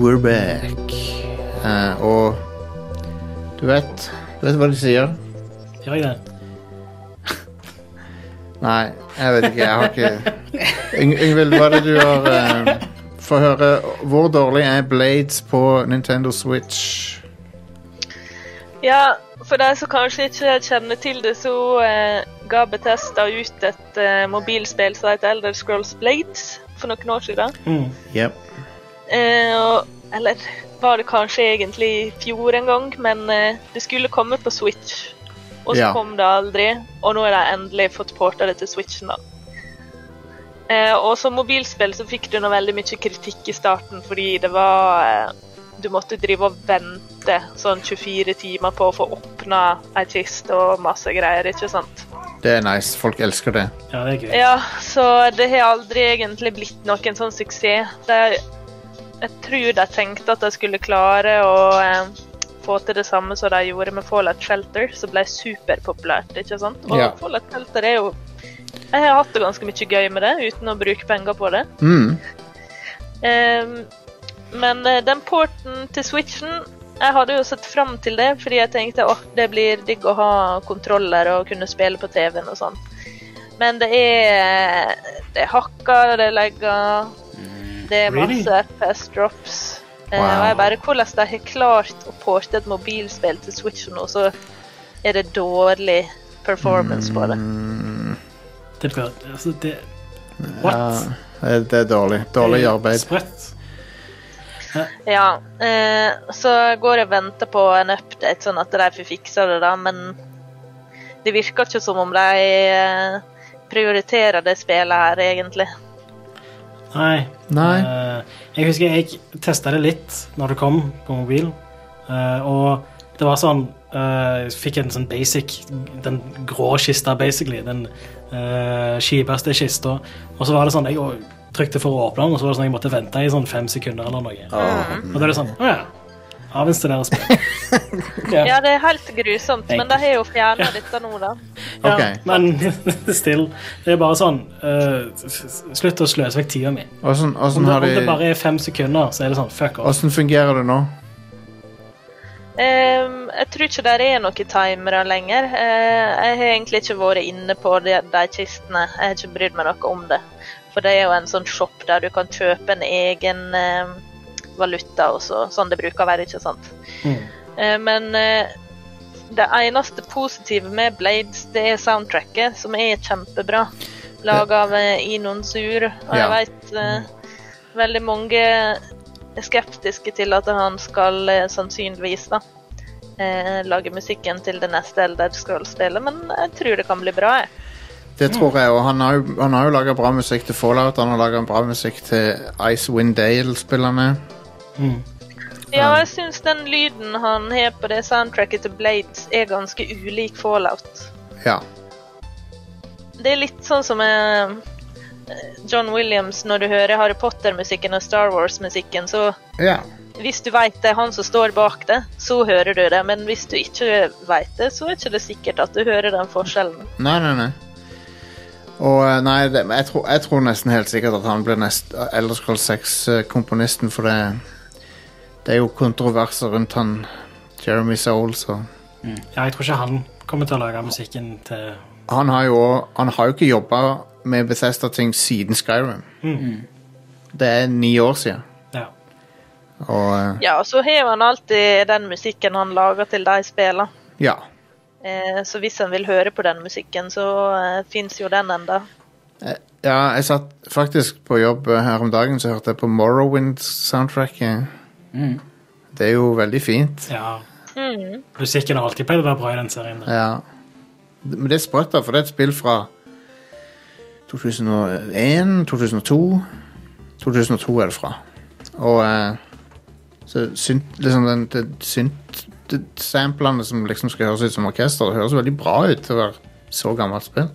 A: We're back. Uh, og du vet Du vet hva de sier?
C: Gjør jeg det?
A: Nei, jeg vet ikke. Jeg har ikke Yng Yngvild, hva er det du har uh, Få høre. Hvor dårlig er Blades på Nintendo Switch?
D: Ja, for deg som kanskje ikke kjenner til det, så uh, ga Betesta ut et uh, mobilspill som heter Elder Scrolls Blades for noen år siden.
C: Mm.
A: Yep.
D: Eh, eller var det kanskje egentlig i fjor en gang, men eh, det skulle komme på Switch. Og så
A: Ja.
D: kom det aldri, og nå har de endelig fått porta det til Switchen. da. Eh, og som mobilspill så fikk du nå veldig mye kritikk i starten fordi det var eh, Du måtte drive og vente sånn 24 timer på å få åpna ei kiste og masse greier, ikke sant?
A: Det er nice. Folk elsker det.
C: Ja, det er gøy.
D: Ja, så det har aldri egentlig blitt noen sånn suksess. Det, jeg tror de tenkte at de skulle klare å eh, få til det samme som de gjorde med Fallout Shelter, som ble superpopulært, ikke sant? Og
A: Ja.
D: Fallout Shelter er jo Jeg har hatt det ganske mye gøy med det, uten å bruke penger på det.
A: Mm.
D: Ehm, men eh, den porten til Switchen Jeg hadde jo sett fram til det, fordi jeg tenkte åh, det blir digg å ha kontroller og kunne spille på TV-en og sånn. Men det er Det er hakka, det er legga, det er
C: Really?
D: masse FPS drops. Eh,
A: Wow.
D: og jeg bare Hvordan de har klart å porte et mobilspill til Switch nå, så er det dårlig performance på det.
A: Mm,
C: Det bør, altså, det, what?
A: ja, det, er dårlig. Dårlig arbeid.
C: Sprøtt.
D: Ja, eh, så går jeg og venter på en update, sånn at de får fiksa det, da, men det virker ikke som om de eh, prioriterer det spillet her, egentlig.
C: Nei.
A: Nei.
C: Uh, jeg husker jeg testa det litt når det kom på mobil, uh, og det var sånn uh, Jeg fikk en sånn basic Den grå kista, basically. Den uh, kjipeste kista. Og så var det sånn Jeg trykte for å åpne den, og så var det sånn jeg måtte vente i sånn fem sekunder eller noe. Og da er det sånn Å ja. Avinstallere spill.
B: Ja.
D: Ja, det er helt grusomt, men de har jo fjerna dette nå, da.
C: Ja. Men still. Det er bare sånn eh, s- Slutt å sløse vekk tida mi.
A: Hvordan
C: Om, det-
A: har
C: om det bare er fem sekunder, så er det sånn fuck off.
A: Åssen fungerer det nå?
D: Um, jeg tror ikke det er noen timere lenger. Uh, jeg har egentlig ikke vært inne på de, de kistene. Jeg har ikke brydd meg noe om det. For det er jo en sånn shop der du kan kjøpe en egen eh, valuta og så, sånn det bruker å være, ikke sant.
C: Mm.
D: Eh, men eh, det eneste positive med Blades, det er soundtracket, som er kjempebra. Laga av eh, Inon Sur. Og jeg vet eh, veldig mange er skeptiske til at han skal sannsynligvis da eh, lage musikken til det neste Elder Scrolls-spillet, men jeg tror det kan bli bra. jeg.
A: Det tror jeg, og han har jo, han har jo laga bra musikk til Fallout. Han har laga bra musikk til Ice Wind Dale-spillerne.
C: Mm.
D: Ja, jeg syns den lyden han har på det soundtracket til Blades, er ganske ulik Fallout.
A: Ja.
D: Det er litt sånn som eh, John Williams når du hører Harry Potter-musikken og Star Wars-musikken, så
A: ja.
D: hvis du vet det er han som står bak det, så hører du det. Men hvis du ikke vet det, så er ikke det sikkert at du hører den forskjellen.
A: Nei, nei, nei. Og eh, nei, det, jeg, tror, jeg tror nesten helt sikkert at han blir nest Elder 6-komponisten, for det, det er jo kontroverser rundt han Jeremy Soul, så
C: Ja, jeg tror ikke han kommer til å lage musikken til
A: Han har jo, han har jo ikke jobba med Bethesda-ting siden Skyrim. Det er ni år siden.
C: Ja.
A: Og eh,
D: Ja, og så har han alltid den musikken han lager til de spiller.
A: ja.
D: Eh, så hvis en vil høre på den musikken, så eh, fins jo den enda.
A: Ja, jeg satt faktisk på jobb eh, her om dagen, så hørte jeg på Morrowind-soundtracket.
B: Mm.
A: Det er jo veldig fint.
C: ja.
D: Mm.
C: Musikken har alltid pleid å være bra i den serien. der.
A: Ja. Men det er sprøtt, da, for det er et spill fra 2001, 2002 2002 er det fra. Og eh, så synt, liksom den, det synt samplene som liksom skal høres ut som orkester, det høres veldig bra ut til å være så gammelt spill.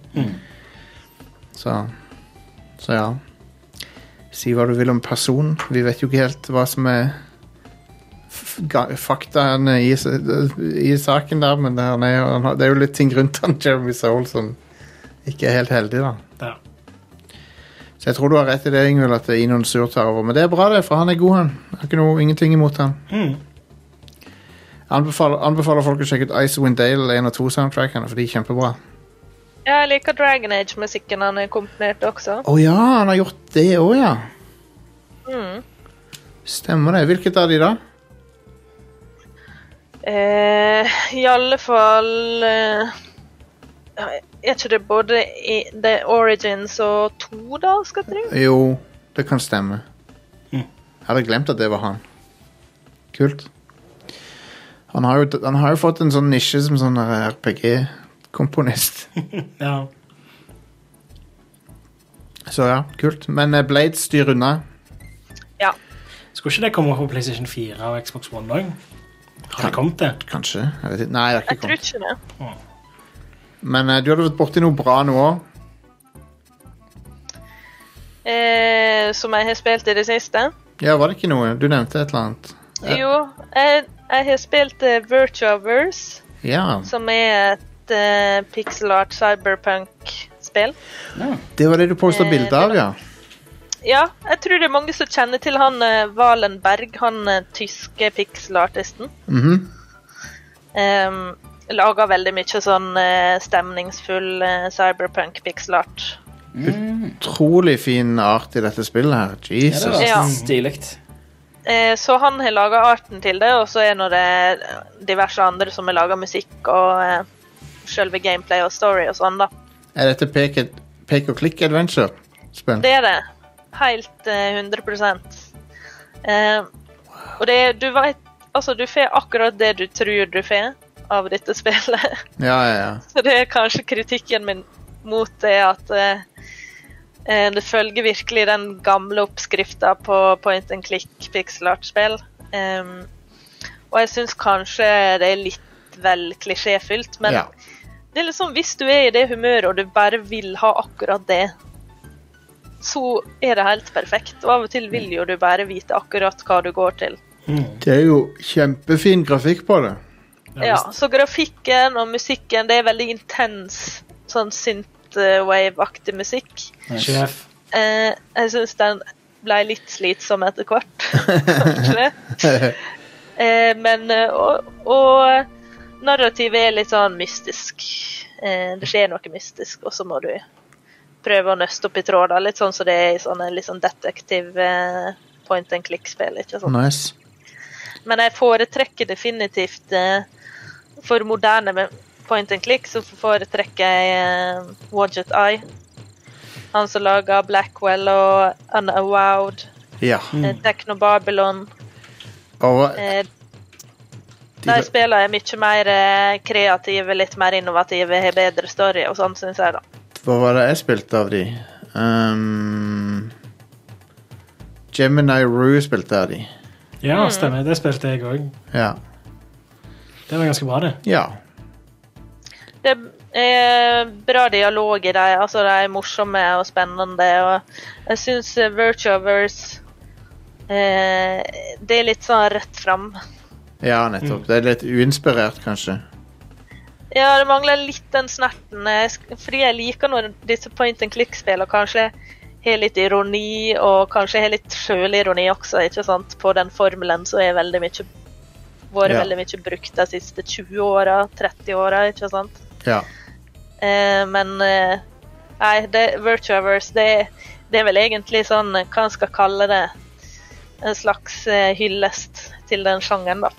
A: Så Så ja. Si hva du vil om personen. Vi vet jo ikke helt hva som er faktaene i, i saken der, men det er, er, har- det er jo litt ting rundt han, Jeremy Soul, som ikke er helt heldig, da.
C: Ja.
A: Så jeg tror du har rett i det, Ingvild, at det er Inon Sur tar over. Men det er bra, det, for han er god, han. Jeg har ikke noe, ingenting imot han.
C: Mm.
A: Anbefaler, anbefaler folk å sjekke ut Icewind Dale 1 og 2-soundtrackene, for de er kjempebra.
D: Ja, jeg liker Dragon Age-musikken han har komponert også.
A: Å ja, han har gjort det òg, ja.
D: Mm.
A: Stemmer det. Hvilket av de, da?
D: Eh, I alle fall eh, Er ikke det både i The Origins og to, da, skal jeg tro?
A: Jo, det kan stemme.
C: Mm.
A: Jeg hadde glemt at det var han. Kult. Han har jo, han har jo fått en sånn nisje som sånn RPG-komponist.
C: ja.
A: Så ja, kult. Men eh, Blade styr unna.
D: Ja.
C: Skulle ikke det komme på PlayStation 4 og Xbox One òg? Har det kommet det?
A: Kanskje. Jeg vet ikke. Nei, det har
D: Jeg
A: ikke
D: tror
A: kommet.
D: ikke det.
A: Men eh, du hadde vært borti noe bra nå òg.
D: Eh, som jeg har spilt i det siste.
A: Ja, var det ikke noe? Du nevnte et eller annet. Ja.
D: Jo, jeg, jeg har spilt uh, Virtuaverse,
A: Ja,
D: som er et uh, pixel art cyberpunk-spill.
A: det var det du posta
D: Eh,
A: bilde av, ja.
D: Ja, jeg tror det er mange som kjenner til han uh, Walenberg, han uh, tyske pixelartisten.
A: -hmm.
D: Um, lager veldig mye sånn uh, stemningsfull uh, cyberpunk pixelart.
A: Utrolig fin art i dette spillet her.
B: Ja, det
A: Jesus.
B: var
D: Ja.
B: stilig.
D: Eh, så han har laga arten til det, og så er nå det diverse andre som har laga musikk og uh, selve gameplay og story og sånn, da.
A: Er dette pek, pek og klikk adventure-spill?
D: Det er det. Helt eh, 100 eh, Og det du veit Altså, du får akkurat det du tror du får av dette spillet.
A: Ja, ja, ja.
D: Så det er kanskje kritikken min mot det at eh, Eh, Det følger virkelig den gamle oppskrifta på point and click pixel art-spill. Um, og jeg syns kanskje det er litt vel klisjéfylt, men
A: Ja.
D: det er liksom hvis du er i det humøret og du bare vil ha akkurat det, så er det helt perfekt. Og av og til vil jo du bare vite akkurat hva du går til.
A: Det er jo kjempefin grafikk på det.
D: Ja, så grafikken og musikken, det er veldig intens, sånn synthwave-aktig musikk.
C: Sjef.
D: Eh, jeg syns den ble litt slitsom etter hvert, kanskje. Eh, men eh, og, og narrativet er litt sånn mystisk. Eh, det skjer noe mystisk, og så må du prøve å nøste opp i tråder. Litt sånn som det er i sånne litt sånn detektiv eh, point and click-spill. ikke sant?
A: Nice.
D: Men jeg foretrekker definitivt eh, For moderne med point and click så foretrekker jeg eh, Wadget Eye. Han som laga Blackwell og Unawowed.
A: Ja.
D: Mm. Techno Babylon.
A: Og
D: Eh,
A: de,
D: de spiller er mye mer kreative, litt mer innovative, har bedre story og sånn, syns jeg, da.
A: Hva var det jeg spilte av de? Um, Gemini Rue spilte av de.
C: Ja, stemmer. Det spilte jeg òg.
A: Ja.
C: Det var ganske bra, det.
A: ja.
D: Det er bra dialog i dem. Altså, de er morsomme og spennende. Og jeg syns Virtuovers eh, Det er litt sånn rett fram.
A: Ja, nettopp. Det er litt uinspirert, kanskje.
D: Ja, det mangler litt den snerten. Fordi jeg liker når disse point and click-spillene kanskje har litt ironi, og kanskje har litt sjølironi også, ikke sant, på den formelen som har veldig mye vært
A: Ja.
D: veldig mye brukt de siste 20 åra, 30 åra, ikke sant.
A: Ja.
D: Eh, men eh, nei, det, Virtuaverse, det, det er vel egentlig sånn, eh, hva en skal kalle det, en slags eh, hyllest til den sjangeren, da.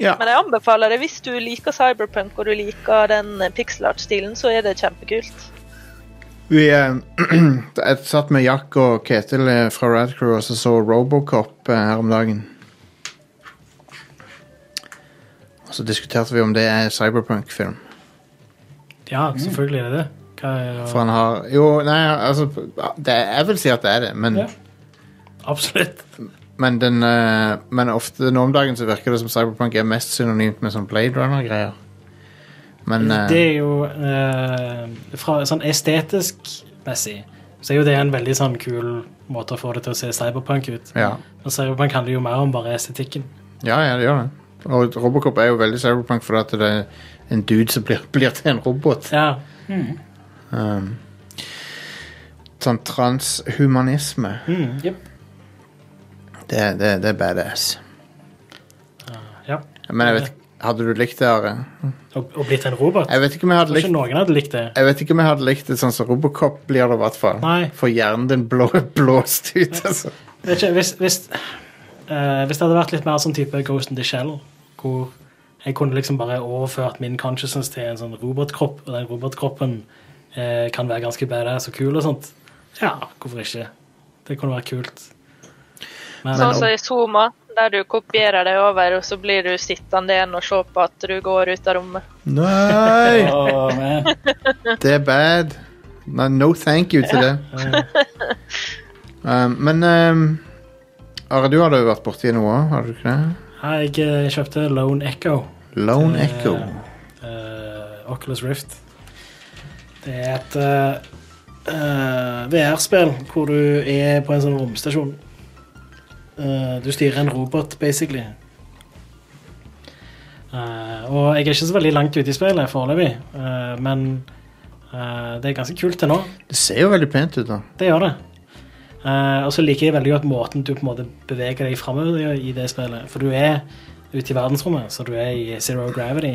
A: Ja.
D: Men jeg anbefaler det hvis du liker cyberpunk og du liker den pixel art-stilen, så er det kjempekult.
A: Vi eh, Jeg satt med Jack og Ketil eh, fra Radcrew og så så Robocop eh, her om dagen. Og så diskuterte vi om det er cyberpunk-film.
C: Ja, selvfølgelig er det det. Hva er
A: For han har Jo, nei, altså det, Jeg vil si at det er det, men,
C: Ja. Absolutt.
A: Men, den, eh, men ofte nå om dagen så virker det som cyberpunk er mest synonymt med sånn Blade Runner-greier. Men eh,
C: Det er jo eh, Fra sånn estetisk messig så er jo det en veldig sånn kul måte å få det til å se cyberpunk ut.
A: ja.
C: Men cyberpunk handler jo mer om bare estetikken.
A: ja, ja, det gjør det. Og Robocop er jo veldig cyberpunk fordi at det er en dude som blir, blir til en robot.
C: Ja.
A: Um, sånn transhumanisme.
C: Mm, jep.
A: Det, det, det er badass.
C: ja.
A: Men jeg vet Hadde du likt det, Are?
C: Å blitt en robot.
A: Jeg vet ikke om jeg hadde
C: ikke
A: likt
C: noen hadde likt det.
A: Jeg vet ikke om jeg hadde likt det sånn som Robocop blir det, i hvert fall. For hjernen din blå, blåst ut, altså.
C: Vet ikke, hvis, hvis, uh, hvis det hadde vært litt mer sånn type Ghost in the Shell, hvor jeg kunne liksom bare overført min consciousness til en sånn robotkropp, og den robotkroppen uh, kan være ganske badass og kul og sånt, ja, hvorfor ikke? Det kunne vært kult. Men,
D: Sånn som i Zoma, der du kopierer deg over, og så blir du sittende igjen og se på at du går ut av rommet.
A: Nei!
B: oh.
A: Det er bad. No, no thank you til det. Um, men um, Are, du hadde jo vært borti noe, har du ikke det?
C: jeg eh, kjøpte Lone Echo.
A: Lone
C: til,
A: Echo.
C: Uh, Oculus Rift. Det er et eh, eh, VR-spill hvor du er på en sånn romstasjon. Eh, du styrer en robot, basically. Eh, og jeg er ikke så veldig langt ute i spillet foreløpig, eh, men det er ganske kult til nå.
A: Det ser jo veldig pent ut, da.
C: Det gjør det. Og så liker jeg veldig godt måten du på en måte beveger deg framover i det spillet. For du er ute i verdensrommet, så du er i zero gravity.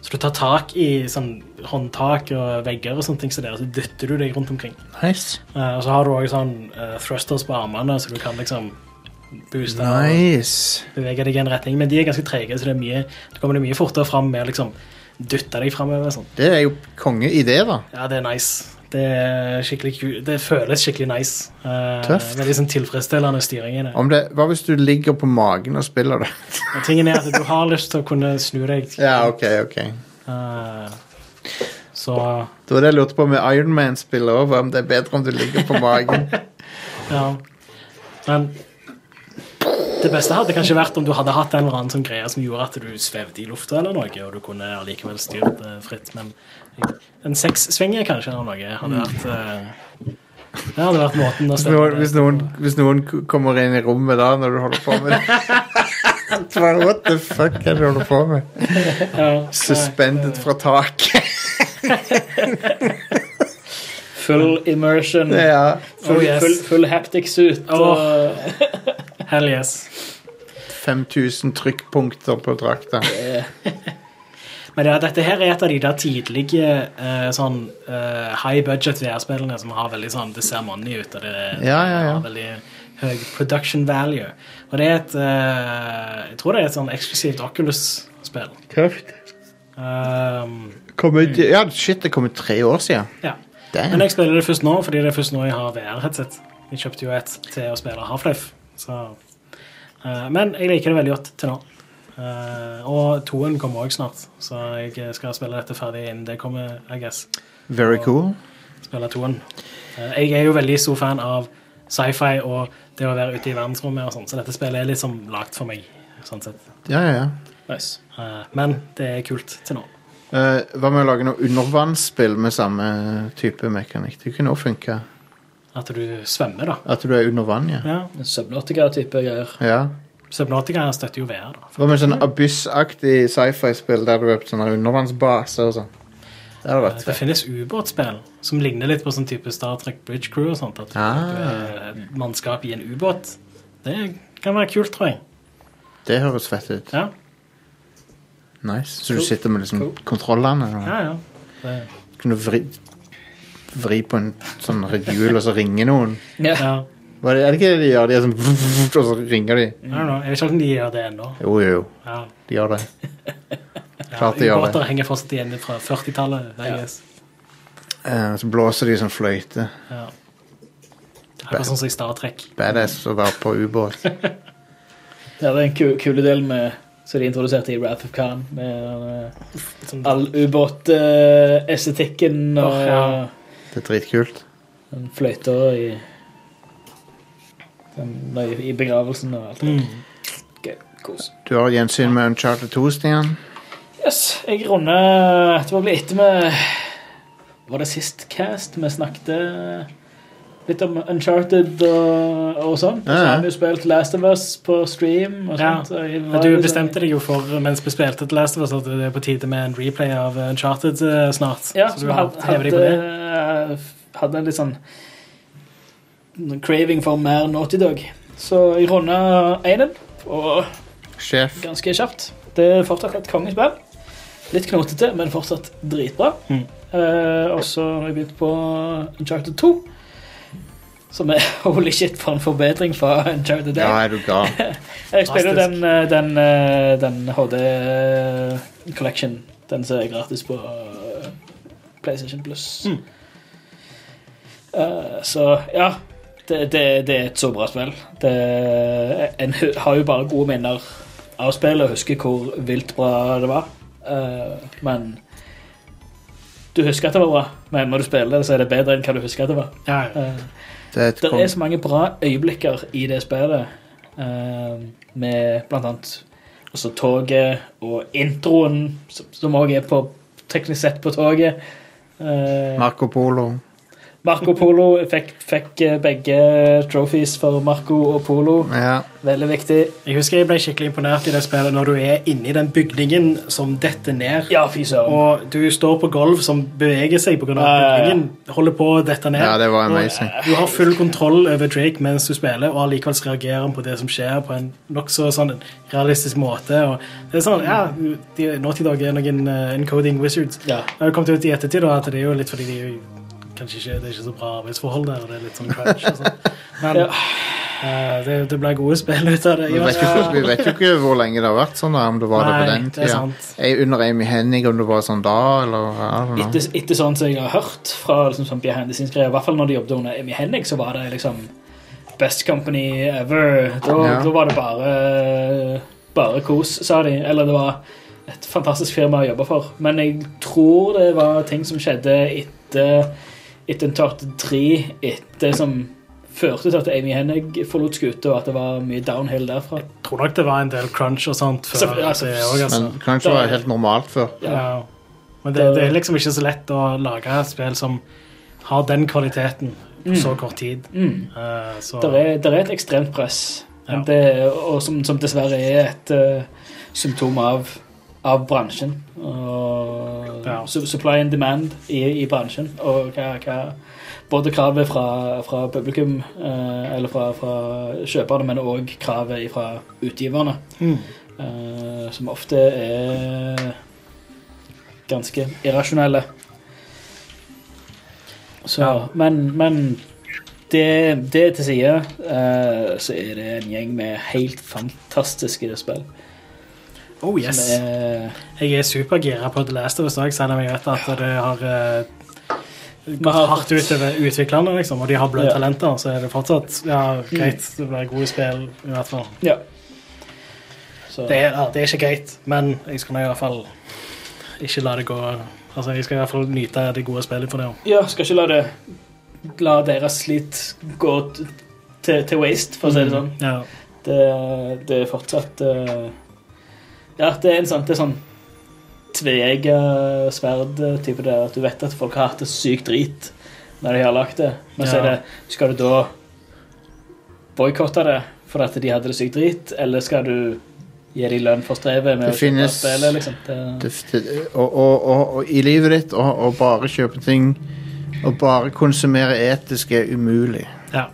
C: Så du tar tak i sånn håndtak og vegger og sånne ting, så, der, så dytter du deg rundt omkring.
A: Nice.
C: Uh, og så har du òg sånn uh, thrusters på armene, så du kan liksom booste og
A: Nice.
C: bevege deg i en retning. Men de er ganske trege, så det, er mye, du kommer det mye fortere fram med å liksom dytte deg framover. Sånn.
A: Det er jo kongeidé, da.
C: Ja, det er nice. Det, er skikkelig det føles skikkelig nice. Uh,
A: Tøft.
C: Veldig sånn tilfredsstillende styring i det.
A: Det. Hva hvis du ligger på magen og spiller det?
C: Og tingen er at du har lyst til å kunne snu deg.
A: ja, ok, ok.
C: Uh, Så
A: Det var det jeg lurte på med Ironman-spillet òg, om det er bedre om du ligger på magen.
C: ja. Men det beste hadde kanskje vært om du hadde hatt en eller annen sånn greie som gjorde at du svevde i lufta eller noe, og du kunne allikevel styrt det fritt. Men en sekssvinge kanskje eller noe hadde vært uh, Det hadde vært måten å stemme det.
A: hvis, hvis noen kommer inn i rommet da når du holder på med det What the fuck er det du holder på med?
C: Ja,
A: Suspended fra taket.
B: Full immersion.
A: ja.
B: Full,
C: Oh, yes.
B: full, full haptic suit.
C: Åh. Hell yes.
A: 5000 trykkpunkter på drakta.
C: Men ja, dette her er et av de der tidlige uh, sånn uh, high budget VR-spillene som har veldig sånn Det ser money ut, og det
A: Ja, ja, ja.
C: har veldig høy production value. Og det er et uh, Jeg tror det er et sånn eksklusivt Oculus-spill.
A: Tøft.
C: Um,
A: Kom ja, shit, det kom ut tre år siden.
C: ja.
A: Damn.
C: Men jeg spiller det først nå, fordi det er først nå jeg har VR-headset. Jeg kjøpte jo et til å spille Half-Life. Så uh, Men jeg liker det veldig godt til nå. Uh, og toen kommer òg snart, så jeg skal spille dette ferdig innen det kommer, I guess.
A: Very cool.
C: spille toen. Uh, Jeg er jo veldig stor fan av sci-fi og det å være ute i verdensrommet og sånn, så dette spillet er liksom lagt for meg, sånn sett.
A: Ja, ja, ja.
B: Nice.
C: Uh, Men det er kult til nå.
A: Hva med å lage noe undervannsspill med samme type mekanikk? Det kunne også funke.
C: At du svømmer, da.
A: At du er under vann, ja.
C: Ja.
B: Subnautica-type greier.
A: ja.
C: Subnautica støtter jo VR, da.
A: Hva med sånn abyss-aktig sci-fi-spill der du er på sånne undervannsbaser og sånn? Det hadde vært
C: Det finnes ubåtspill som ligner litt på sånn type Star Trek Bridge Crew og sånt. At
A: Ah.
C: du er mannskap i en ubåt. Det kan være kult, tror jeg.
A: Det høres fett ut.
C: Ja,
A: Nice. Så du sitter med liksom
B: Cool.
A: kontrollene og
C: ja. ja. Det,
A: kunne vri, vri på en sånn hjul, og så ringer noen.
B: Ja.
A: Hva er det, er det ikke det de gjør? De er sånn Og så ringer de.
C: I don't know. Jeg vet ikke om de gjør det ennå.
A: Jo, jo, jo.
C: Ja.
A: De gjør det.
C: Ja,
A: Klart de gjør det.
C: Ubåter henger fortsatt igjen fra 40-tallet. I
B: Ja.
C: guess.
A: Eh, så blåser de som fløyte.
C: Ja. Akkurat sånn som i Star Trek.
A: Badass å være på ubåt.
B: Ja, det er en ku kule del med som de introduserte i Wrath of Khan. Med eh,
C: Sånn,
B: all ubåtestetikken og
C: Åh, ja.
A: Det er dritkult.
B: den fløyta i den, i, I begravelsen og alt det.
C: mm.
B: Gøy. kos.
A: Du har gjensyn med Uncharted 2, Stian.
B: Yes, jeg runder Det var vel etter vi Var det sist cast vi snakket litt om Uncharted og, og sånn? Så
A: Ja, ja.
B: har vi jo spilt Last of Us på stream og sånt. Ja.
C: Men du bestemte deg jo for mens vi spilte The Last of Us at det er på tide med en replay av Uncharted eh, snart.
B: Ja,
C: så
B: så
C: du
B: hadde,
C: deg på det.
B: hadde, hadde en litt sånn craving for mer Naughty Dog. Så jeg runda einen, og
A: Sjef.
B: ganske kjapt. Det er fortsatt et kongespill. Litt knotete, men fortsatt dritbra.
C: Mm.
B: Eh, og så har jeg begynt på Uncharted 2. Som er holy shit for en forbedring fra Joe the Day.
A: Ja, er du gal.
B: Jeg spiller den, eh, den, eh, den HD Collection. Den som er gratis på eh, PlayStation Plus.
C: Mm.
B: Uh, så ja, det, det, det er et så bra spill. Det, en har jo bare gode minner av spillet og husker hvor vilt bra det var. Uh, men du husker at det var bra, men når du spiller det, så er det bedre enn hva du husker at det var.
C: Ja, ja.
B: Eh,
A: Det er et
B: det er så mange bra øyeblikker i det spillet. uh, med blant annet også toget og introen, som- som òg er på teknisk sett på toget. Uh,
A: Marco Polo.
B: Marco Polo fikk, fikk eh, begge trophies for Marco og Polo.
A: Ja.
B: Veldig viktig.
C: Jeg husker jeg ble skikkelig imponert i det spillet når du er inne i den bygningen som detter ned.
B: Ja, fy søren.
C: Og du står på gulv som beveger seg pga.
B: Ja, ja,
C: bygningen. Holder på å dette ned.
A: ja, det var
C: Og
A: amazing.
C: Du har full kontroll over Drake mens du spiller, og allikevel reagerer han på det som skjer, på en nokså sånn realistisk måte. Og det er sånn, ja, de, Naughty Dog er noen uh, encoding wizards.
B: Ja.
C: Det har kommet ut i ettertid da, at det er jo litt fordi de kanskje ikke, det er ikke så bra arbeidsforhold der, og det er litt sånn crunch og sånn. Men
B: Ja.
C: uh, det, det ble gode spill ut av det.
A: Vi vet, jo, ikke- vi vet jo ikke hvor lenge det har vært sånn, da, om det var det på
C: Nei,
A: den
C: det
A: tida. Eh, Under Amy Hennig, om det var sånn da, eller.
B: Etter, etter sånn som jeg har hørt fra liksom, sånn behind the scenes-greier, i hvert fall når de jobbet under Amy Hennig, så var det liksom best company ever. Da,
A: Ja.
B: da var det bare bare kos, sa de. Eller det var et fantastisk firma å jobbe for. Men jeg tror det var ting som skjedde etter, etter Uncharted 3, etter som førte til at Amy Hennig forlot skuta, og at det var mye downhill derfra.
C: Jeg tror nok det var en del crunch og sånt før
B: Selvfølgelig, altså,
C: det også, altså.
A: Men crunch var helt normalt før.
C: Ja. Men det, det er liksom ikke så lett å lage et spill som har den kvaliteten på så kort tid.
B: Mm.
C: Uh, så
B: Der er, der er et ekstremt press,
C: Ja.
B: det, og som, som dessverre er et uh, symptom av, av bransjen. Og
C: Ja.
B: supply and demand i, i bransjen. Og hva, hva Både kravet fra, fra publikum, eh, eller fra, fra kjøperne, men òg kravet fra utgiverne.
C: Mm.
B: eh, som ofte er ganske irrasjonelle. Så,
C: Ja.
B: Men, men det, det til side, eh, så er det en gjeng med helt fantastiske spill.
C: Oh yes.
B: Er,
C: Jeg er supergira på The Last of Us òg, selv om jeg vet at det har uh, gått
B: har
C: hardt utover utviklerne, liksom, og de har bløde
B: Ja.
C: talenter, så er det fortsatt ja, greit. Det blir gode spill, i hvert fall.
B: ja. Så,
C: Det er, ja, det er ikke greit, men jeg skal i hvert fall ikke la det gå Altså, Jeg skal i hvert fall nyte det gode spillet for det.
B: ja, skal ikke la det La deres slit gå til, til waste, for å si det sånn.
C: Ja.
B: Det, det er fortsatt eh, Ja, det er en sånn, det er sånn tveegga sverd-type der at du vet at folk har hatt det sykt drit når de har lagd det. Men så er det Skal du da boikotte det for at de hadde det sykt drit, eller skal du gi dem lønn for strevet med
A: Det
B: å kjøpe
A: finnes-
B: spillet, liksom? Det,
A: Det, det, og, og, og, og i livet ditt å å bare kjøpe ting og bare konsumere etisk er umulig.
C: ja.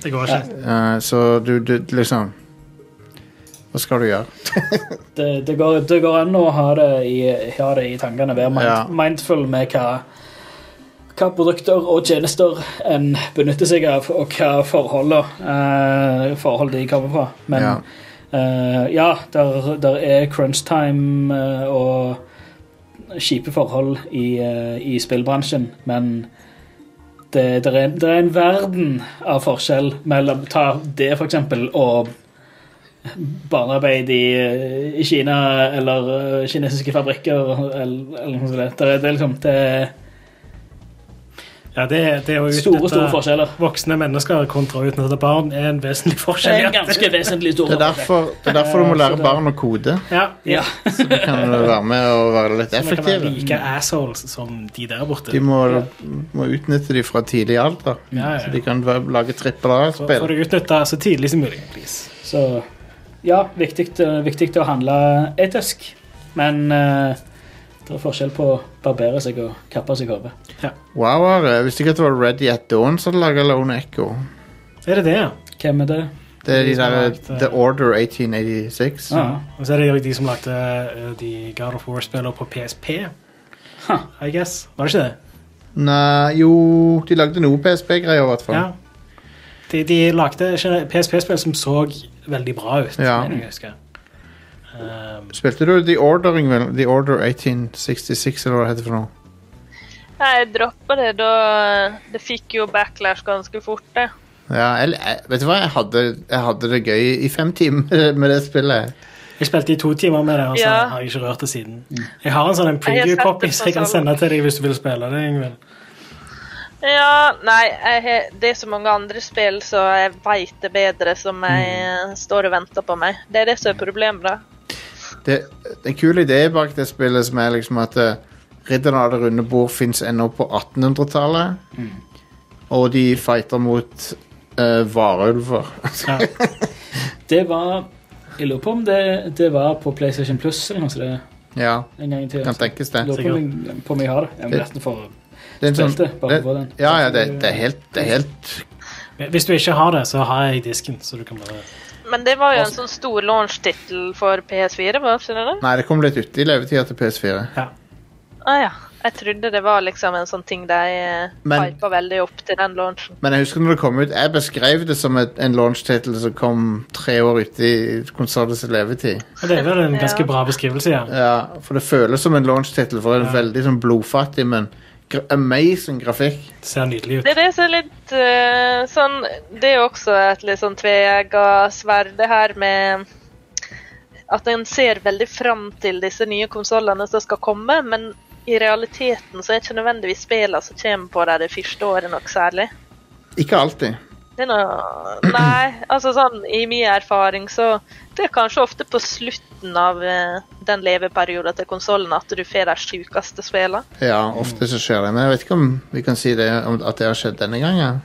C: Det går ikke.
A: Eh, så du, du liksom Hva skal du gjøre?
B: det, det, går, det går an å ha det i, ha det i tankene. Være mind,
A: Ja.
B: mindful med hva, hva produkter og tjenester en benytter seg av, og hva forholdet, eh, forhold de kommer fra. Men
A: Ja.
B: ja, ja der, der er crunch time eh, og kjipe forhold i, eh, i spillbransjen, men det, det, er, det er en verden av forskjell mellom Ta det, for eksempel, og barnearbeid i, i Kina eller eh, kinesiske fabrikker eller, eller noe sånt. Det er, det er liksom det er
C: Ja, det, det å
B: store, store forskjeller.
C: voksne mennesker kontra å utnytte barn er en vesentlig
B: Det er en ganske vesentlig stor
A: Det er derfor, det er derfor du må lære
B: det-
A: barn å kode.
C: Ja,
B: Ja.
A: Så du kan være med og være litt effektiv.
C: Så man kan være like assholes som de der borte.
A: De må, må utnytte dem fra tidlig alder.
C: Ja, ja.
A: Så de kan lage trippel
C: Så får
A: A-spill.
C: du utnytte så tidlig som mulig, please.
B: Så ja, viktig, eh, viktig å handle etisk. Men eh, det er forskjell på å barbere seg og kappe seg hodet.
A: Wow, Are. Jeg visste ikke at det var Ready at Dawn som laga Lone Echo.
C: Er det det?
B: Hvem er det?
A: Det er de
C: De
A: der
C: lagt, eh,
A: The Order 1886.
B: Ja.
C: Og så er det jo de som lagde eh, de God of War-spillene på PSP.
B: Huh.
C: I guess. Var det ikke det?
A: Nei, jo De lagde noe PSP-greier, i hvert fall.
C: Ja. De, de lagde PSP-spill som så veldig bra ut.
A: Ja.
C: mener jeg husker. Um,
A: Spilte du The Ordering, vel? The Order 1866, eller hva det heter for noe?
D: Nei, jeg droppa det da Det fikk jo backlash ganske fort, det.
A: Ja, eller, jeg- vet du hva? Jeg hadde, jeg hadde det gøy i fem timer med det spillet.
C: jeg spilte i to timer med det, og så
D: Ja.
C: har jeg ikke rørt det siden. Jeg har en sånn
D: det
C: preview-copy som jeg kan
D: sånn-
C: sende til deg hvis du vil spille det. Ingvild.
D: Ja, nei, jeg, har- det er så mange andre spill, så jeg veit det bedre, som jeg mm. står og venter på meg. Det er det som er problemet, da.
A: Det, en kul idé bak det spillet som er liksom at uh, Ridderne av det runde bord fins ennå på 1800-tallet. Og de fighter mot uh, varulver.
C: Ja.
B: Det var Jeg lurer på om det, det var på PlayStation Plus eller noe sånt.
A: ja,
B: En gang til.
A: kan tenkes det.
B: Lurer på om jeg, på om jeg har det. Jeg må nesten få
A: Det er sånn,
B: det. Bare
A: det,
B: få den.
A: ja, ja, det, det er helt, det er helt
C: Hvis du ikke har det, så har jeg disken, så du kan bare
D: Men det var jo en sånn stor launch-tittel for PS4, var det det?
A: Nei, det kom litt uti levetida til PS4.
D: Ah, ja. Jeg trodde det var liksom en sånn ting de eh,
A: Men-
D: hypa veldig opp til den launchen.
A: Men jeg husker når det kom ut Jeg beskrev det som et, en launch-tittel som kom tre år uti konsollens levetid.
C: Og Det er vel en ganske
D: Ja.
C: bra beskrivelse, ja.
A: Ja, For det føles som en launch-tittel, for det er
C: Ja.
A: veldig sånn blodfattig, men amazing grafikk.
C: Det ser nydelig ut.
D: Det er det som er litt uh, sånn Det er jo også et litt sånn tveegga sverd, det her med at en ser veldig fram til disse nye konsollene som skal komme, men i realiteten så er det ikke nødvendigvis spillene som kommer på dem det første året nok særlig.
A: Ikke alltid.
D: Det er noe Nei, altså sånn i min erfaring så Det er kanskje ofte på slutten av eh, den leveperioden til konsollen at du får de sjukeste spillene.
A: Ja, ofte så skjer det. Men jeg vet ikke om vi kan si det, om at det har skjedd denne gangen.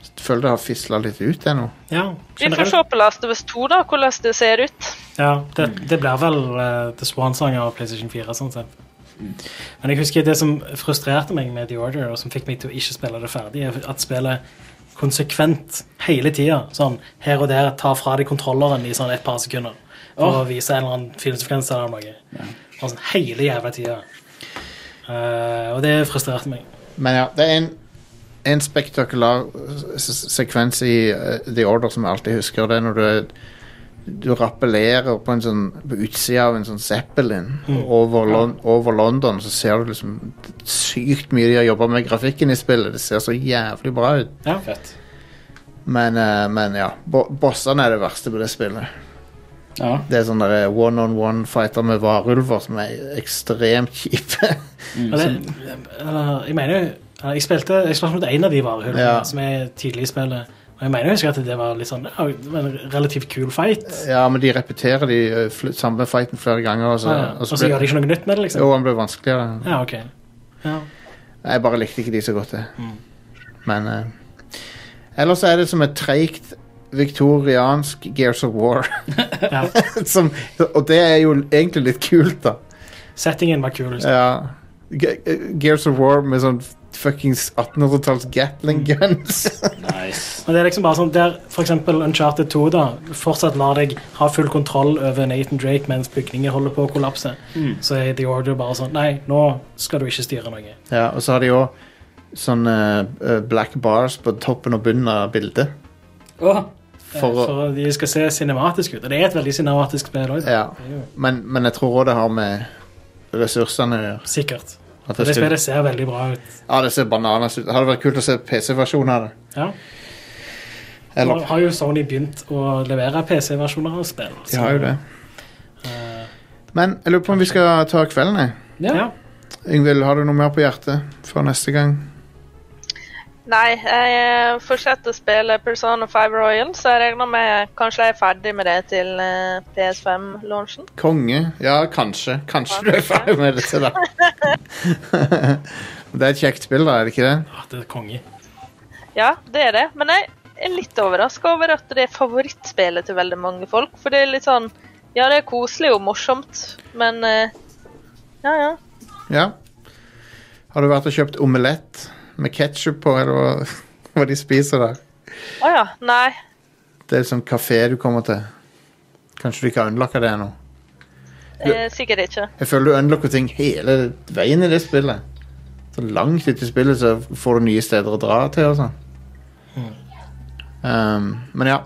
A: Jeg føler det har fisla litt ut ennå.
C: Ja,
D: Vi får se på Last of Us 2, da, hvordan det ser ut.
C: Ja, det, det blir vel uh, The Swan-sang av PlayStation 4. sånn sett. Men jeg husker det som frustrerte meg med The Order, og som fikk meg til å ikke spille det ferdig, er at spillet konsekvent hele tida, sånn her og der, tar fra deg kontrolleren i sånn et par sekunder for å vise en eller annen filmsekvens eller noe. Ja. sånn hele jævla tida. Uh, og det frustrerte meg.
A: Men ja, det er en, en spektakulær sekvens i uh, The Order som jeg alltid husker. Det er når du, du rappellerer på en sånn på utsida av en sånn Zeppelin over, Lon over London, så ser du liksom sykt mye de har jobba med grafikken i spillet. Det ser så jævlig bra ut.
C: Ja.
B: Fett.
A: Men, eh, men ja, bo bossene er det verste på det spillet.
B: Ja.
A: Det er sånne one-on-one-fighter med varulver som er ekstremt kjipe.
C: Mm. jeg mener jo Jeg spilte jeg spilte mot en av de varulvene
A: Ja.
C: som er tidlig i spillet. Jeg mener husker at det var litt sånn ja, det var en relativt kul fight.
A: Ja, men de repeterer de eh, samme fighten flere ganger. Og så,
C: Ja, ja.
A: og
C: Og
A: så ble,
C: gjør de ikke noe nytt med det, liksom.
A: Jo, den ble vanskeligere.
C: Ja, ok. Ja.
A: Jeg bare likte ikke de så godt, det.
C: Mm.
A: Men uh, Ellers er det som et treigt viktoriansk Gears of War. Som, og det er jo egentlig litt kult, da.
C: Settingen var kul. liksom.
A: Ja. Gears of War med sånn fuckings 1800-talls Gatling guns.
B: Nice.
C: Men det er liksom bare sånn der eksempel Uncharted 2 da fortsatt lar deg ha full kontroll over Nathan Drake mens bygninger holder på å kollapse. Så er The Order bare sånn Nei, nå skal du ikke styre noe.
A: ja, og så har de jo sånne uh, black bars på toppen og bunnen av bildet.
B: Oh.
A: For å-
C: for de skal se cinematisk ut. Og det er et veldig cinematisk spill òg.
A: Ja. Men, men jeg tror òg det har med ressursene å gjøre.
C: Sikkert.
A: At
C: det
A: skal-
C: spillet ser veldig bra ut.
A: Ja, det ser bananas ut. Det hadde vært kult å se PC-versjonen av det.
C: Ja. Nå har jo Sony begynt å levere PC-versjoner av spill.
A: De har jo det.
C: Uh,
A: Men jeg lurer på om vi skal ta kvelden, jeg.
B: ja.
C: ja.
A: Yngvild, har du noe mer på hjertet før neste gang?
D: Nei, jeg fortsetter å spille Persona 5 Royal, så jeg regner med kanskje jeg er ferdig med det til eh, PS5-launchen.
A: Konge? Ja, kanskje. Kanskje du er ferdig med det til da. det er et kjekt spill, da, er det ikke det?
C: Ja, det er konge.
D: Ja, det er det. Men jeg er litt overraska over at det er favorittspillet til veldig mange folk. For det er litt sånn Ja, det er koselig og morsomt, men eh, Ja, ja.
A: Ja. Har du vært og kjøpt omelett med ketsjup på, eller hva, hva de spiser der?
D: Å ja. Nei.
A: Det er sånn kafé du kommer til. Kanskje du ikke har unlocka det ennå?
D: Eh, sikkert ikke.
A: Jeg føler du unlocker ting hele veien i det spillet. Så langt i spillet så får du nye steder å dra til og sånn. Um, men ja.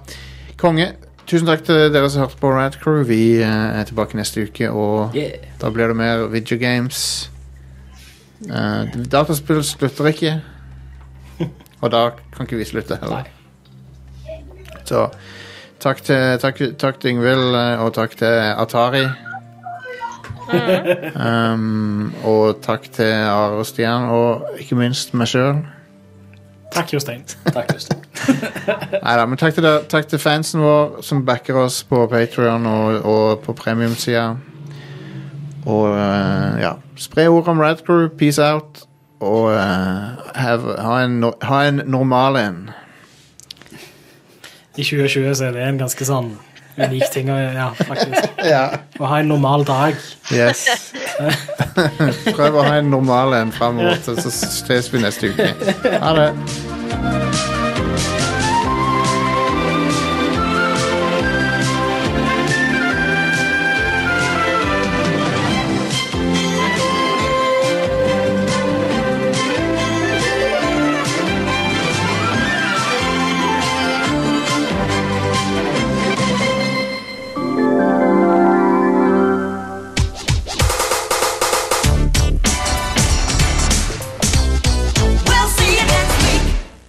A: Konge. Tusen takk til dere som hørte på Rad Crew. Vi eh, er tilbake neste uke, og
B: Yeah.
A: da blir det mer videogames. Uh, dataspill slutter ikke. Og da kan ikke vi slutte heller. Så takk til, takk, takk til Yngvild, eh, og takk til Atari. Um, og takk til Are og Stian, og ikke minst meg sjøl.
C: Takk, Jostein.
B: Takk, Jostein.
A: Neida, men takk til, takk til fansen vår som backer oss på Patreon og, og på premiumsida. Og eh, ja, spre ord om Radcrew. Peace out. Og eh, have, ha, en, no- ha en normal en.
C: I 2020 så er det en ganske sånn unik ting å ja, faktisk.
A: Ja.
C: Å ha en normal dag.
A: Yes. Prøv å ha en normal en framover, så ses vi neste uke. Ha det.